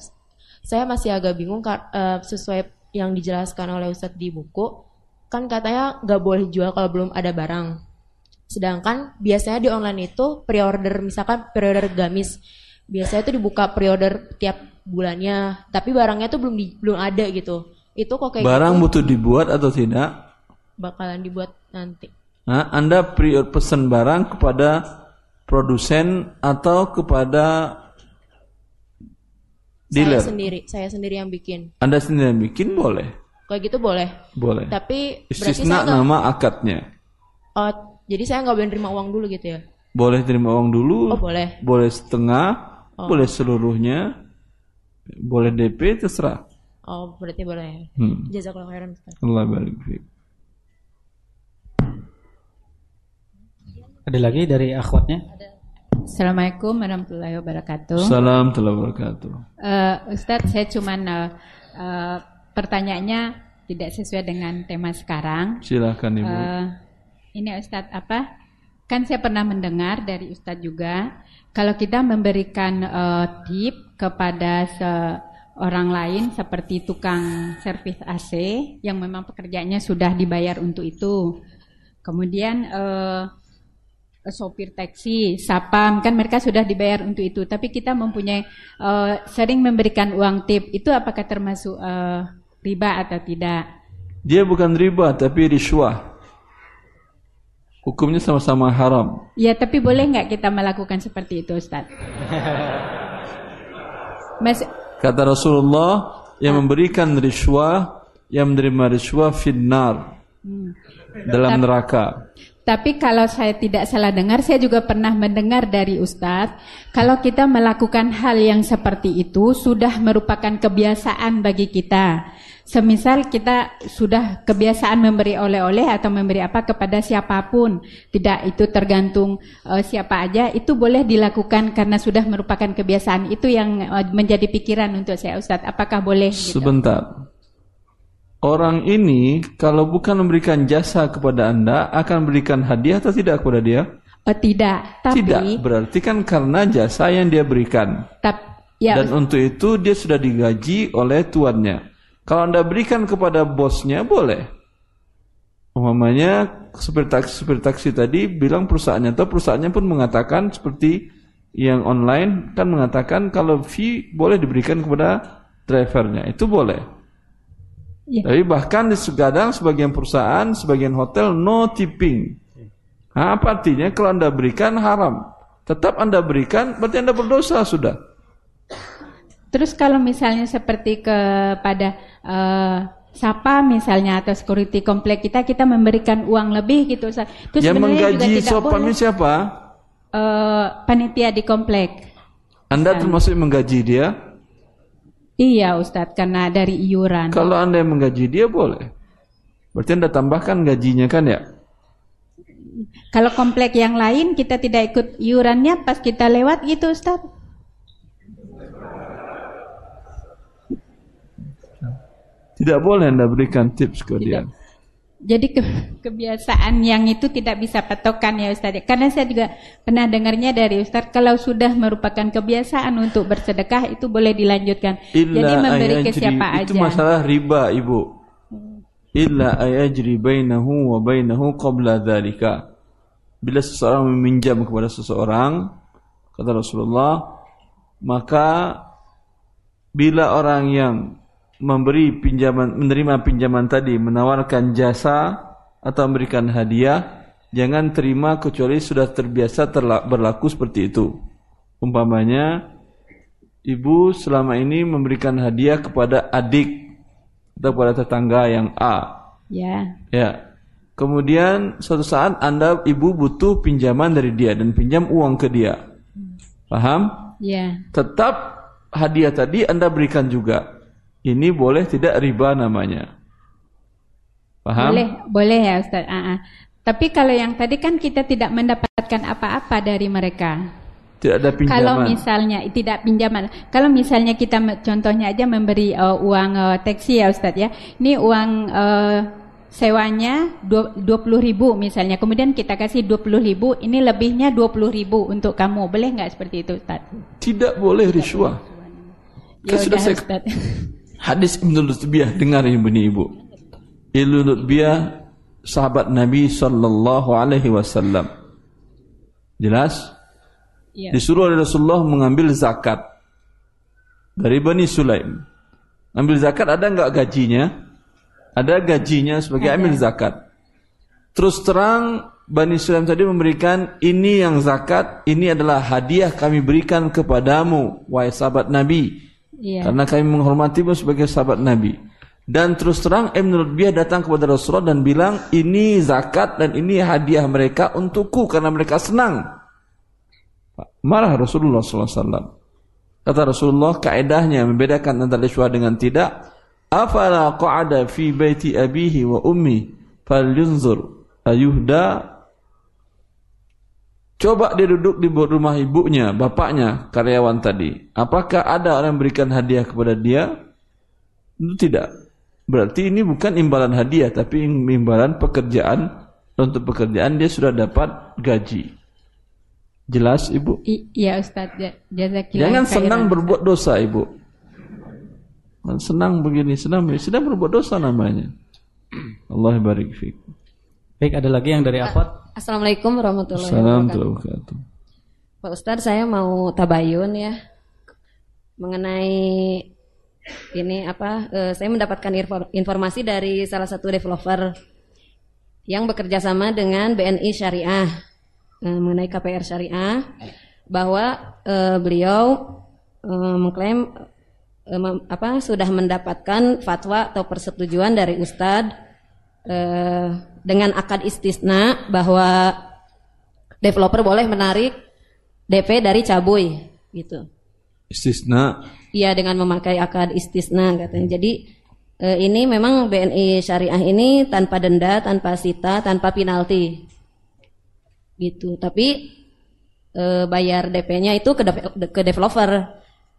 saya masih agak bingung eh, sesuai yang dijelaskan oleh Ustadz di buku, kan katanya nggak boleh jual kalau belum ada barang. Sedangkan biasanya di online itu pre-order, misalkan pre-order gamis, biasanya itu dibuka pre-order tiap bulannya, tapi barangnya tuh belum di- belum ada gitu. Itu kok kayak Barang gitu butuh dibuat atau tidak? bakalan dibuat nanti. Nah, Anda pre pesan barang kepada produsen atau kepada dealer? Saya sendiri, saya sendiri yang bikin. Anda sendiri yang bikin boleh. Kayak gitu boleh. Boleh. Tapi berarti Istisna nama akadnya. Oh, jadi saya nggak boleh terima uang dulu gitu ya? Boleh terima uang dulu. Oh, boleh. Boleh setengah, Oh. boleh seluruhnya. Boleh DP terserah. Oh, berarti boleh ya. Hmm. Jazakallah khairan. Ustaz. Allah barik fiik. Ada lagi dari akhwatnya? Assalamualaikum warahmatullahi wabarakatuh. Salam telah wabarakatuh. Eh, Ustadz, saya cuman eh, eh, pertanyaannya tidak sesuai dengan tema sekarang. Silahkan Ibu. Eh, ini Ustadz apa? Kan saya pernah mendengar dari Ustadz juga, kalau kita memberikan eh, tip kepada seorang lain seperti tukang servis AC yang memang pekerjaannya sudah dibayar untuk itu, kemudian eh, sopir taksi, sapam, kan mereka sudah dibayar untuk itu. Tapi kita mempunyai eh, sering memberikan uang tip, itu apakah termasuk eh, riba atau tidak? Dia bukan riba tapi riswah. Hukumnya sama-sama haram. Ya, tapi boleh nggak kita melakukan seperti itu, Ustaz? Mas, Kata Rasulullah yang memberikan riswah, yang menerima riswah finnar hmm. dalam neraka. Tapi kalau saya tidak salah dengar, saya juga pernah mendengar dari Ustadz, kalau kita melakukan hal yang seperti itu sudah merupakan kebiasaan bagi kita. Semisal kita sudah kebiasaan memberi oleh-oleh atau memberi apa kepada siapa pun, tidak itu tergantung eh, siapa aja, itu boleh dilakukan karena sudah merupakan kebiasaan. Itu yang eh, menjadi pikiran untuk saya Ustadz. Apakah boleh? Gitu? Sebentar. Orang ini kalau bukan memberikan jasa kepada Anda akan memberikan hadiah atau tidak kepada dia? Oh, tidak, tapi Tidak, berarti kan karena jasa yang dia berikan. tap- ya, Dan untuk itu dia sudah digaji oleh tuannya. Kalau Anda berikan kepada bosnya boleh. Umpamanya supir taksi supir taksi tadi bilang perusahaannya atau perusahaannya pun mengatakan seperti yang online kan mengatakan kalau fee boleh diberikan kepada drivernya. Itu boleh. Ya. Tapi bahkan di kadang sebagian perusahaan, sebagian hotel no tipping. Nah, apa artinya kalau Anda berikan haram? Tetap Anda berikan berarti Anda berdosa sudah. Terus kalau misalnya seperti kepada eh, sapa misalnya atau security komplek kita kita memberikan uang lebih gitu Ustaz. Itu Yang sebenarnya juga menggaji ini siapa? Eh, panitia di komplek. Anda termasuk menggaji dia? Iya Ustadz karena dari iuran. Kalau Anda yang menggaji dia boleh. Berarti Anda tambahkan gajinya kan ya? Kalau komplek yang lain kita tidak ikut iurannya pas kita lewat gitu Ustadz. Tidak boleh Anda berikan tips ke dia. Jadi ke- kebiasaan yang itu tidak bisa patokan ya Ustadz. Karena saya juga pernah dengarnya dari Ustadz kalau sudah merupakan kebiasaan untuk bersedekah itu boleh dilanjutkan. Jadi Illa memberi ke siapa Itu aja. masalah riba, Ibu. Illa ayajri bainahu wa bainahu qabla dhalika. Bila seseorang meminjam kepada seseorang, kata Rasulullah, maka bila orang yang memberi pinjaman menerima pinjaman tadi menawarkan jasa atau memberikan hadiah jangan terima kecuali sudah terbiasa terla- berlaku seperti itu umpamanya ibu selama ini memberikan hadiah kepada adik atau kepada tetangga yang A Ya. ya kemudian suatu saat anda ibu butuh pinjaman dari dia dan pinjam uang ke dia paham Ya. tetap hadiah tadi Anda berikan juga. Ini boleh tidak riba namanya. Paham? Boleh, boleh ya Ustaz. Ah, ah. Tapi kalau yang tadi kan kita tidak mendapatkan apa-apa dari mereka. Tidak ada pinjaman. Kalau misalnya tidak pinjaman, kalau misalnya kita contohnya aja memberi uh, uang uh, taksi ya Ustadz ya, ini uang uh, sewanya dua puluh ribu misalnya, kemudian kita kasih dua puluh ribu, ini lebihnya dua puluh ribu untuk kamu, boleh nggak seperti itu Ustadz? Tidak boleh riswah. Ya Kan sudah udah, saya Ustadz. Hadis Ibnu Lutbiyah dengar ini Ibu. Ibnu Lutbiyah sahabat Nabi sallallahu alaihi wasallam. Jelas? Iya. Disuruh oleh Rasulullah mengambil zakat dari Bani Sulaim. Ambil zakat ada nggak gajinya? Ada gajinya sebagai amil zakat. Terus terang Bani Sulaim tadi memberikan ini yang zakat, ini adalah hadiah kami berikan kepadamu, wahai sahabat Nabi. Iya. Karena kami menghormatimu sebagai sahabat Nabi. Dan terus terang Ibn Lutbiyah datang kepada Rasulullah dan bilang, ini zakat dan ini hadiah mereka untukku karena mereka senang. Marah Rasulullah SAW. Kata Rasulullah, kaedahnya membedakan antara iswa dengan tidak. Afala qa'ada fi baiti abihi wa ummi falyunzur ayuhda Coba dia duduk di rumah ibunya, bapaknya, karyawan tadi. Apakah ada orang yang berikan hadiah kepada dia? Tidak. Berarti ini bukan imbalan hadiah, tapi imbalan pekerjaan. Untuk pekerjaan dia sudah dapat gaji. Jelas ibu? Iya Ustadz, ja- jazakillah Jangan senang Ustadz. berbuat dosa ibu. Senang begini, senang begini. Sedang berbuat dosa namanya. Allah barik fiik. Baik, ada lagi yang dari Afat? Assalamualaikum warahmatullahi wabarakatuh. warahmatullahi Pak Ustadz, saya mau tabayun ya mengenai ini apa? eh, saya mendapatkan info- informasi dari salah satu developer yang bekerja sama dengan BNI Syariah eh, mengenai KPR Syariah bahwa eh, beliau eh, mengklaim eh, mem- apa sudah mendapatkan fatwa atau persetujuan dari Ustadz eh, dengan akad istisna bahwa developer boleh menarik DP dari cabuy gitu. Istisna Iya dengan memakai akad istisna katanya. Jadi eh, ini memang BNI Syariah ini tanpa denda, tanpa sita, tanpa penalti. Gitu. Tapi eh, bayar DP-nya itu ke, deve- ke developer.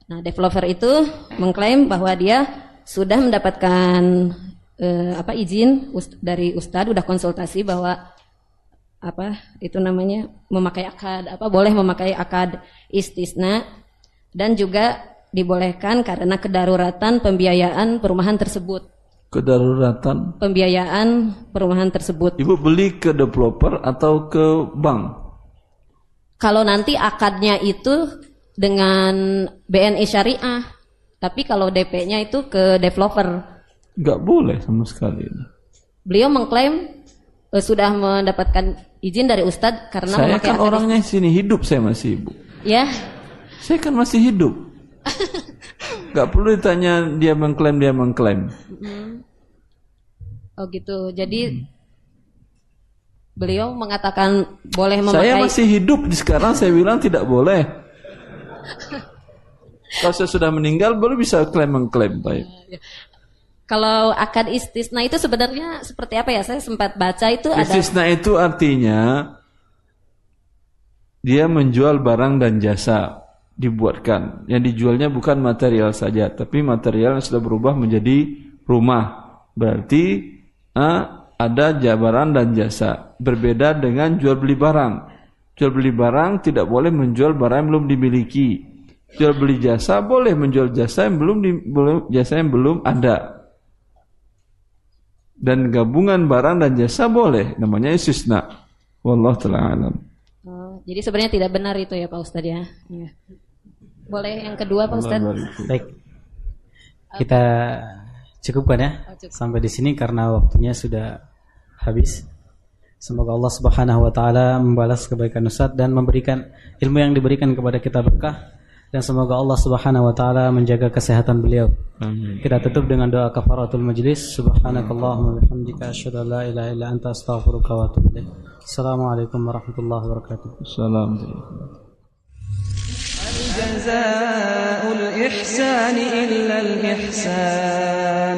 Nah, developer itu mengklaim bahwa dia sudah mendapatkan eh, apa izin ust- dari ustadz udah konsultasi bahwa apa itu namanya memakai akad apa boleh memakai akad istisna dan juga dibolehkan karena kedaruratan pembiayaan perumahan tersebut kedaruratan. pembiayaan perumahan tersebut Ibu beli ke developer atau ke bank? kalau nanti akadnya itu dengan BNI Syariah tapi kalau DP-nya itu ke developer Enggak boleh sama sekali. beliau mengklaim eh, sudah mendapatkan izin dari Ustadz karena Saya kan orangnya sini hidup saya masih ibu. ya Saya kan masih hidup. Gak perlu ditanya dia mengklaim dia mengklaim. Oh gitu. Jadi beliau mengatakan boleh memakai Saya masih hidup di sekarang saya bilang tidak boleh. Kalau saya sudah meninggal baru bisa klaim mengklaim baik. Kalau akad istisna itu sebenarnya seperti apa ya? Saya sempat baca itu ada Istisna itu artinya dia menjual barang dan jasa dibuatkan. Yang dijualnya bukan material saja, tapi material yang sudah berubah menjadi rumah. Berarti ah, ada jabaran dan jasa. Berbeda dengan jual beli barang. Jual beli barang tidak boleh menjual barang yang belum dimiliki. Jual beli jasa boleh menjual jasa yang belum di, belum jasa yang belum ada. Dan gabungan barang dan jasa boleh, namanya istisna. Wallahu taala alam. Oh, jadi sebenarnya tidak benar itu ya Pak Ustadz ya. Iya. Boleh yang kedua Pak Ustadz? Baik. Kita cukupkan ya sampai di sini karena waktunya sudah habis. Semoga Allah Subhanahu wa taala membalas kebaikan Ustaz dan memberikan ilmu yang diberikan kepada kita berkah dan semoga Allah Subhanahu wa taala menjaga kesehatan beliau. Amin. Kita tutup dengan doa kafaratul majlis. Subhanakallahumma wa bihamdika asyhadu an la ilaha illa anta astaghfiruka wa atubu ilaik. Assalamualaikum warahmatullahi wabarakatuh. Assalamualaikum. جزاء الإحسان إلا الإحسان